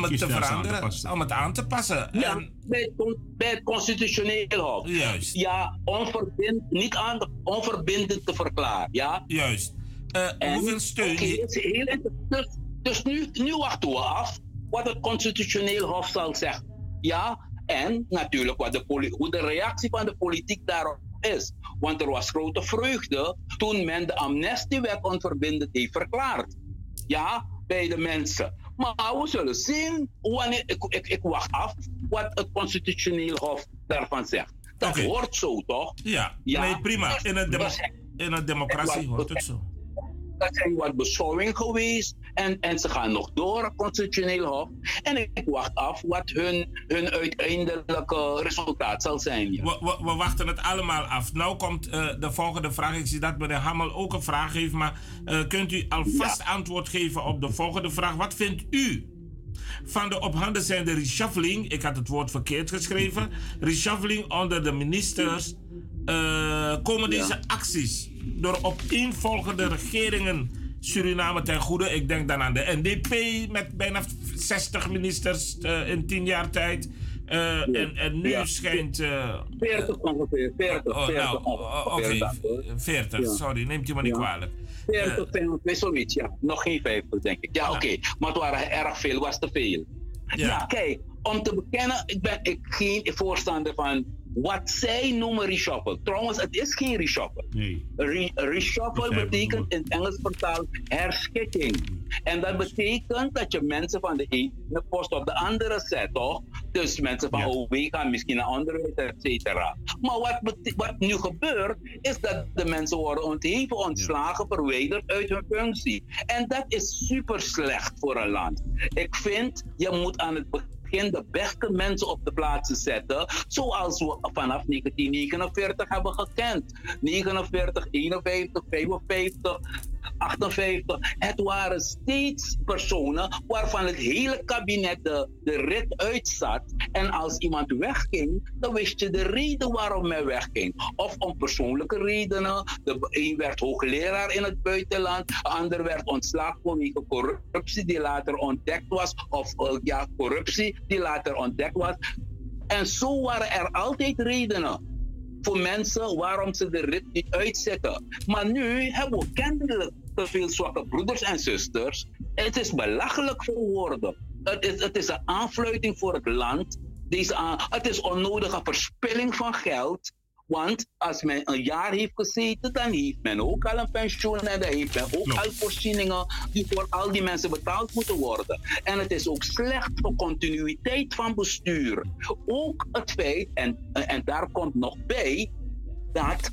het te veranderen, te om het aan te passen. Ja, en, bij, het, bij het constitutioneel hof. Juist. Ja, onverbind, niet aan, onverbindend te verklaren. Ja? Juist. En, hoeveel steun? Okay, dus, dus nu, nu wachten we af wat het constitutioneel hof zal zeggen. Ja, en natuurlijk wat de hoe de reactie van de politiek daarop is. Want er was grote vreugde toen men de amnestiewet onverbindend heeft verklaard. Ja, bij de mensen. Maar we zullen zien, wanneer, ik, ik, ik wacht af wat het constitutioneel hof daarvan zegt. Dat okay. hoort zo, toch? Ja, ja. Nee, prima. In een, in een democratie hoort het zo. Er zijn wat beschouwingen geweest en, en ze gaan nog door, constitutioneel hof. En ik wacht af wat hun, hun uiteindelijke resultaat zal zijn. Ja. We, we, we, wachten het allemaal af. Nou komt uh, de volgende vraag. Ik zie dat meneer Hammel ook een vraag heeft, maar uh, kunt u alvast ja. antwoord geven op de volgende vraag? Wat vindt u van de op handen zijnde reshuffling, ik had het woord verkeerd geschreven, reshuffling onder de ministers, uh, komen deze ja. acties door opeenvolgende regeringen Suriname ten goede. Ik denk dan aan de NDP met bijna 60 ministers uh, in 10 jaar tijd. Uh, ja. en, en nu ja. schijnt. Uh, 40 ongeveer. 40. Oh, 40 nou, Oké, okay. 40. Sorry, neemt u maar niet kwalijk. 40, 50, zoiets, ja. Nog geen 50, denk ik. Ja, oké. Okay. Maar het waren erg veel, was te veel. Ja, kijk, om te bekennen, ik ben ik geen voorstander van wat zij noemen reshuffle. Trouwens, het is geen reshuffle. Nee. Re reshuffle betekent in het Engels vertaald herschikking. En dat betekent dat je mensen van de ene post op de andere zet, toch? Dus mensen van ja. OW gaan misschien naar andere, et cetera. Maar wat, wat nu gebeurt, is dat de mensen worden ontheven, ontslagen, ja. verwijderd uit hun functie. En dat is super slecht voor een land. Ik vind, je moet aan het begin begin de beste mensen op de plaatsen zetten, zoals we vanaf 1949 hebben gekend. 49, 51, 55. 58. Het waren steeds personen waarvan het hele kabinet de, de rit uitzat. En als iemand wegging, dan wist je de reden waarom hij wegging. Of om persoonlijke redenen. De een werd hoogleraar in het buitenland, de ander werd ontslagen vanwege corruptie die later ontdekt was. Of uh, ja, corruptie die later ontdekt was. En zo waren er altijd redenen voor mensen waarom ze de rit niet uitzetten. Maar nu hebben we kennelijk te veel zwakke broeders en zusters. Het is belachelijk voor woorden. Het is, het is een aanfluiting voor het land. Deze aan, het is onnodige verspilling van geld. Want als men een jaar heeft gezeten, dan heeft men ook al een pensioen en dan heeft men ook al voorzieningen die voor al die mensen betaald moeten worden. En het is ook slecht voor continuïteit van bestuur. Ook het feit, en, en daar komt nog bij, dat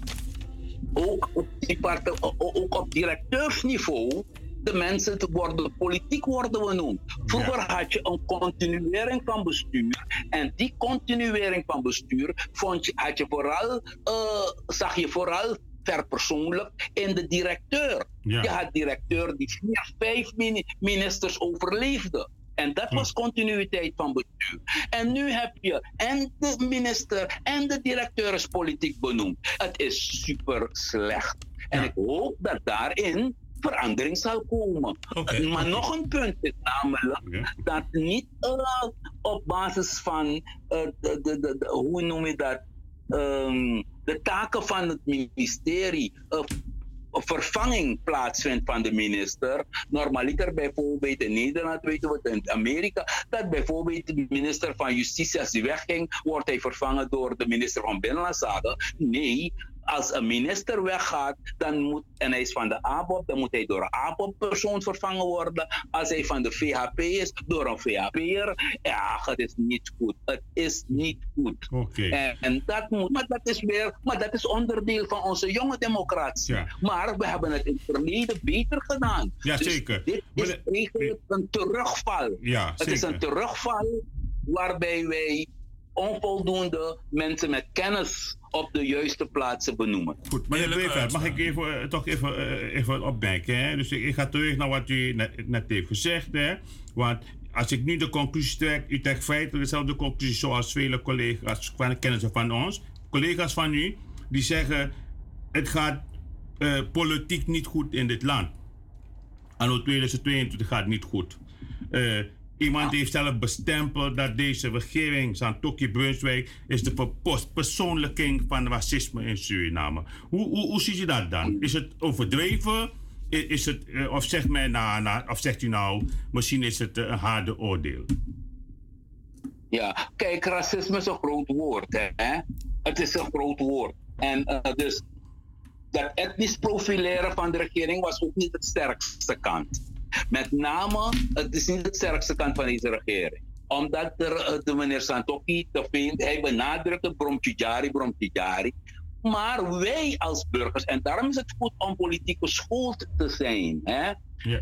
ook op, ook op directeursniveau de mensen te worden, politiek worden we noemen. Vroeger had je een continuering van bestuur. En die continuering van bestuur vond je, had je vooral, uh, zag je vooral verpersoonlijk in de directeur. Ja. Je had directeur die vier, vijf ministers overleefde. En dat was continuïteit van bestuur. En nu heb je en de minister en de directeur is politiek benoemd. Het is super slecht. En ik hoop dat daarin verandering zal komen. Okay. Maar nog een punt is namelijk okay. dat niet uh, op basis van uh, de, de, de, hoe noem je dat, um, de taken van het ministerie. Uh, vervanging plaatsvindt van de minister. Normaliter bijvoorbeeld in Nederland weten we het, in Amerika, dat bijvoorbeeld de minister van Justitie, als die wegging, wordt hij vervangen door de minister van Binnenlandse Zaken. Nee, als een minister weggaat dan moet, en hij is van de ABOP, dan moet hij door een ABOP-persoon vervangen worden. Als hij van de VHP is, door een VHP'er. Ja, het is niet goed. Het is niet goed. Okay. En, en, dat moet, maar dat is weer, maar dat is onderdeel van onze jonge democratie. Ja. Maar we hebben het in het verleden beter gedaan. Ja, dus zeker. Dit is eigenlijk een terugval. Ja, het is een terugval waarbij wij onvoldoende mensen met kennis op de juiste plaatsen benoemen. Goed, meneer Brevet, mag ik even, eh, toch even, eh, even opmerken? Hè? Dus ik, ik ga terug naar wat u net, net heeft gezegd. Hè? Want als ik nu de conclusie trek, u trekt feitelijk dezelfde conclusie zoals vele collega's kennissen van ons, collega's van u, die zeggen: het gaat eh, politiek niet goed in dit land. Anno 2022 gaat niet goed. Eh, iemand heeft zelf bestempeld dat deze regering, Santoki Brunswijk, is de verpersoonlijking van racisme in Suriname. Hoe, hoe, hoe ziet u dat dan? Is het overdreven? Is het, eh, of, zegt men, nou, nou, of zegt u nou, misschien is het eh, een harde oordeel? Ja, kijk, racisme is een groot woord. Hè? Het is een groot woord. En eh, dus dat etnisch profileren van de regering was ook niet het sterkste kant. Met name, het is niet het sterkste kant van deze regering. Omdat er, eh, de meneer Santoki te veel, hij benadrukte Bromtjari, Bromtjari. Maar wij als burgers, en daarom is het goed om politiek geschoold te zijn. Hè?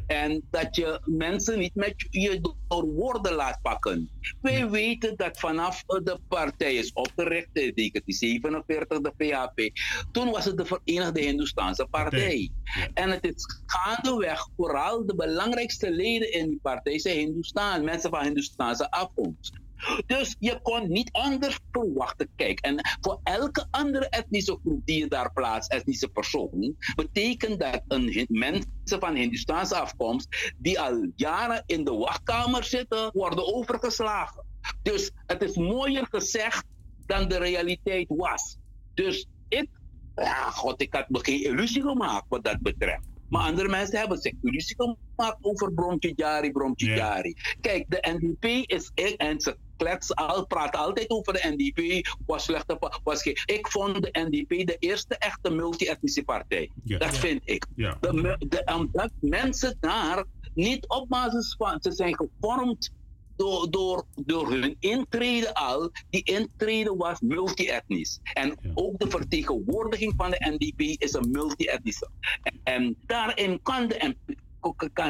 En dat je mensen niet met je door woorden laat pakken. Wij weten dat vanaf de partij is opgericht in 1947, de PHP. Toen was het de Verenigde Hindoestaanse Partij. En het is gaandeweg vooral de belangrijkste leden in die partij zijn Hindoestaan, mensen van Hindoestaanse afkomst. Dus je kon niet anders verwachten. Kijk, en voor elke andere etnische groep die je daar plaatst, etnische persoon, betekent dat een mensen van Hindustaanse afkomst, die al jaren in de wachtkamer zitten, worden overgeslagen. Dus het is mooier gezegd dan de realiteit was. Dus ik, ja, god, ik had me geen illusie gemaakt wat dat betreft. Maar andere mensen hebben zich illusie gemaakt over Bromtje Jari, Bromtje Jari. Kijk, de NDP is, en ze kletsen al, praten altijd over de NDP, was slechte, was geen. Ik vond de NDP de eerste echte multi-etnische partij. Ja. Dat vind ik. Ja. De, de, omdat mensen daar niet op basis van, ze zijn gevormd door, door, door hun intrede al. Die intrede was multi-etnisch. En ook de vertegenwoordiging van de NDP is een multi-etnische. En, en daarin kan de,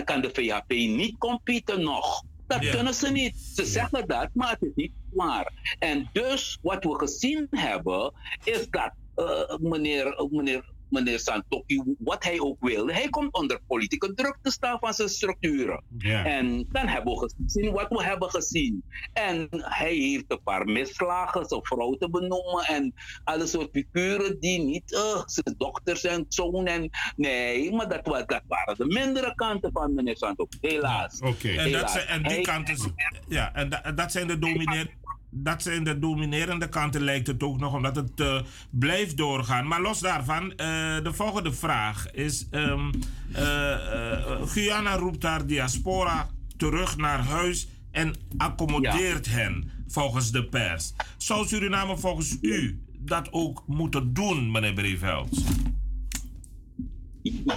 kan de VHP niet competen nog. Dat kunnen ze niet. Ze zeggen dat, maar het is niet waar. En dus wat we gezien hebben, is dat eh, meneer, meneer meneer Santoki, wat hij ook wilde, hij komt onder politieke druk te staan van zijn structuren. Ja. En dan hebben we gezien wat we hebben gezien. En hij heeft een paar misslagen, zijn vrouw te benoemen en alle soort figuren die niet, eh, zijn dochters en zoon en nee, maar dat, wa- dat waren de mindere kanten van meneer Santoki, helaas. Oké. En, dat zijn, en die kanten, ja, en da- dat zijn de domineer, dat zijn de dominerende kanten, lijkt het ook nog, omdat het eh, blijft doorgaan. Maar los daarvan, eh, de volgende vraag is: ehm, eh, Guyana roept haar diaspora terug naar huis en accommodeert hen, volgens de pers. Zou Suriname volgens u dat ook moeten doen, meneer Breveld?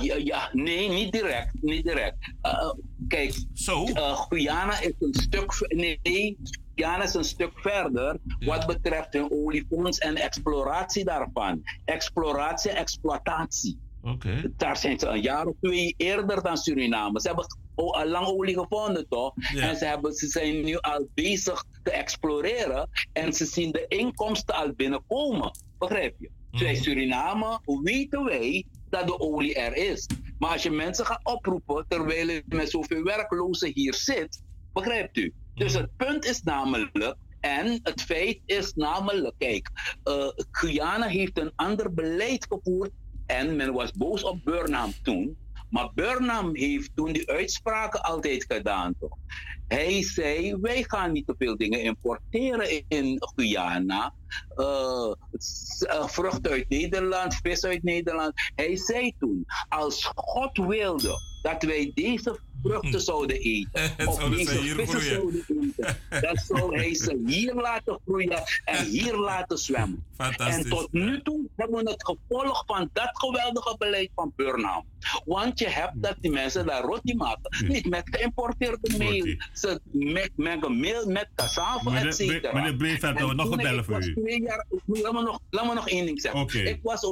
Ja, ja, nee, niet direct. Niet direct. Uh, kijk, uh, Guyana is een stuk. Nee, Guyana is een stuk verder wat betreft hun oliefonds en exploratie daarvan. Exploratie, exploitatie. Oké. Daar zijn ze een jaar of twee eerder dan Suriname. Ze hebben al lang olie gevonden, toch? Ja. En ze, hebben, ze zijn nu al bezig te exploreren. En ze zien de inkomsten al binnenkomen. Begrijp je? Bij Suriname weten wij dat de olie er is. Maar als je mensen gaat oproepen terwijl je met zoveel werklozen hier zit, begrijpt u? Dus het punt is namelijk, en het feit is namelijk, kijk, eh, Guyana heeft een ander beleid gevoerd en men was boos op Burnham toen. Maar Burnham heeft toen die uitspraken altijd gedaan, toch? Hij zei, wij gaan niet te veel dingen importeren in Guyana. Eh, vruchten uit Nederland, vis uit Nederland. Hij zei toen, als God wilde dat wij deze vruchten zouden eten, of deze vissen groeien. zouden eten, dan zou hij ze hier laten groeien en hier laten zwemmen. En tot nu toe hebben we het gevolg van dat geweldige beleid van Burnham. Want je hebt dat die mensen daar roti maken. Niet met geïmporteerde meel. Ze me- mengen meel met Meneer et cetera. Meneer Breeveld, En we nog toen een bellen ik voor u. twee jaar- laat, me nog, laat me nog één ding zeggen. Ik was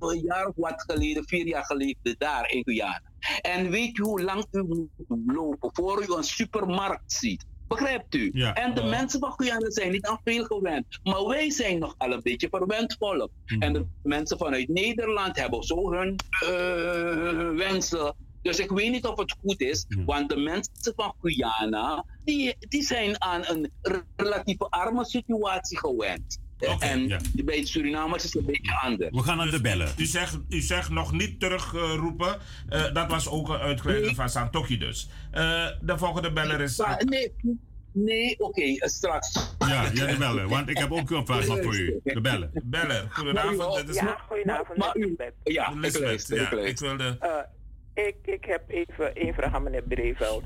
een jaar of wat geleden, vier jaar geleden, daar in Guyana. En weet u hoe lang u moet lopen voor u een supermarkt ziet? Begrijpt u? Ja. En de mensen van Guyana zijn niet aan veel gewend. Maar wij zijn nog al een beetje verwend volk. En de mensen vanuit Nederland hebben zo hun eh, wensen. Dus ik weet niet of het goed is, want de mensen van Guyana, die, die zijn aan een relatieve arme situatie gewend. En bij het Surinamers is het een beetje anders. We gaan aan de bellen. U zegt, u zegt nog niet terugroepen. Eh, dat was ook een uitkleding van Santoki dus. Eh, de volgende beller is... Nee, nee oké, eh, straks. Ja, ja, de bellen. Want ik heb ook een vraag voor u. De bellen. Beller, goedenavond. Dit is Ja, goedenavond. Maar u, ja, ik Lisbeth, luister, ja, ik ik wilde... Ik, ik heb even één vraag aan meneer Breveld.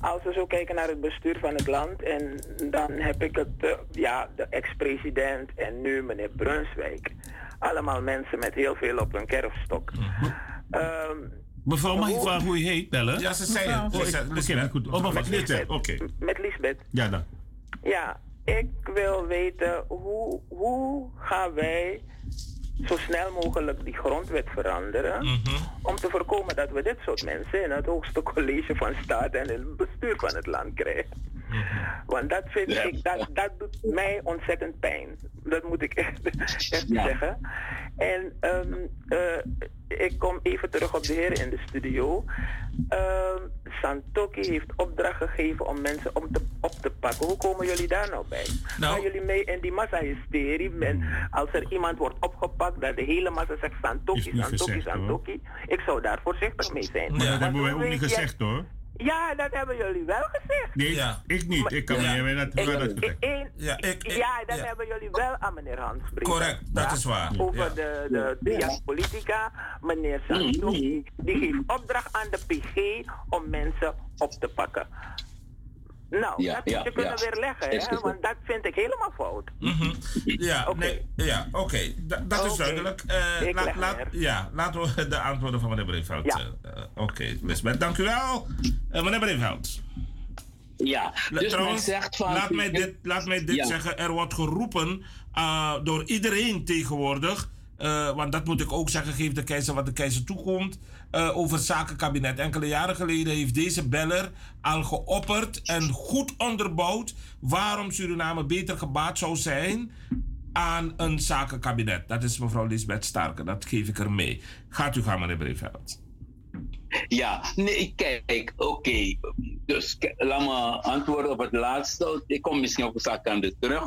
Als we zo kijken naar het bestuur van het land, en dan heb ik het, eh, ja, de ex-president en nu meneer Brunswijk. Allemaal mensen met heel veel op hun kerfstok. Ehm, Mevrouw, mag ik hoe- vragen hoe u heet? Bellen? Ja, ze zei het. Oh, Oké, goed. Oh, maar Lisbeth, oké. Met Lisbeth. Ja, dan. Ja, ik wil weten hoe, hoe gaan wij zo snel mogelijk die grondwet veranderen. Om te voorkomen dat we dit soort mensen in het hoogste college van staat en in het bestuur van het land krijgen. Want dat vind ik, dat, dat doet mij ontzettend pijn. Dat moet ik echt, echt Ja. zeggen. En ehm, eh, ik kom even terug op de heren in de studio. Ehm, Santoki heeft opdracht gegeven om mensen om te, op te pakken. Hoe komen jullie daar nou bij? Gaan jullie mee in die massahysterie? En als er iemand wordt opgepakt, dat de hele massa zegt Santoki, Santoki, hoor. Santoki. Ik zou daar voorzichtig mee zijn. Maar dat hebben wij ook niet gezegd hoor. Ja, dat hebben jullie wel gezegd. Nee, ik niet. Ik kan Ja. niet hebben dat, Ik- dat Ja, ik, ik- ja, dat ja. hebben jullie wel aan meneer Hans Breda. Correct, dat is waar. Over Ja. de, de trias politica, meneer Santoki, die geeft opdracht aan de PG om mensen op te pakken. Nou, Ja, dat moet ja, je kunnen ja. weerleggen, hè, goed. want dat vind ik helemaal fout. Mhm. Ja, nee, ja oké. Da- dat is Oké. duidelijk. Eh, neer. ja, laten we de antwoorden van meneer Breveld. Ja. eh, eh, oké, Lisbeth, dank u wel. Eh, meneer Breveld. Ja, dus trouwens, men zegt van... laat mij dit, laat mij dit Ja. zeggen. Er wordt geroepen eh, door iedereen tegenwoordig. eh, want dat moet ik ook zeggen, geef de keizer wat de keizer toekomt. Eh, over het zakenkabinet. Enkele jaren geleden heeft deze beller al geopperd en goed onderbouwd waarom Suriname beter gebaat zou zijn aan een zakenkabinet. Dat is mevrouw Lisbeth Starke. Dat geef ik er mee. Gaat u gaan, meneer Breveld. Ja, nee, kijk, oké. Dus laat me antwoorden op het laatste. Ik kom misschien op de aan dit terug.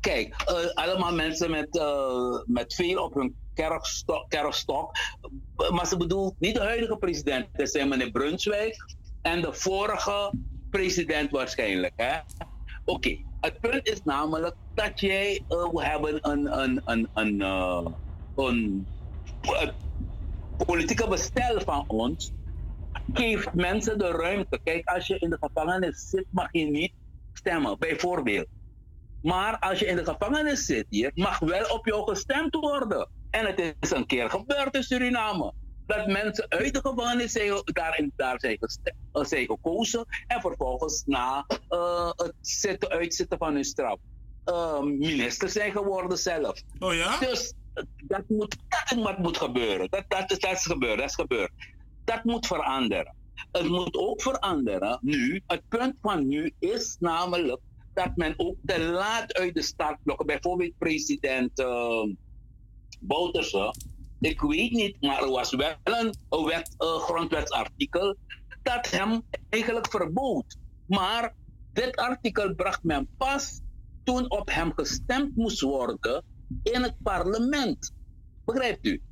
Kijk, eh, allemaal mensen met, eh, met veel op hun kerfstok, kerfstok. Maar ze bedoelt niet de huidige president. Dat zijn meneer Brunswijk en de vorige president waarschijnlijk. Oké, het punt is namelijk dat jij, eh, we hebben een, een, een, een, een politieke bestel van ons geeft mensen de ruimte. Kijk, als je in de gevangenis zit, mag je niet stemmen, bijvoorbeeld. Maar als je in de gevangenis zit hier, mag wel op jou gestemd worden. En het is een keer gebeurd in Suriname. Dat mensen uit de gevangenis zijn, daarin, daar zijn, geste- eh, zijn gekozen. En vervolgens na eh, het zitten, uitzitten van hun straf. eh, minister zijn geworden zelf. Oh ja? Dus dat, moet, dat wat moet gebeuren. Dat, dat, is, gebeurd, dat is gebeurd. Dat moet veranderen. Het moet ook veranderen nu. Het punt van nu is namelijk dat men ook te laat uit de startblokken, bijvoorbeeld president uh, ik weet niet, maar er was wel een, een wet, uh, grondwetsartikel dat hem eigenlijk verbood. Maar dit artikel bracht men pas toen op hem gestemd moest worden in het parlement. Begrijpt u?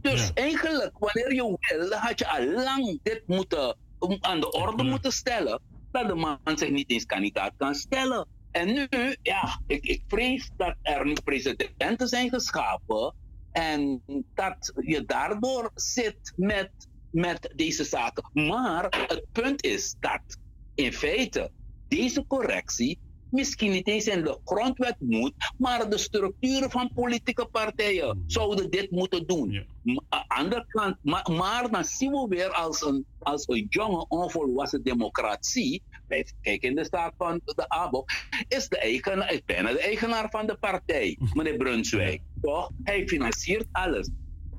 Dus eigenlijk, wanneer je wil, had je al lang dit moeten, aan de orde moeten stellen. Dat de man zich niet eens kandidaat kan stellen. En nu, ja, ik, ik vrees dat er nu presidenten zijn geschapen. En dat je daardoor zit met, met deze zaken. Maar het punt is dat in feite deze correctie misschien niet eens in de grondwet moet, maar de structuren van politieke partijen zouden dit moeten doen. Maar Aan de andere kant, maar, maar dan zien we weer als een, als een jonge, onvolwassen democratie, kijk in de staat van de ABO, is, de eigenaar, bijna de eigenaar van de partij, meneer Brunswijk. Toch? Hij financiert alles.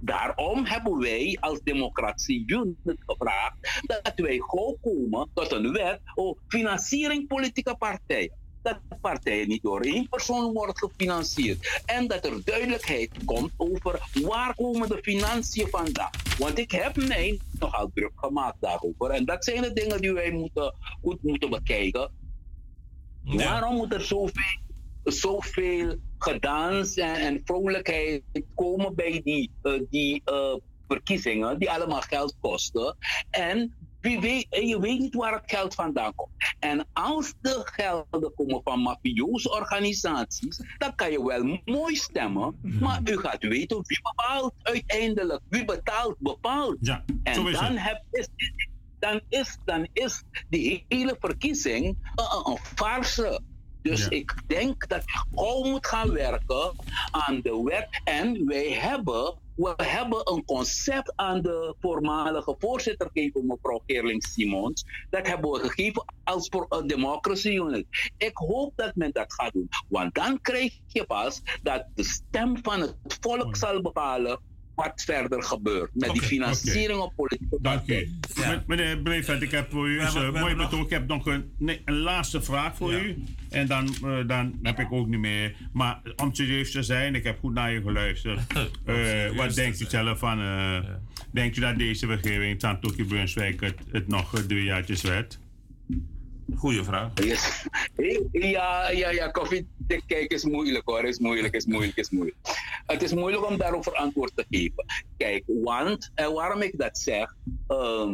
Daarom hebben wij als democratie unit gevraagd dat wij gauw komen tot een wet over financiering politieke partijen. Dat de partijen niet door één persoon worden gefinancierd. En dat er duidelijkheid komt over waar komen de financiën vandaan. Want ik heb mij nogal druk gemaakt daarover. En dat zijn de dingen die wij moeten, goed moeten bekijken. Waarom moet er zoveel, zoveel gedans en, en vrolijkheid komen bij die, eh, die eh, verkiezingen, die allemaal geld kosten? En wie weet, en je weet niet waar het geld vandaan komt. En als de gelden komen van mafioze organisaties, dan kan je wel mooi stemmen, maar u gaat weten wie bepaalt uiteindelijk. Wie betaalt, bepaalt. Ja, en is dan, heb, is, dan, is, dan is die hele verkiezing een, een, een farce. Dus ik denk dat je gauw moet gaan werken aan de wet. En wij hebben, we hebben een concept aan de voormalige voorzitter gegeven, mevrouw Gerling Simons. Dat hebben we gegeven als voor een democracy unit. Ik hoop dat men dat gaat doen. Want dan krijg je pas dat de stem van het volk zal bepalen wat verder gebeurt. Met die financiering op politieke Dank u. Men- Meneer Breveld, ik heb voor u hebben- een we mooi betoog. Ik heb nog een, nee, een laatste vraag voor Ja. u. En dan, eh, dan heb ik ook niet meer. Maar om serieus te zijn, ik heb goed naar je geluisterd. Eh, wat denkt u zelf van... eh, Denkt u dat deze regering, Tantoki Brunswijk, het, het nog eh, drie jaartjes werd? Goeie vraag. Yes. Ja, ja, ja, koffie kijk is moeilijk hoor. Is moeilijk, is moeilijk, is moeilijk. Het is moeilijk om daarover antwoord te geven. Kijk, want, en waarom ik dat zeg, eh,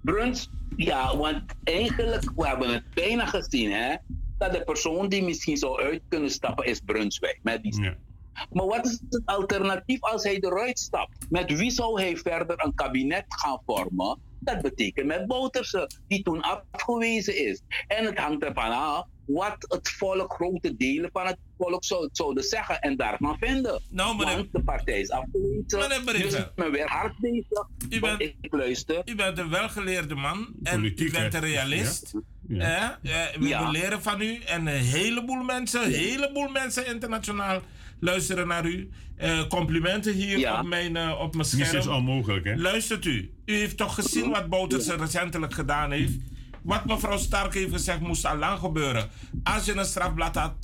Bruns, ja, want eigenlijk, we hebben het bijna gezien, hè, dat de persoon die misschien zou uit kunnen stappen is Brunswijk. Met die Maar wat is het alternatief als hij eruit stapt? Met wie zou hij verder een kabinet gaan vormen? Dat betekent met Bouterse, die toen afgewezen is. En het hangt ervan af wat het volk, grote delen van het volk zou, zouden zeggen en daarvan vinden. Nou, meneer- Want de partij is afgewezen. Meneer dus is men weer hard bezig. U bent, ik luister. u bent een welgeleerde man en Politiek, u bent een realist. Ja. Eh, we Ja. leren van u en een heleboel mensen, een heleboel mensen internationaal luisteren naar u. Eh, complimenten hier Ja. op, mijn, eh, op mijn Niets scherm. is onmogelijk, hè? Luistert u. U heeft toch gezien wat Bouterse recentelijk gedaan heeft? Wat mevrouw Stark heeft gezegd moest al lang gebeuren. Als je een strafblad had,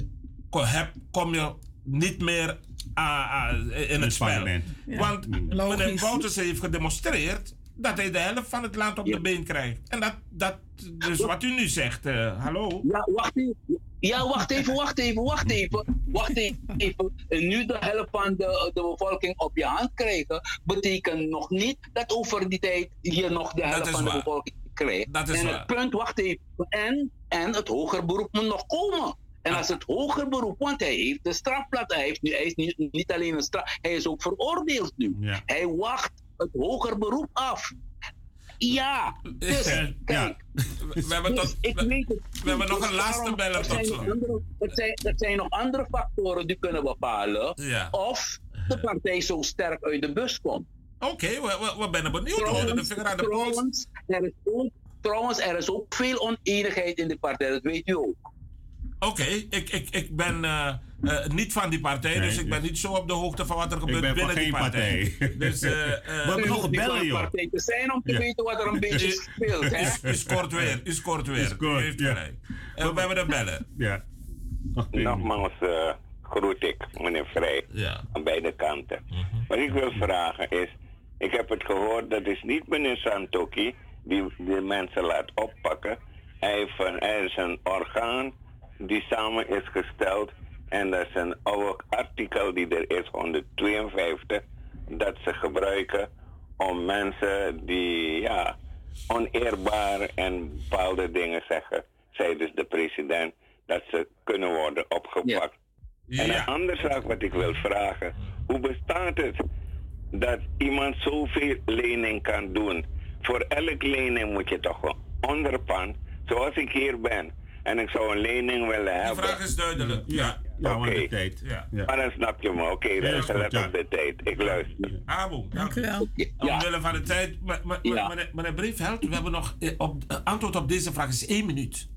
ko- heb, kom je niet meer ah, ah, in het spel. Ja, Want meneer logisch. Wouters heeft gedemonstreerd dat hij de helft van het land op de been krijgt. En dat, dat dus wat u nu zegt, eh, hallo. Ja, wacht even. Ja, wacht even, wacht even, wacht even. Wacht even. En nu de helft van de, de bevolking op je hand krijgen, betekent nog niet dat over die tijd je nog de helft van de bevolking krijgt. Dat is en waar. het punt, wacht even. En, en het hoger beroep moet nog komen. En als het hoger beroep, want hij heeft de strafblad, hij, heeft nu, hij is niet, niet alleen een straf, hij is ook veroordeeld nu. Ja. Hij wacht het hoger beroep af. Ja, dus kijk. We hebben, Dus tot, ik weet het. we hebben nog een Dus laatste er tot zijn slot. nog andere- Er zijn, er zijn nog andere factoren die kunnen bepalen Ja. of de partij zo sterk uit de bus komt. Oké, we, we, we zijn benieuwd. We houden de vinger aan de trouwens, er is ook, trouwens, er is ook veel oneenigheid in de partij, dat weet u ook. Oké, ik, ik, ik ben eh, eh, niet van die partij, dus ik ben niet zo op de hoogte van wat er gebeurt ben van binnen die geen partij. partij. Dus, eh, eh, We hebben nog U hoeft niet bellen, van de joh. partij te zijn om te Ja. weten wat er een beetje speelt. Hè? U, u scoort weer, u scoort weer. heeft ja. gelijk. En we hebben de bellen. Ja. Nogmaals eh, groet ik meneer Vrij Ja. aan beide kanten. Wat ik wil vragen is, ik heb het gehoord, dat is niet meneer Santoki die de mensen laat oppakken. Hij, heeft een, hij is een orgaan die samen is gesteld en dat is een oude artikel die er is, 152, dat ze gebruiken om mensen die ja, oneerbaar en bepaalde dingen zeggen, zei dus de president, dat ze kunnen worden opgepakt. En een andere zaak wat ik wil vragen, hoe bestaat het dat iemand zoveel lening kan doen? Voor elk lening moet je toch een onderpand, zoals ik hier ben, en ik zou een lening willen De hebben. vraag is duidelijk. Ja. Ja, Oké. maar de tijd. Ja. Ja. Maar dan snap je me, oké, Ja, dan is goed, let ja. op de tijd. Ik luister. Abu, dank u. Dankjewel. Omwille van de tijd. Maar, maar, maar- Ja. meneer, meneer Briefheld, we hebben nog eh, op, antwoord op deze vraag is één minuut.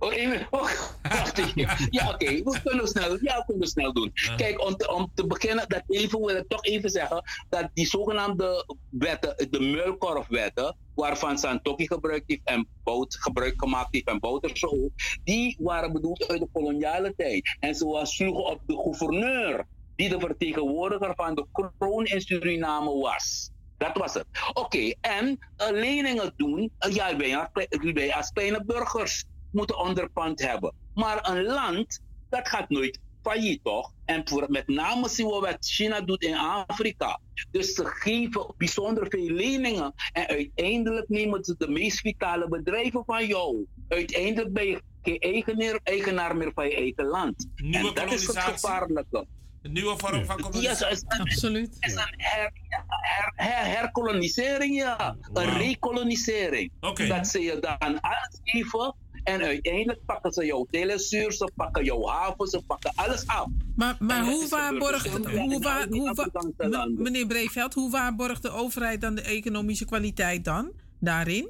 Oh, even. Oh, wacht even. Ja, oké. We kunnen snel, ja, we kunnen snel doen. Kijk, om te, om te beginnen, dat even, wil ik toch even zeggen dat die zogenaamde wetten, de muilkorfwetten, waarvan Santoki gebruikt heeft en Bout gebruik gemaakt heeft en Bouterse ook, die waren bedoeld uit de koloniale tijd. En ze was sloegen op de gouverneur, die de vertegenwoordiger van de kroon in Suriname was. Dat was het. Oké, en eh, leningen doen, eh, ja, wij als kleine burgers moeten onderpand hebben. Maar een land, dat gaat nooit failliet, toch? En voor, met name zien we wat China doet in Afrika. Dus ze geven bijzonder veel leningen. En uiteindelijk nemen ze de meest vitale bedrijven van jou. Uiteindelijk ben je geen eigenaar, eigenaar meer van je eigen land. Nieuwe en dat is het gevaarlijke. Een nieuwe vorm van Ja, kolonisatie. het is een, Absoluut. is een her, her, her- herkolonisering, ja. Een. Oké. Dat ze je dan alles geven en uiteindelijk pakken ze jouw telezuur, ze pakken jouw haven, ze pakken alles af. Maar, maar hoe waarborgt, Dus ja, hoe in waar, al die hoe wa- Afrikaanse landen. M- meneer Breeveld, hoe waarborgt de overheid dan de economische kwaliteit dan daarin?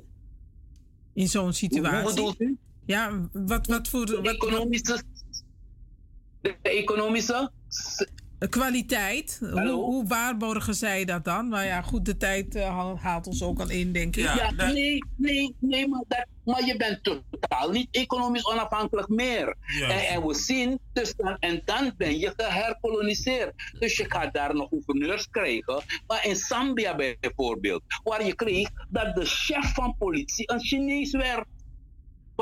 In zo'n Hoe situatie? bedoelt u? Ja, wat, wat voor De wat, economische... De economische... kwaliteit? Hoe, Hallo? hoe waarborgen zij dat dan? Maar ja, goed, de tijd eh, haalt- ons ook al in, denk ik. Ja, Ja, dat- nee, nee, nee, maar, dat, maar je bent totaal niet economisch onafhankelijk meer. En, en we zien, dus dan, en dan ben je geherkoloniseerd. Dus je gaat daar nog gouverneurs krijgen. Maar in Zambia bijvoorbeeld, waar je kreeg dat de chef van politie een Chinees werd.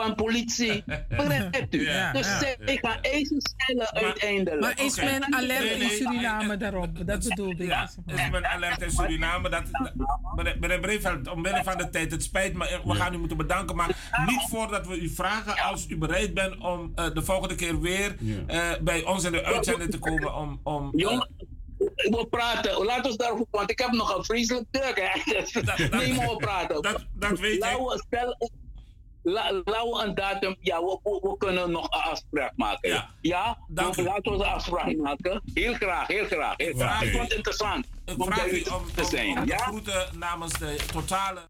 Van politie. Begrijpt u? Ja, dus ja. zij gaan eisen stellen uiteindelijk. Maar is Oké. men alert Nee, in nee, Suriname daarop? Dat bedoelde ik. Ja, is men alert in Suriname. Dat, meneer, Breeveld, omwille van de tijd, het spijt me, we gaan u moeten bedanken. Maar niet voordat we u vragen als u bereid bent om eh, de volgende keer weer eh, bij ons in de uitzending te komen. Om, om, eh, we praten. Laten we daarover want ik heb nog een vreselijk druk. Hè. dat- nee, maar we praten. dat, dat weet Laten ik. stel, la, laten we een datum, ja, we, we, we kunnen nog een afspraak maken. Ja. ja? Dank laten we een afspraak maken. Heel graag, heel graag. Heel graag. Ik vond het interessant Ik om vraag bij u u om, te om, zijn. om te ja? groeten namens de totale...